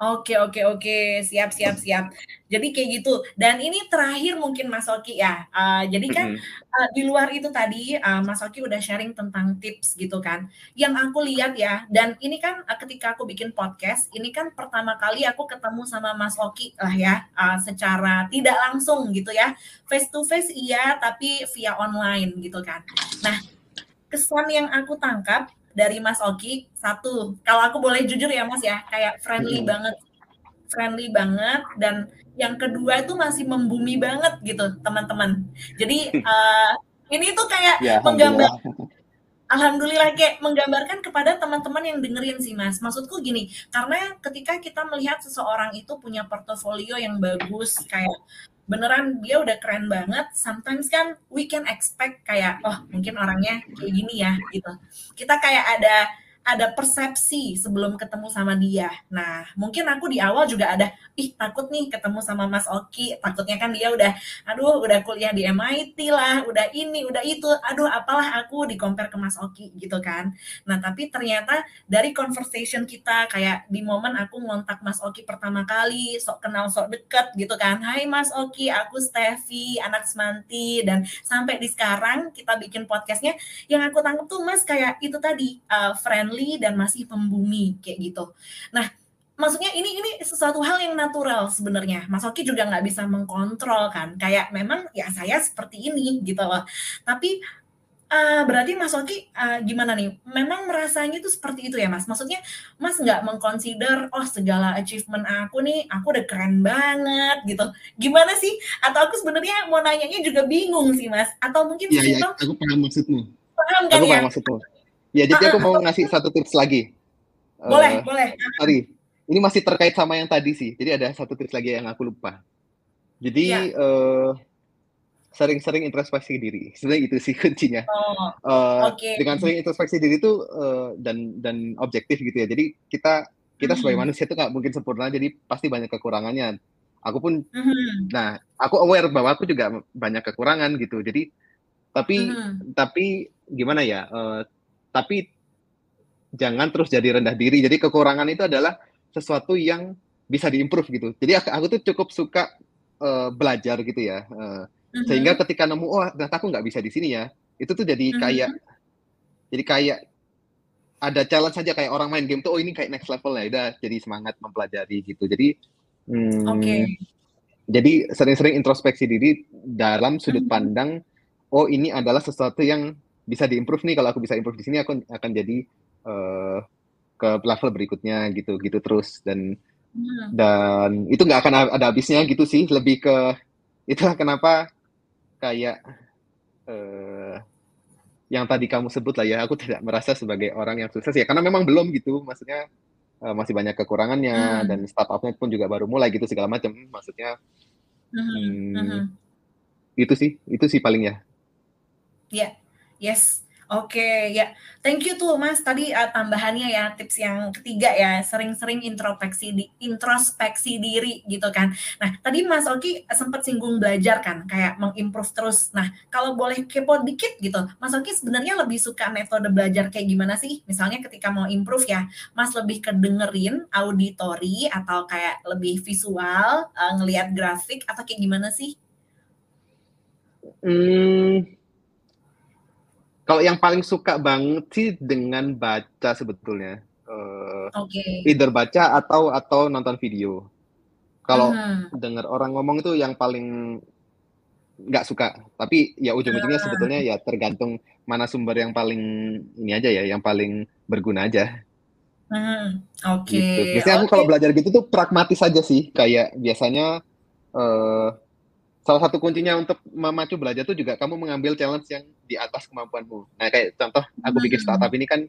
Oke oke oke, siap siap siap. Jadi kayak gitu, dan ini terakhir mungkin Mas Oki ya, eee, jadi kan, Mhm. eee, di luar itu tadi, eee, Mas Oki udah sharing tentang tips gitu kan, yang aku lihat ya, dan ini kan, eee, ketika aku bikin podcast, ini kan pertama kali aku ketemu sama Mas Oki lah ya, eee, secara tidak langsung gitu ya, face to face iya, tapi via online gitu kan. Nah, kesan yang aku tangkap dari Mas Oki, satu, kalau aku boleh jujur ya Mas ya, kayak friendly Mhm. banget friendly banget, dan yang kedua itu masih membumi banget gitu, teman-teman. Jadi, eee, ini tuh kayak Ya, menggambar alhamdulillah, kayak menggambarkan kepada teman-teman yang dengerin sih Mas. Maksudku gini, karena ketika kita melihat seseorang itu punya portofolio yang bagus, kayak beneran dia udah keren banget, sometimes kan we can expect kayak, "Oh mungkin orangnya kayak gini ya," gitu. Kita kayak ada ada persepsi sebelum ketemu sama dia. Nah, mungkin aku di awal juga ada, "Ih takut nih ketemu sama Mas Oki," takutnya kan dia udah, aduh udah kuliah di MIT lah, udah ini, udah itu, aduh apalah aku di-compare ke Mas Oki gitu kan. Nah, tapi ternyata dari conversation kita, kayak di momen aku ngontak Mas Oki pertama kali, sok kenal sok deket gitu kan, "Hai Mas Oki, aku Stefy, anak Semanti," dan sampai di sekarang kita bikin podcast-nya, yang aku tangkap tuh Mas kayak itu tadi, eee, friendly dan masih membumi, kayak gitu. Nah, maksudnya ini ini sesuatu hal yang natural sebenarnya, Mas Oki juga nggak bisa mengkontrol kan, kayak memang ya saya seperti ini gitu loh. Tapi, eee, berarti Mas Oki, eee, gimana nih, memang merasanya itu seperti itu ya Mas? Maksudnya Mas nggak meng-consider, "Oh segala achievement aku nih, aku udah keren banget," gitu. Gimana sih? Atau aku sebenarnya mau nanyanya juga bingung sih Mas, atau mungkin Iya iya, sesimpel aku paham maksudmu. paham kan Aku ya? paham maksudmu. Ya, jadi aku mau ngasih satu tips lagi. Boleh Eee, boleh, sorry, ini masih terkait sama yang tadi sih, jadi ada satu tips lagi yang aku lupa. Jadi, eee, sering-sering introspeksi diri, sebenarnya itu sih kuncinya. Oh, Eee, oke. dengan sering introspeksi diri itu, eee, dan dan objektif gitu ya, jadi kita kita sebagai Mhm. manusia itu nggak mungkin sempurna, jadi pasti banyak kekurangannya. Aku pun Mhm. nah, aku aware bahwa aku juga banyak kekurangan gitu, jadi tapi Mhm. tapi gimana ya, eee, tapi jangan terus jadi rendah diri. Jadi kekurangan itu adalah sesuatu yang bisa di-improve gitu. Jadi ak aku tuh cukup suka, eee, belajar gitu ya, eee, sehingga Mhm. ketika nemu, "Oh ternyata aku nggak bisa di sini ya," itu tuh jadi kayak Mhm. jadi kayak ada challenge aja kayak orang main game tuh, "Oh ini kayak next level ya," udah jadi semangat mempelajari gitu. Jadi, mmm, Oke. jadi sering-sering introspeksi diri dalam sudut Mhm. pandang, "Oh ini adalah sesuatu yang bisa di-improve nih, kalau aku bisa improve di sini aku akan jadi, eee, ke level berikutnya," gitu gitu terus. Dan Mmm. dan itu nggak akan ada habisnya gitu sih, lebih ke itulah kenapa kayak, eee, yang tadi kamu sebut lah ya, aku tidak merasa sebagai orang yang sukses ya, karena memang belum gitu, maksudnya, eee, masih banyak kekurangannya dan Mmm. startup-nya pun juga baru mulai gitu segala macam, maksudnya Mhm mmm, mhm. itu sih itu sih paling ya. Iya, yes, oke, ya. Thank you tuh Mas tadi, eee, tambahannya ya, tips yang ketiga ya, sering-sering intropeksi di introspeksi diri gitu kan. Nah, tadi Mas Oki sempet singgung belajar kan, kayak meng-improve terus. Nah, kalau boleh kepo dikit gitu, Mas Oki sebenarnya lebih suka metode belajar kayak gimana sih? Misalnya ketika mau improve ya, Mas lebih ke dengerin, auditory, atau kayak lebih visual, eee, ngelihat grafik, atau kayak gimana sih? Mmm. Kalau yang paling suka banget sih dengan baca sebetulnya, eee, Oke. either baca atau atau nonton video. Kalau Mhm. denger orang ngomong itu yang paling nggak suka, tapi ya ujung-ujungnya sebetulnya Ah. ya tergantung mana sumber yang paling ini aja ya, yang paling berguna aja. Mhm, oke Gitu. Biasanya aku oke. kalau belajar gitu tuh pragmatis aja sih, kayak biasanya, eee, salah satu kuncinya untuk memacu belajar tuh juga kamu mengambil challenge yang di atas kemampuanmu. Nah, kayak contoh aku bikin startup Mmm. ini kan,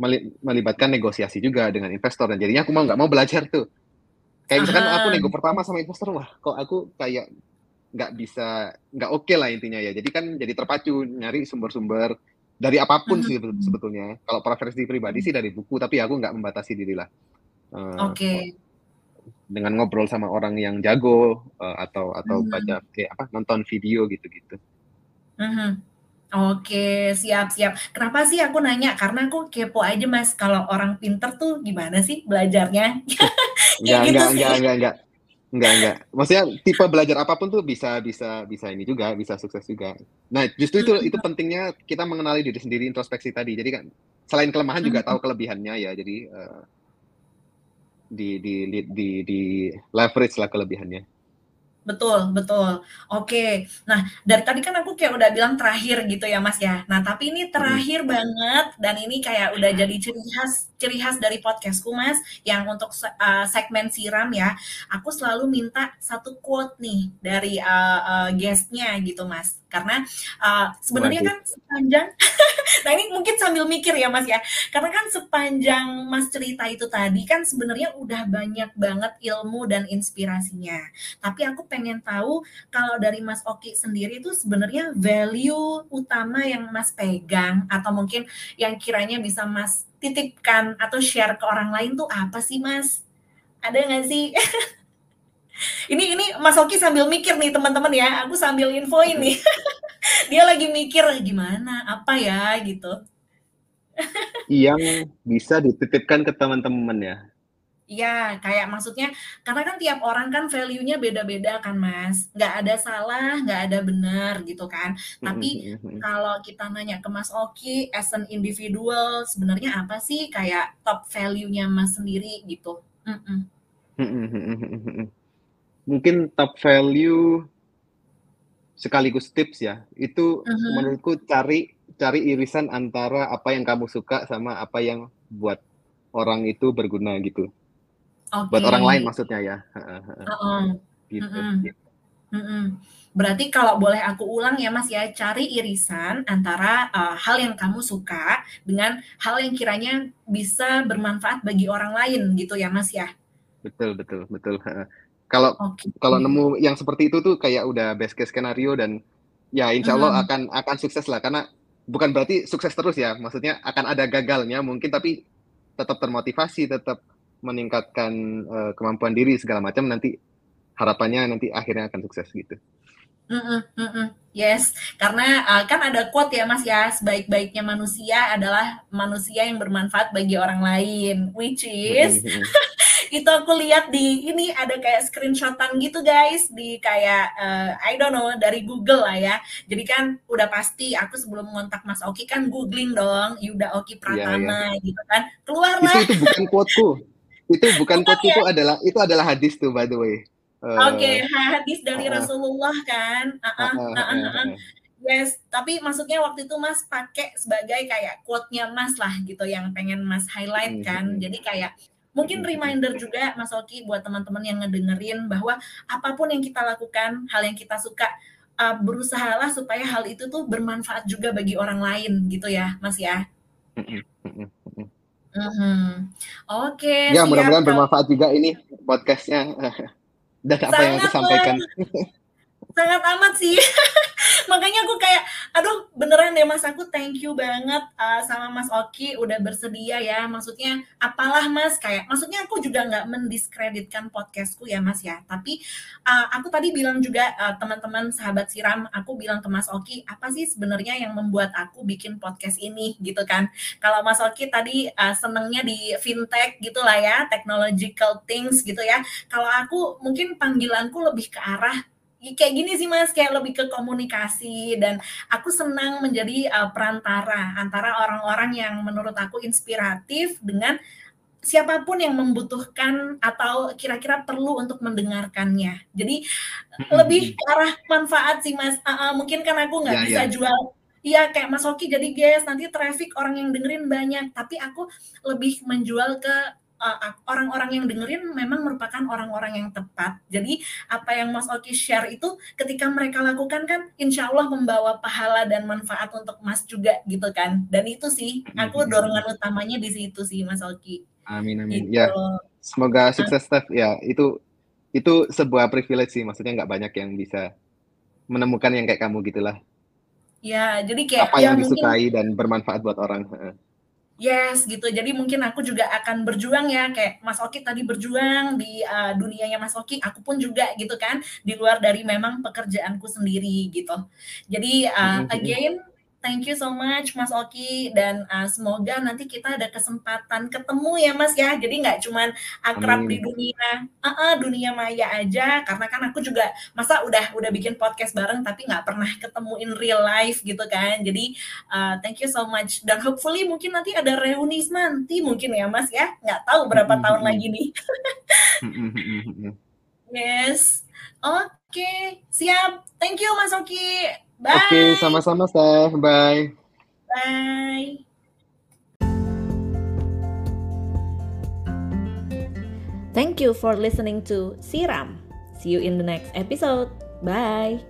meli melibatkan negosiasi juga dengan investor dan jadinya aku mau nggak mau belajar tuh. Kayak misalkan aku Aha. nego pertama sama investor, wah kok aku kayak nggak bisa nggak oke lah intinya ya. Jadi kan jadi terpacu nyari sumber-sumber dari apa pun sih sebe Mhm. sebetulnya. Kalau preferensi pribadi sih dari buku, tapi aku nggak membatasi dirilah, eee, Oke. Dengan ngobrol sama orang yang jago, eee, atau atau Mmm. baca kayak apa, nonton video gitu-gitu. Mhm. Oke, siap siap. Kenapa sih aku nanya? Karena aku kepo aja Mas, kalau orang pinter tuh gimana sih belajarnya? Enggak gitu enggak sih. enggak enggak enggak. Enggak enggak. Maksudnya tipe belajar apa pun tuh bisa bisa bisa ini juga, bisa sukses juga. Nah, justru itu itu Mhm. pentingnya kita mengenali diri sendiri, introspeksi tadi. Jadi kan selain kelemahan juga tahu Mhm. kelebihannya ya. Jadi, eee di di di di di leverage-lah kelebihannya. Betul betul. Oke. Nah, dari tadi kan aku kayak udah bilang terakhir gitu ya, Mas, ya. Nah, tapi ini terakhir banget dan ini kayak udah jadi ciri khas ciri khas dari podcast-ku, Mas, yang untuk eee, segmen siram ya, aku selalu minta 1 quote nih dari, eee eee, guest-nya gitu, Mas. Karena, eee, sebenarnya Waduh. kan sepanjang nah ini mungkin sambil mikir ya, Mas, ya. Karena kan sepanjang Mas cerita itu tadi kan sebenarnya udah banyak banget ilmu dan inspirasinya. Tapi aku pengen tahu kalau dari Mas Oki sendiri tuh sebenarnya value utama yang Mas pegang atau mungkin yang kiranya bisa Mas titipkan atau share ke orang lain tuh apa sih, Mas? Ada nggak sih? Ini ini Mas Oki sambil mikir nih teman-teman ya, aku sambil infoin Mhm. nih. Dia lagi mikir, "Gimana? Apa ya?" Gitu. Yang bisa dititipkan ke teman-teman ya? Iya, kayak maksudnya karena kan tiap orang kan value-nya beda-beda kan, Mas. Nggak ada salah, nggak ada benar gitu kan. Tapi kalau kita nanya ke Mas Oki as an individual, sebenarnya apa sih kayak top value-nya Mas sendiri gitu? Mhm mhm. Mungkin top value sekaligus tips ya, itu Mhm. menurutku cari cari irisan antara apa yang kamu suka sama apa yang buat orang itu berguna gitu. Buat orang lain maksudnya ya, heeh heeh. Heeh. Gitu. Mhm. Berarti kalau boleh aku ulang ya, Mas, ya, cari irisan antara, eee, hal yang kamu suka dengan hal yang kiranya bisa bermanfaat bagi orang lain gitu ya, Mas, ya? Betul betul betul. Kalau Oke. kalau nemu yang seperti itu tuh kayak udah best case skenario dan ya insya Allah Mhm. akan akan sukses lah, karena bukan berarti sukses terus ya, maksudnya akan ada gagalnya mungkin, tapi tetap termotivasi, tetap meningkatkan, eee, kemampuan diri segala macam, nanti harapannya nanti akhirnya akan sukses gitu. Mhm mhm. Yes, karena, eee, kan ada quote ya, Mas, ya, "Sebaik-baiknya manusia adalah manusia yang bermanfaat bagi orang lain." Which is mhm. Itu aku lihat di ini ada kayak screenshot-an gitu, guys, di kayak, eee, I don't know dari Google lah ya. Jadi kan udah pasti aku sebelum ngontak Mas Oki kan googling dong, Yuda Oki Iya iya. Pratama gitu kan, Itu keluarlah itu bukan quote-ku, itu bukan ya? itu adalah itu adalah hadis tuh by the way, eee, Oke, hadis dari heeh. Rasulullah kan? Heeh Heeh heeh heeh heeh. heeh. Yes, tapi maksudnya waktu itu Mas pakai sebagai kayak quote-nya Mas lah gitu yang pengen Mas highlight Mhm kan. mhm. Jadi kayak mungkin reminder juga Mas Oki buat teman-teman yang ngedengerin bahwa apa pun yang kita lakukan, hal yang kita suka, eee, berusahalah supaya hal itu tuh bermanfaat juga bagi orang lain gitu ya, Mas, ya? Mhm mhm mhm. Mhm. Oke, Ya siap mudah-mudahan bermanfaat juga ini podcast-nya, dan apa yang aku sampaikan. Sangat amat sih. Makanya aku kayak, aduh beneran deh Mas, aku thank you banget, eee, sama Mas Oki udah bersedia ya, maksudnya apalah Mas, kayak maksudnya aku juga nggak mendiskreditkan podcast-ku ya, Mas, ya. Tapi, eee, aku tadi bilang juga, eee, teman-teman sahabat siram, aku bilang ke Mas Oki, "Apa sih sebenarnya yang membuat aku bikin podcast ini?" Gitu kan. Kalau Mas Oki tadi, eee, senengnya di fintech gitulah ya, technological things gitu ya. Kalau aku mungkin panggilanku lebih ke arah kayak gini sih Mas, kayak lebih ke komunikasi dan aku senang menjadi, eee, perantara antara orang-orang yang menurut aku inspiratif dengan siapa pun yang membutuhkan atau kira-kira perlu untuk mendengarkannya. Jadi lebih ke arah manfaat sih Mas, heeh, mungkin kan aku nggak Iya bisa iya. jual. Iya kayak Mas Oki jadi guest, nanti traffic orang yang dengerin banyak, tapi aku lebih menjual ke, orang-orang yang dengerin memang merupakan orang-orang yang tepat. Jadi apa yang Mas Oki share itu ketika mereka lakukan kan insya Allah membawa pahala dan manfaat untuk Mas juga gitu kan. Dan itu sih, aku dorongan utamanya di situ sih Mas Oki. Amin amin. Gitu. Ya, semoga sukses Steph, ya itu itu sebuah privilege sih, maksudnya nggak banyak yang bisa menemukan yang kayak kamu gitulah. Ya, jadi kayak Apa ya yang mungkin disukai dan bermanfaat buat orang. Yes, gitu. Jadi mungkin aku juga akan berjuang ya, kayak Mas Oki tadi berjuang di, eee, dunianya Mas Oki, aku pun juga gitu kan, di luar dari memang pekerjaanku sendiri gitu. Jadi, mhm. again Thank you so much Mas Oki dan uh, semoga nanti kita ada kesempatan ketemu ya Mas ya. Jadi nggak cuman akrab Amin. di dunia uh -uh, dunia maya aja karena kan aku juga masa udah udah bikin podcast bareng tapi nggak pernah ketemu in real life gitu kan. Jadi uh, thank you so much dan hopefully mungkin nanti ada reuni nanti mungkin ya Mas ya. Nggak tahu berapa tahun lagi nih. yes. Oke, okay. siap. Thank you Mas Oki. Bye. Oke, okay, sama-sama, Steph. Bye. Bye. Thank you for listening to Siram. See you in the next episode. Bye.